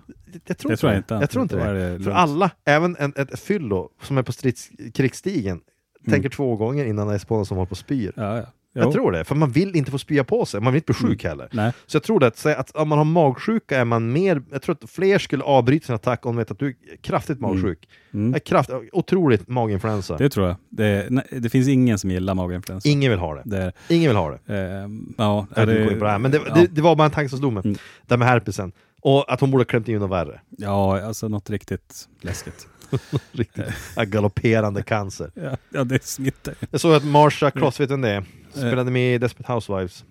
jag tror det inte tror jag det. inte. Jag tror inte det. det För alla, även en, ett fyllo som är på strids, krigsstigen, Mm. tänker två gånger innan det är på någon som håller på och spyr. Ja, ja. Jag Jo. tror det, för man vill inte få spya på sig, man vill inte bli sjuk heller. Nej. Så jag tror det, att, att om man har magsjuka är man mer, jag tror att fler skulle avbryta sin attack om de vet att du är kraftigt magsjuk. Mm. Är kraft, otroligt maginfluensa. Det tror jag. Det, nej, det finns ingen som gillar maginfluensa. Ingen vill ha det. Det, Ingen vill ha det. eh, ja, Jag vet inte gå in på det här, men det, ja. det, det var bara en tanke som slog mig. Mm. Det här med herpesen. Och att hon borde ha klämt in något värre. Ja, alltså något riktigt läskigt. Riktigt galopperande cancer. Ja, ja det smittar. Jag såg att Marsha Cross, vet vem det är? Spelade med i Desperate Housewives.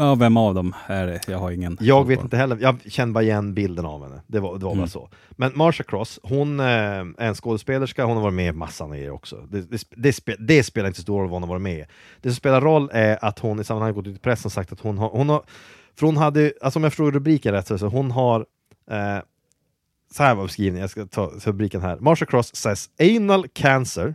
Ja, vem av dem är det? Jag har ingen Jag vet inte heller, jag känner bara igen bilden av henne. Det var, det var Mm. bara så. Men Marsha Cross, hon eh, är en skådespelerska, hon har varit med i massa andra grejer också. Det, det, det, spe, det spelar inte så stor roll vad hon har varit med i. Det som spelar roll är att hon i sammanhanget gått ut i pressen och sagt att hon har, hon har för hon hade, alltså om jag förstår rubriken rätt, så hon har eh, så här var beskrivningen, jag ska ta rubriken här. Marsha Cross says anal cancer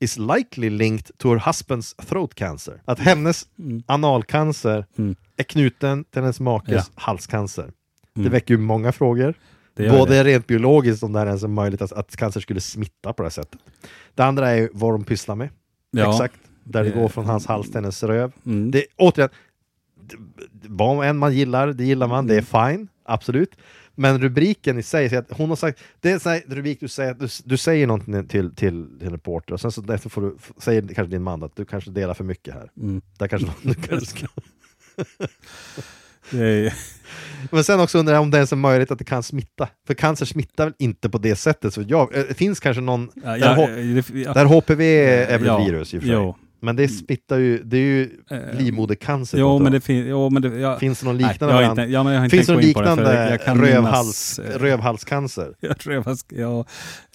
is likely linked to her husband's throat cancer. Att hennes Mm. analcancer Mm. är knuten till hennes makes Ja. halscancer. Det Mm. väcker ju många frågor. Det Både det. rent biologiskt om det är ens är möjligt att, att cancer skulle smitta på det här sättet. Det andra är ju vad de pysslar med. Ja. Exakt. Där det Det- går från hans hals till hennes röv. Mm. Det, återigen, det- vad än man gillar, det gillar man, det är Mm. fine, absolut. Men rubriken i sig, säger att hon har sagt, det är en sån här rubrik du säger, du, du säger någonting till, till, en reporter och sen så därför får du, säger kanske din man att du kanske delar för mycket här. Mm. Där kanske, du kanske ska. Är, Men sen också undrar jag om det ens är möjligt att det kan smitta. För cancer smittar väl inte på det sättet? Så jag, eh, det finns kanske någon, ja, där, ja, H- det- ja. där HPV är väl virus i och för sig. Jo, Men det smittar ju, det är ju Eh, livmodercancer. Jo, men det finns... Jo, men det, jag, Finns det någon Nej, liknande jag variant? inte, ja, men jag Finns det någon på det, liknande jag kan rövhals, minnas, eh, rövhalscancer? Ja, rövhals... Ja,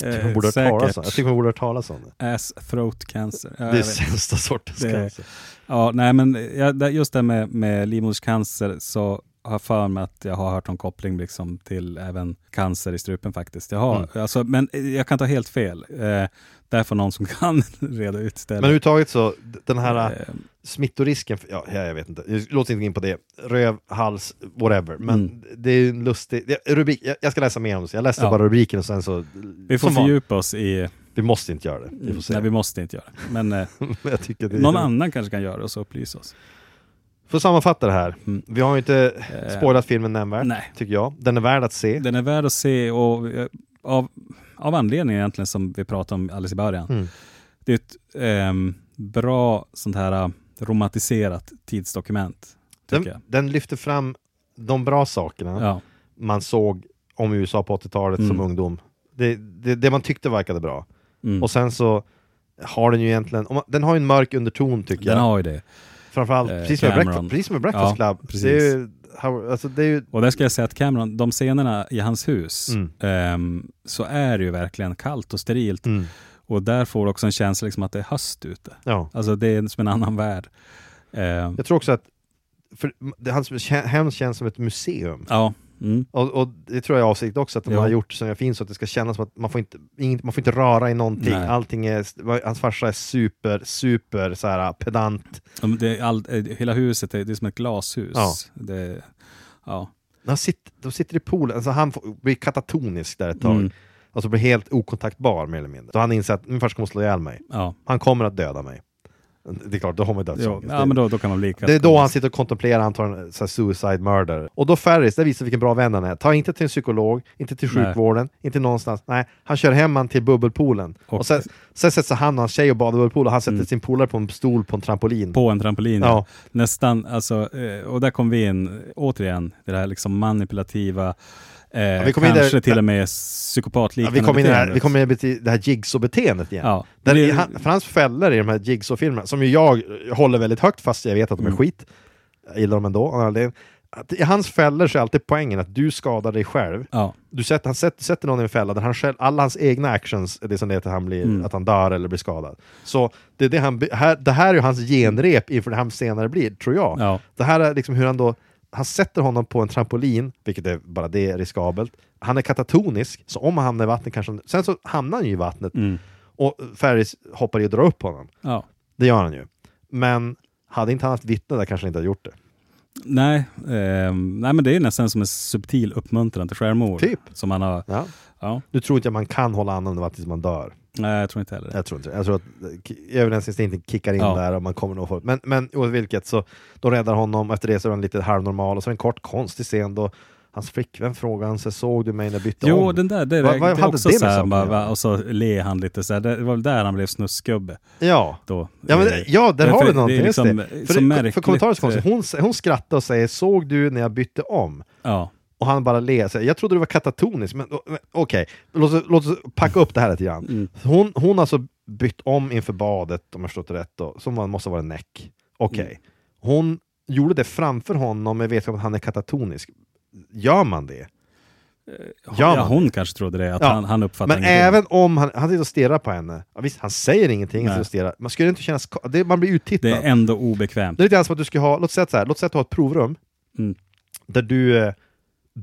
Jag eh, borde om. säkert. Jag tycker man borde ha talas om det. Ass throat cancer. Ja, Det är jag sämsta sortens Det- cancer. Ja, nej men ja, just det med, med livmoderscancer så har för mig att jag har hört om koppling liksom till även cancer i strupen faktiskt. Jag har, Mm. alltså, men jag kan ta helt fel. Eh, där får någon som kan reda ut istället. Men överhuvudtaget så, den här Eh, smittorisken, för- ja, ja, jag vet inte, låt inte in på det. Röv, hals, whatever. Men Mm. det är en lustig, det, rubrik, jag, jag ska läsa mer om det, jag läste Ja. bara rubriken och sen så... vi får fördjupa oss i... Vi måste inte göra det, vi. Nej, vi måste inte göra det. Men eh, det är, någon annan kanske kan göra det och så upplysa oss. För att sammanfatta det här, Mm. vi har ju inte Eh, spoilat filmen nämnvärt, nej. tycker jag. Den är värd att se. Den är värd att se och eh, av, av anledningen egentligen som vi pratade om alldeles i början. Mm. Det är ett ehm, bra sånt här eh, romantiserat tidsdokument. Den, den lyfter fram de bra sakerna jag. Ja. man såg om USA på 80-talet som Mm. ungdom. Det, det, det man tyckte verkade bra. Mm. Och sen så har den ju egentligen, den har en mörk underton tycker Den jag. har ju det. Framförallt, eh, precis, som. Breakfast, precis som med Breakfast Ja, Club. precis. Det är ju, alltså det är ju, Och där ska jag säga att Cameron, de scenerna i hans hus, Mm. ehm, så är det ju verkligen kallt och sterilt. mm, Och där får du också en känsla liksom att det är höst ute. ja. Alltså det är som en annan värld. Ehm, Jag tror också att för det, hans hem känns som ett museum. ja. Mm. Och, och det tror jag är avsikt också, att de Ja. har gjort så fint så att det ska kännas som att man får inte, inget, man får inte röra i någonting. Nej. Allting är, hans farsa är super, super så här, pedant. Ja, Det är all, eh, hela huset är, det är som ett glashus. Ja. Det, ja. Han sitter, de sitter i poolen, alltså han får, blir katatonisk där ett tag. Mm. Och så blir helt okontaktbar mer eller mindre. Så han inser att min farsa kommer slå ihjäl mig. Ja. Han kommer att döda mig. Det är klart, då har man Jo, dödsångest. ja, men då, då kan man bli Det är då han sitter och kontemplerar antagligen så här suicide murder. Och då Ferris, det visar vilken bra vän han är. Ta inte till en psykolog, inte till Nej. sjukvården, inte någonstans. Nej, han kör hem han till bubbelpoolen. Och, Och- sen, sen sätter sig han och hans tjej och badar i bubbelpoolen. Han sätter Mm. sin polare på en stol på en trampolin. På en trampolin. Ja. Ja. Nästan, alltså, eh, och där kom vi in återigen, det här liksom manipulativa, eh, vi kom kanske där- till och med Ja, psykopatliknande vi kommer in i det här, beteendet. vi kommer in i det här jigsaw-beteendet igen. Ja. Där Det- han, för hans fällor i de här jigsaw-filmerna, som ju jag håller väldigt högt fast jag vet att de är Mm. skit, jag gillar dem ändå, I hans fällor så är alltid poängen att du skadar dig själv. Ja. Du sätter, han sätter, sätter någon i en fälla där han själv, alla hans egna actions är det som leder till att han, blir, Mm. att han dör eller blir skadad. Så det, är det, han, här, det här är ju hans genrep inför det han senare blir, tror jag. Ja. Det här är liksom hur han då, han sätter honom på en trampolin, vilket är bara det är riskabelt. Han är katatonisk, så om han hamnar i vattnet kanske han, Sen så hamnar han ju i vattnet Mm. och Ferris hoppar i och drar upp honom. ja. Det gör han ju. Men hade inte han haft vittne där kanske han inte hade gjort det. Nej, ehm, nej, men det är nästan som en subtil uppmuntran till självmord. Typ. Som han har, Ja. ja. Nu tror inte jag man kan hålla andan under vattnet tills man dör. Nej, jag tror inte heller det. Jag tror inte. Jag tror att eh, överlevnadsinstinkten kickar in Ja. där och man kommer nog få Men, men oavsett vilket så då räddar honom, efter det så är han lite halvnormal och så en kort konstig scen då hans flickvän frågar han sig, såg du mig när jag bytte Jo, om? den där, det, det, vad det också det så här, va, och så ler han lite så här. Det var väl där han blev snuskgubbe. Ja. Då. Ja, men, Eh, ja, där har du det någonting. just liksom det. så För, det, märkligt, för kommentarer så eh, konstigt. Hon, hon skrattar och säger Såg du när jag bytte om? Ja. Och han bara ler. Så Jag trodde du var katatonisk, men men okej. Låt, oss- låt oss packa upp det här lite grann. Mm. Hon, hon har alltså bytt om inför badet, om jag förstått det rätt, då, som var- måste vara en näck. Okej. Mm. Hon gjorde det framför honom med vetskap att han är katatonisk. Gör man det? Gör ja, man hon kanske trodde det, att Ja, han, han uppfattade Men ingenting. även om han, han sitter och stirrar på henne, ja, visst, han säger ingenting, han sitter och stirrar. Man skulle inte kännas, det, man blir uttittad. Det är ändå obekvämt. Det är lite grann som att du ska ha, låt säga så här, låt säga att du har ett provrum Mm. där du, eh,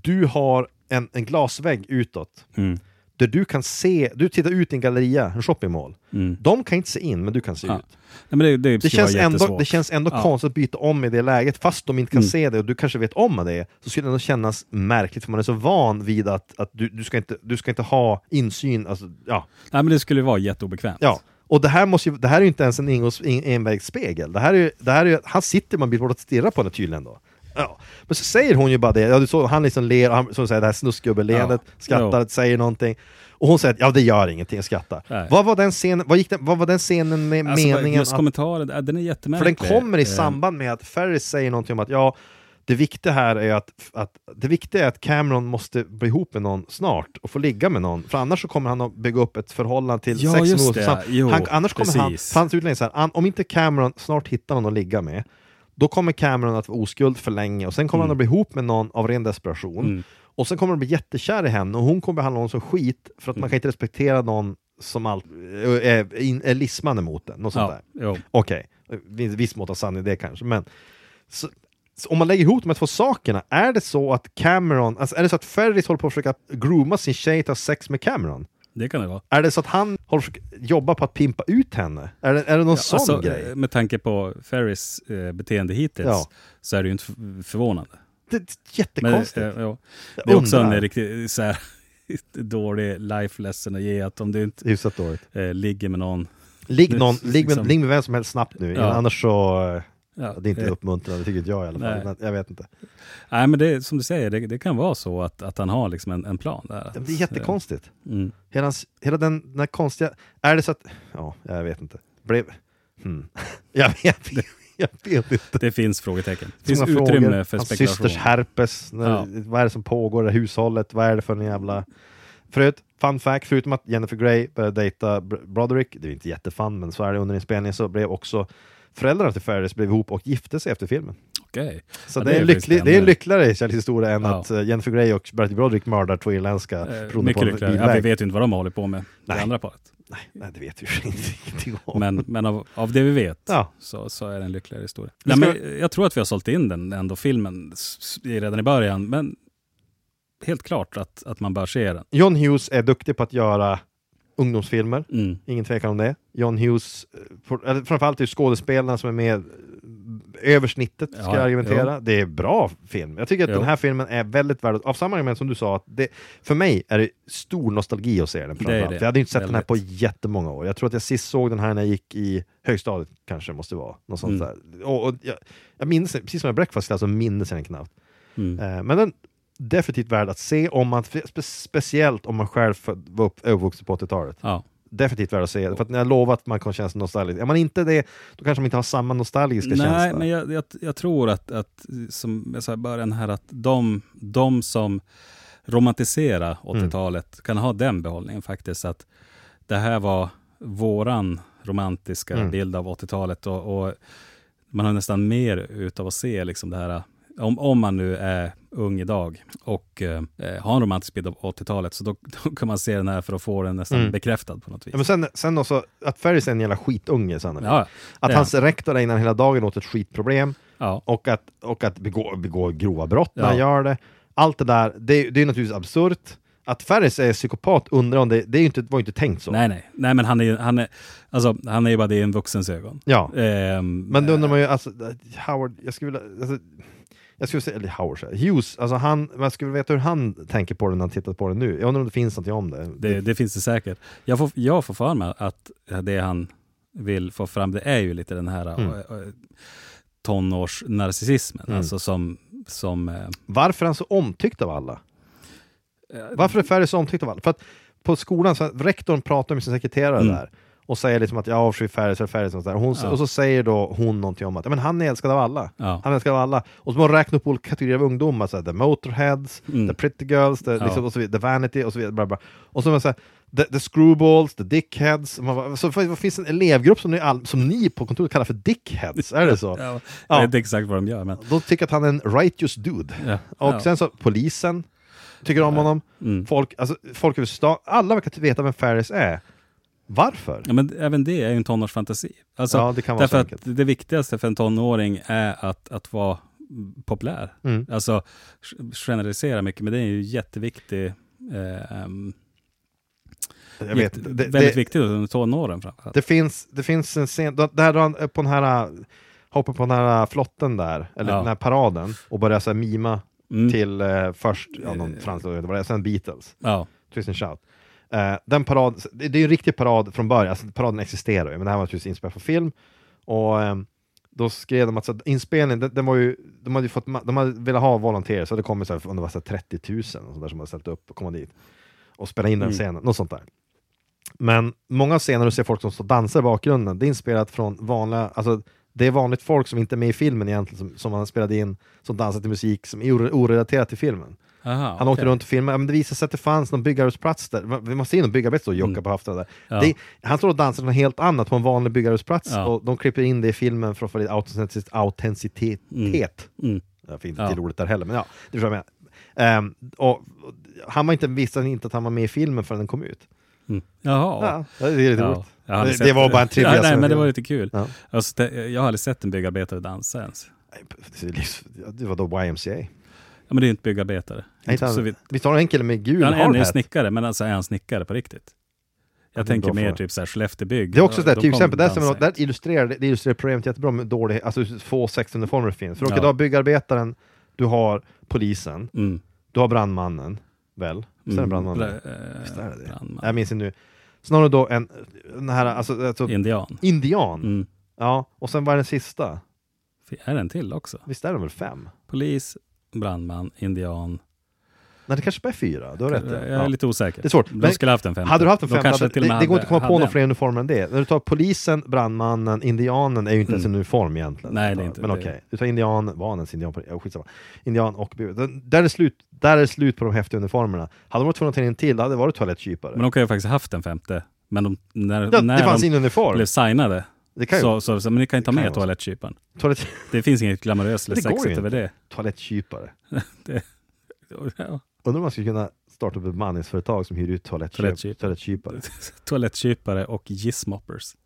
du har en, en glasvägg utåt Mm. där du kan se, du tittar ut i en galleria, en shoppingmall. Mm. De kan inte se in, men du kan se Ja. ut. Nej, det, det, Det känns, ändå, det känns ändå Ja. konstigt att byta om i det läget, fast de inte kan Mm. se det och du kanske vet om det så skulle det ändå kännas märkligt för man är så van vid att, att du, du, ska inte, du ska inte ha insyn. Alltså, ja. Nej, men det skulle vara jätteobekvämt. Ja. Och det här, måste ju, det här är ju inte ens en envägsspegel. Det här är det här är han sitter bild bort och stirrar på henne tydligen då. Ja. Men så säger hon ju bara det, ja, du såg, han liksom ler, han, som säger det här snuskgubbeleendet, Ja. skrattar, Jo. säger någonting. Och hon säger att ja det gör ingenting, jag skrattar. Nej. Vad var den scenen, vad, gick den, vad var den scenen med Alltså, meningen? Just att- kommentaren, den är för jättemärklig. den kommer i Eh, samband med att Ferris säger någonting om att ja, Det viktiga här är att, att, det viktiga är att Cameron måste bli ihop med någon snart och få ligga med någon, för annars så kommer han att bygga upp ett förhållande till Ja, sex så- Jo, han, Annars kommer han, precis. för hans utläggning så här, om inte Cameron snart hittar någon att ligga med, då kommer Cameron att vara oskuld för länge och sen kommer han att bli ihop med någon av ren desperation. Mm. Och sen kommer han bli jättekär i henne och hon kommer behandla honom som skit för att man kan inte respektera någon som allt, är, in- är lismande mot den. Något Ja. Okej, okay. viss mått av sanning i det kanske, men så, så om man lägger ihop de här två sakerna, är det så att Cameron, alltså är det så att Ferris håller på att försöka grooma sin tjej till att ha sex med Cameron? Det kan det vara. Är det så att han håller på att försöka jobba på att pimpa ut henne? Är det, är det någon sån Alltså, grej? eh, Med tanke på Ferris eh, beteende hittills Ja. så är det ju inte förvånande. Det är Men, jättekonstigt. eh, ja. Det är också en riktigt så här, dålig life lesson att ge att om du inte eh, ligger med någon Ligg, någon, Det- ligg, med, liksom- ligg med vem som helst snabbt nu, Ja. annars så... eh, Ja, det är inte eh, uppmuntrande, det tycker inte jag i alla fall. Men jag vet inte. Nej men det som du säger, det, det kan vara så att, att han har liksom en, en plan där. Det är jättekonstigt. Mm. Hela, hela den, den här konstiga... Är det så att... Ja, jag vet inte. Blev... Hmm. Jag vet, jag vet inte. Det finns frågetecken. Det finns många utrymme frågor. för spekulation. systers herpes, när, Ja. vad är det som pågår i det hushållet, vad är det för en jävla... Förut, fun fact, förutom att Jennifer Grey började dejta Br- Broderick, det är inte jättefun, men så är det under inspelningen, så blev också föräldrarna till Ferris blev ihop och gifte sig efter filmen. Okej. Så Ja, det, är en lycklig, det är en eh, lyckligare kärlekshistoria än Ja. att eh, Jennifer Grey och Bertie Broderick mördar två irländska Eh, mycket lyckligare. Ja, vi vet ju inte vad de håller på med, Nej. det andra paret. Nej, nej, det vet vi ju ingenting om. Men, men av, av det vi vet Ja. så, så är det en lyckligare historia. Nej, men jag tror att vi har sålt in den ändå, filmen, redan i början. Men helt klart att, att man bör se den. John Hughes är duktig på att göra ungdomsfilmer, Mm. ingen tvekan om det. John Hughes, eh, för, framförallt är skådespelarna som är med eh, över snittet, ska Ja, jag argumentera. jo. Det är bra film. Jag tycker att Jo. den här filmen är väldigt värd, av samma argument som du sa, att det, för mig är det stor nostalgi att se den. Det det. Jag hade inte sett den här Väldigt. på jättemånga år. Jag tror att jag sist såg den här när jag gick i högstadiet, kanske det måste vara. Något sånt Mm. där. Och, och jag, jag minns, precis som med Breakfast Club, så minns jag den knappt. Mm. Eh, men den definitivt värd att se, om man, spe, speciellt om man själv var upp- uppvuxen på 80-talet. Ja. Definitivt värd att se, för att när jag lovar att man kan känna sig nostalgisk. Är man inte det, då kanske man inte har samma nostalgiska Nej, känsla. men jag, jag, jag tror att, att, som jag sa i början här, att de, de som romantiserar 80-talet kan ha den behållningen faktiskt. Att det här var våran romantiska Mm. bild av 80-talet och, och man har nästan mer utav att se liksom det här om, om man nu är ung idag och eh, har en romantisk bild av 80-talet, så då, då kan man se den här för att få den nästan Mm. bekräftad på något vis. Ja, men sen, sen också, att Ferris är en jävla skitunge sannolikt. Ja, Att är hans rektor ägnar hela dagen åt ett skitproblem ja. och att, och att begå, begå grova brott när Ja. han gör det. Allt det där, det, det är naturligtvis absurt. Att Ferris är psykopat undrar om det, det är ju inte, var inte tänkt så. Nej, nej. Nej, men han är ju han är, alltså, han är bara det i en vuxens ögon. Ja. Ehm, Men då undrar man ju, alltså, Howard, jag skulle vilja, alltså, jag skulle säga, eller Howard, Hughes, alltså han, man skulle veta hur han tänker på det när han tittar på det nu. Jag undrar om det finns någonting om det. det, det finns det säkert. Jag får, jag får för mig att det han vill få fram, det är ju lite den här Mm. mm. tonårsnarcissismen. Mm. Alltså som, som eh, Varför är han så omtyckt av alla? Varför är Ferris så omtyckt av alla? För att på skolan, så rektorn pratar med sin sekreterare Mm. där och säger liksom att jag avskyr Ferris, eller Ferris och, sådär. och, hon, Ja. och så säger då hon någonting om att ja, men han är älskad av alla. ja. Han är älskad av alla. Och så må hon räkna upp olika kategorier av ungdomar, så här, the motorheads, Mm. the pretty girls, the, Ja. liksom, och så vidare, the vanity och så vidare. Bla bla. Och så, det så här, the, the screwballs, the dickheads. Man bara, så vad finns en elevgrupp som ni, all, som ni på kontoret kallar för dickheads? Är det så? Ja, Ja. Jag vet inte exakt vad de gör, men De tycker att han är en righteous dude. Och sen så polisen tycker om honom. Mm. Folk, alltså, folk över stan, alla verkar veta vem Ferris är. Varför? Ja, men även det är ju en tonårsfantasi. Alltså, ja, det kan vara därför att det viktigaste för en tonåring är att, att vara populär. Mm. Alltså generalisera mycket, men det är ju jätteviktig eh, ehm, Jag vet, jätte, det, väldigt det, viktigt under tonåren framförallt. det, finns, det finns en scen, där på den här hoppar på den här flotten där, eller Ja. den här paraden, och börjar så mima Mm. till eh, först ja, någon Eh. fransk, eller vad det sen Beatles, Ja, Twist and Shout. Eh, den parad, det, är ju en riktig parad från början, alltså, paraden existerar ju, men det här var naturligtvis inspelat för film. Och ehm, då skrev de att så, inspelningen, den, den var ju, de hade ju fått, de hade velat ha volontärer, så det kom så här, om det var så här 30 000 och så där som hade ställt upp och komma dit och spela in den Mm. scenen, något sånt där. Men många scener du ser folk som står och dansar i bakgrunden, det är inspelat från vanliga, alltså Det är vanligt folk som inte är med i filmen egentligen, som, som han spelade in, som dansar till musik som är ore- orelaterat till filmen. Aha, Han åkte okej. runt och filmade, men det visade sig att det fanns någon byggarbetsplats där. Vi måste se någon byggarbetsplats och jocka på höfterna där. Mm. Ja. Det, han står och dansar något helt annat på en vanlig byggarbetsplats Ja. och de klipper in det i filmen för att få lite autenticitet. autenticitet. Mm. Jag får inte Ja. till ordet där heller, men ja, det förstår jag med. Ehm, och, och, han var inte, visste inte att han var med i filmen förrän den kom ut. Mm. Jaha. Ja, det är lite roligt. Det, var bara en trivia. Ja, nej, men det fick. var lite kul. Ja. Alltså, jag har aldrig sett en byggarbetare dansa ens. Det var då YMCA. Men det är ju inte byggarbetare. Nej, inte så Visst har du en kille med gul han är en snickare, men alltså är han snickare på riktigt? Jag Ja, tänker mer fråga. typ såhär Skellefteåbygg. Det är också Ja, där, de till exempel, där, man, där illustrerar det illustrerar problemet jättebra med dålig, alltså få sexuniformer det finns. För Ja. du har byggarbetaren, du har polisen, Mm. du har brandmannen, väl? Visst är det Mm. brandmannen? Bra- eh, Visst är det det? brandman. Jag minns inte nu. Sen har du då en, den här, alltså, alltså Indian. indian. Mm. Ja, och sen vad är den sista? Är det en till också? Visst är de väl fem? Polis, brandman, indian. Nej, det kanske bara är fyra. Du har rätt. Jag är ja. lite osäker. Det är svårt. Men skulle haft en femte. Hade du haft en femte, hade, det, med det går inte att komma på några en. fler uniformer än det. När du tar polisen, brandmannen, indianen är ju inte ens Mm. en uniform egentligen. Nej, det är inte Men det. okej, du tar indian, var han ens indian? Ja, skitsamma. Indian och där är, slut, där är det slut på de häftiga uniformerna. Hade de varit tvungna att ta in till, då hade det varit toalettkypare. Men de kan ju faktiskt haft en femte. Men de, när, Ja, när det de blev signade Det kan så, så, så, men ni kan ju ta Det med toalettkyparen. Toalett, Det finns inget glamoröst eller Det sexigt över det. toalettkypare. Ja. Undrar om man skulle kunna starta ett bemanningsföretag som hyr ut toalettkyp- Toalettkypare. toalettkypare. Och gissmoppers.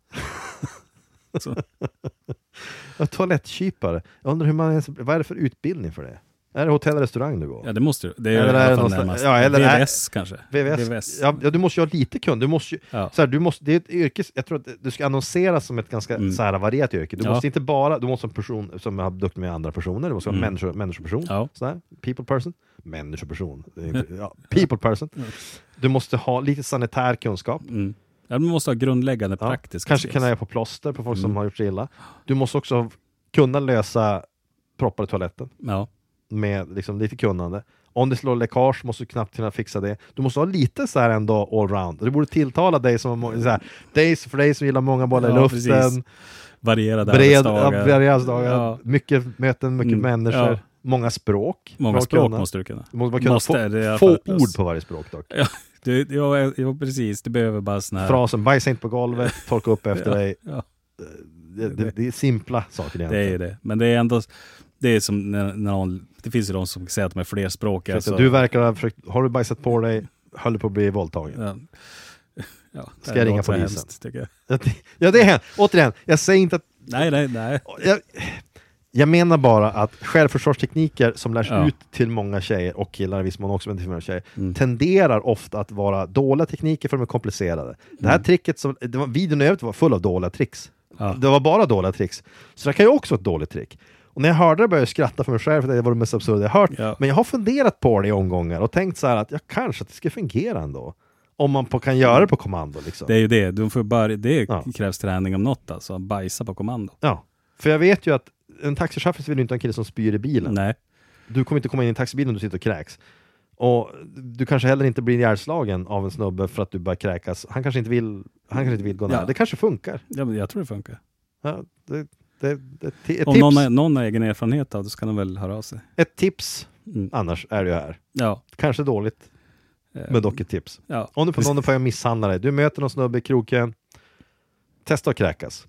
Toalettkypare. Jag undrar hur man ens, vad är det för utbildning för det? Är det hotell och restaurang du går? ja, det måste du. Det är Eller i är alla fall närmast. ja, eller är- VVS kanske. VVS. Ja, ja, du måste ju ha lite kund. Du måste ju, Ja. så här, du måste, det är ett yrke, jag tror att du ska annonseras som ett ganska Mm. så här, varierat yrke. Du Ja. måste inte bara, du måste en person som är duktig med andra personer, du måste vara Mm. människo, människoperson. Ja. Sådär. People person. Människoperson. Är inte, ja, people person. Du måste ha lite sanitär kunskap. Mm. Ja, du måste ha grundläggande Ja. praktiska Kanske kunna göra på plåster på folk som Mm. har gjort sig illa. Du måste också kunna lösa proppar i toaletten Ja. Med liksom lite kunnande. Om det slår läckage måste du knappt kunna fixa det. Du måste ha lite så här ändå allround. Det borde tilltala dig som så här, days för dig som gillar många bollar i Ja, luften. precis. Varierade Bred, arbetsdagar. ja, mycket möten, mycket Mm, människor, ja. många språk. Många språk kunna. måste du kunna. Du måste kunna Måste, i få, få ord på varje språk dock. Ja, du, ja, ja, precis. Du behöver bara sån här... Frasen bajsa inte på golvet, torka upp efter Ja, dig. ja. Det, det, det är simpla saker Det är egentligen. ju det. Men det är ändå... Det är som när, när någon... Det finns ju de som säger att de är flerspråkiga. Alltså, så- Du verkar ha försökt, har du bajsat på dig, höll du på att bli våldtagen. Ja. Ja, Ska jag ringa polisen? hemskt, tycker jag. Ja, det- är hänt. Återigen, jag säger inte att Nej, nej, nej. jag, jag menar bara att självförsvarstekniker som lärs Ja. ut till många tjejer och killar i viss mån också, men till många tjejer, Mm. tenderar ofta att vara dåliga tekniker för de är komplicerade. Det här Mm. tricket, som, det var, videon i övrigt var full av dåliga tricks. Ja. Det var bara dåliga tricks. Så det kan ju också vara ett dåligt trick. Och när jag hörde det började jag skratta för mig själv, för det var det mest absurda jag hört. Ja. Men jag har funderat på det i omgångar och tänkt så här att jag kanske att det ska fungera ändå. Om man på, kan göra det på kommando. Liksom. Det är ju det. Du får bara, det Ja. krävs träning om något alltså. Bajsa på kommando. Ja. För jag vet ju att en taxichaufför vill ju inte ha en kille som spyr i bilen. Nej. Du kommer inte komma in i en taxibil om du sitter och kräks. Och du kanske heller inte blir ihjälslagen av en snubbe för att du börjar kräkas. Han kanske inte vill, han kanske inte vill gå nära. Ja. Det kanske funkar. Ja, men jag tror det funkar. Ja, det, det, det, Om någon, har- någon har egen erfarenhet av det så kan de väl höra av sig. ett tips, Mm. annars är ju här. Ja. Kanske dåligt, eh, men dock ett tips. Ja. Om du på någon väg att misshandla dig, du möter någon snubbe i kroken, testa att kräkas.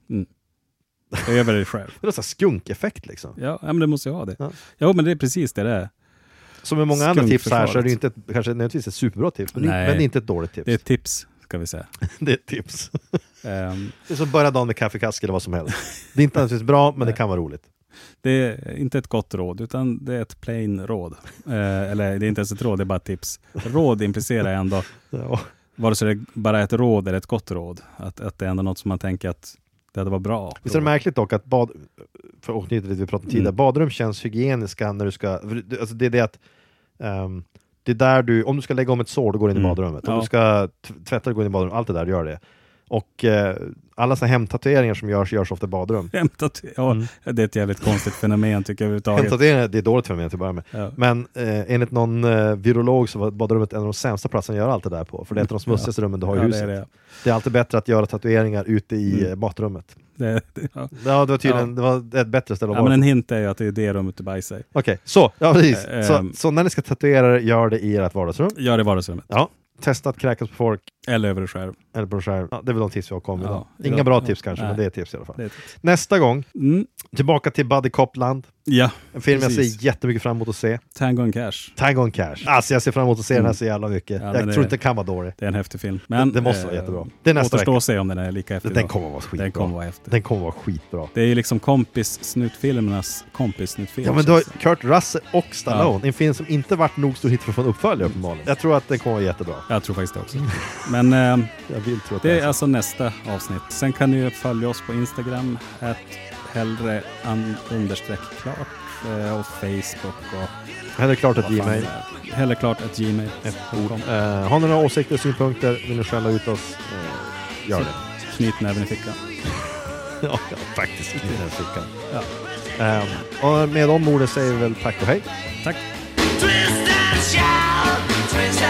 Över dig själv. Det är en skunkeffekt liksom. Ja, men det måste ju ha det. Ja. Ja, men det är precis det det är. Som med många andra tips här så är det inte ett, kanske nödvändigtvis ett superbra tips, men, det, Nej. men inte ett dåligt tips. Det är ett tips, ska vi säga. det är ett tips. Ehm, Det är som börja dagen med kaffekask eller vad som helst. Det är inte nödvändigtvis bra, men det kan vara roligt. det är inte ett gott råd, utan det är ett plain råd. Eh, eller det är inte ens ett råd, det är bara ett tips. Råd implicerar ändå, Ja. vare sig det bara är ett råd eller ett gott råd, att, att det är ändå något som man tänker att det hade varit bra. Visst är det märkligt dock att bad, för att anknyta till det vi pratade om tidigare, Mm. badrum känns hygieniska när du ska, alltså det är det att ehm, det är där du, om du ska lägga om ett sår, då går du in i Mm. badrummet. Om Ja. du ska tvätta, då går du in i badrummet. Allt det där, du gör det. Och eh, alla såna hemtatueringar som görs, görs ofta i badrum. Ja, Mm. Det är ett jävligt konstigt fenomen tycker jag överhuvudtaget. Hemtatueringar, det är dåligt mig till att börja med. Ja. Men eh, enligt någon eh, virolog så var badrummet en av de sämsta platserna att göra allt det där på. För det är ett av de smutsigaste rummen du har i Ja, det huset. är Det är, det. alltid bättre att göra tatueringar ute i Mm. eh, matrummet. Det, det, ja. Ja, det var tydligen det var ett bättre ställe att ja, vara men en hint är ju att det är det rummet du bajsar i. Okej, så, ja precis. Eh, så, ehm. så när ni ska tatuera er, gör det i ert vardagsrum. Gör det i vardagsrummet. Ja. Testa att kräkas på folk, Eller över dig själv. eller på skärm. Ja, det är väl de tips vi har kommit Ja. idag. Inga bra Ja. tips kanske, Nej. men det är tips i alla fall. Det är ett tips. Nästa gång, Mm. tillbaka till Buddy Copland. Ja, En film jag Precis. ser jättemycket fram emot att se. Tango and Cash. Tango and Cash. Alltså jag ser fram emot att se den här Mm. så jävla mycket. Ja, jag tror inte den kan vara dålig. Det är en häftig film. Men det måste vara eh, jättebra. Det är nästa återstår vecka. att se om den är lika häftig. Den då. kommer vara skitbra. Den kommer vara häftig. Den kommer vara skitbra. Det är ju liksom kompis-snutfilmernas kompis-snutfilm. Ja men du har känns det. Kurt Russell och Stallone, en film som inte varit nog stor hit för att få en uppföljare uppenbarligen. Jag tror att den kommer vara jättebra. Jag tror faktiskt det också. Men eh, Jag vill tro att det är så. alltså nästa avsnitt. Sen kan ni följa oss på Instagram, att hellre un- understreck klart eh, och Facebook och det klart fan Gmail. Hellre klart att gmail. Ett ord. Eh, har ni några åsikter och synpunkter, vill ni skälla ut oss, eh, gör det. Knyt näven i fickan. ja, ja, faktiskt. I den fickan. Ja. Ehm, och med de orden säger vi väl tack och hej. Tack. Twist and shout.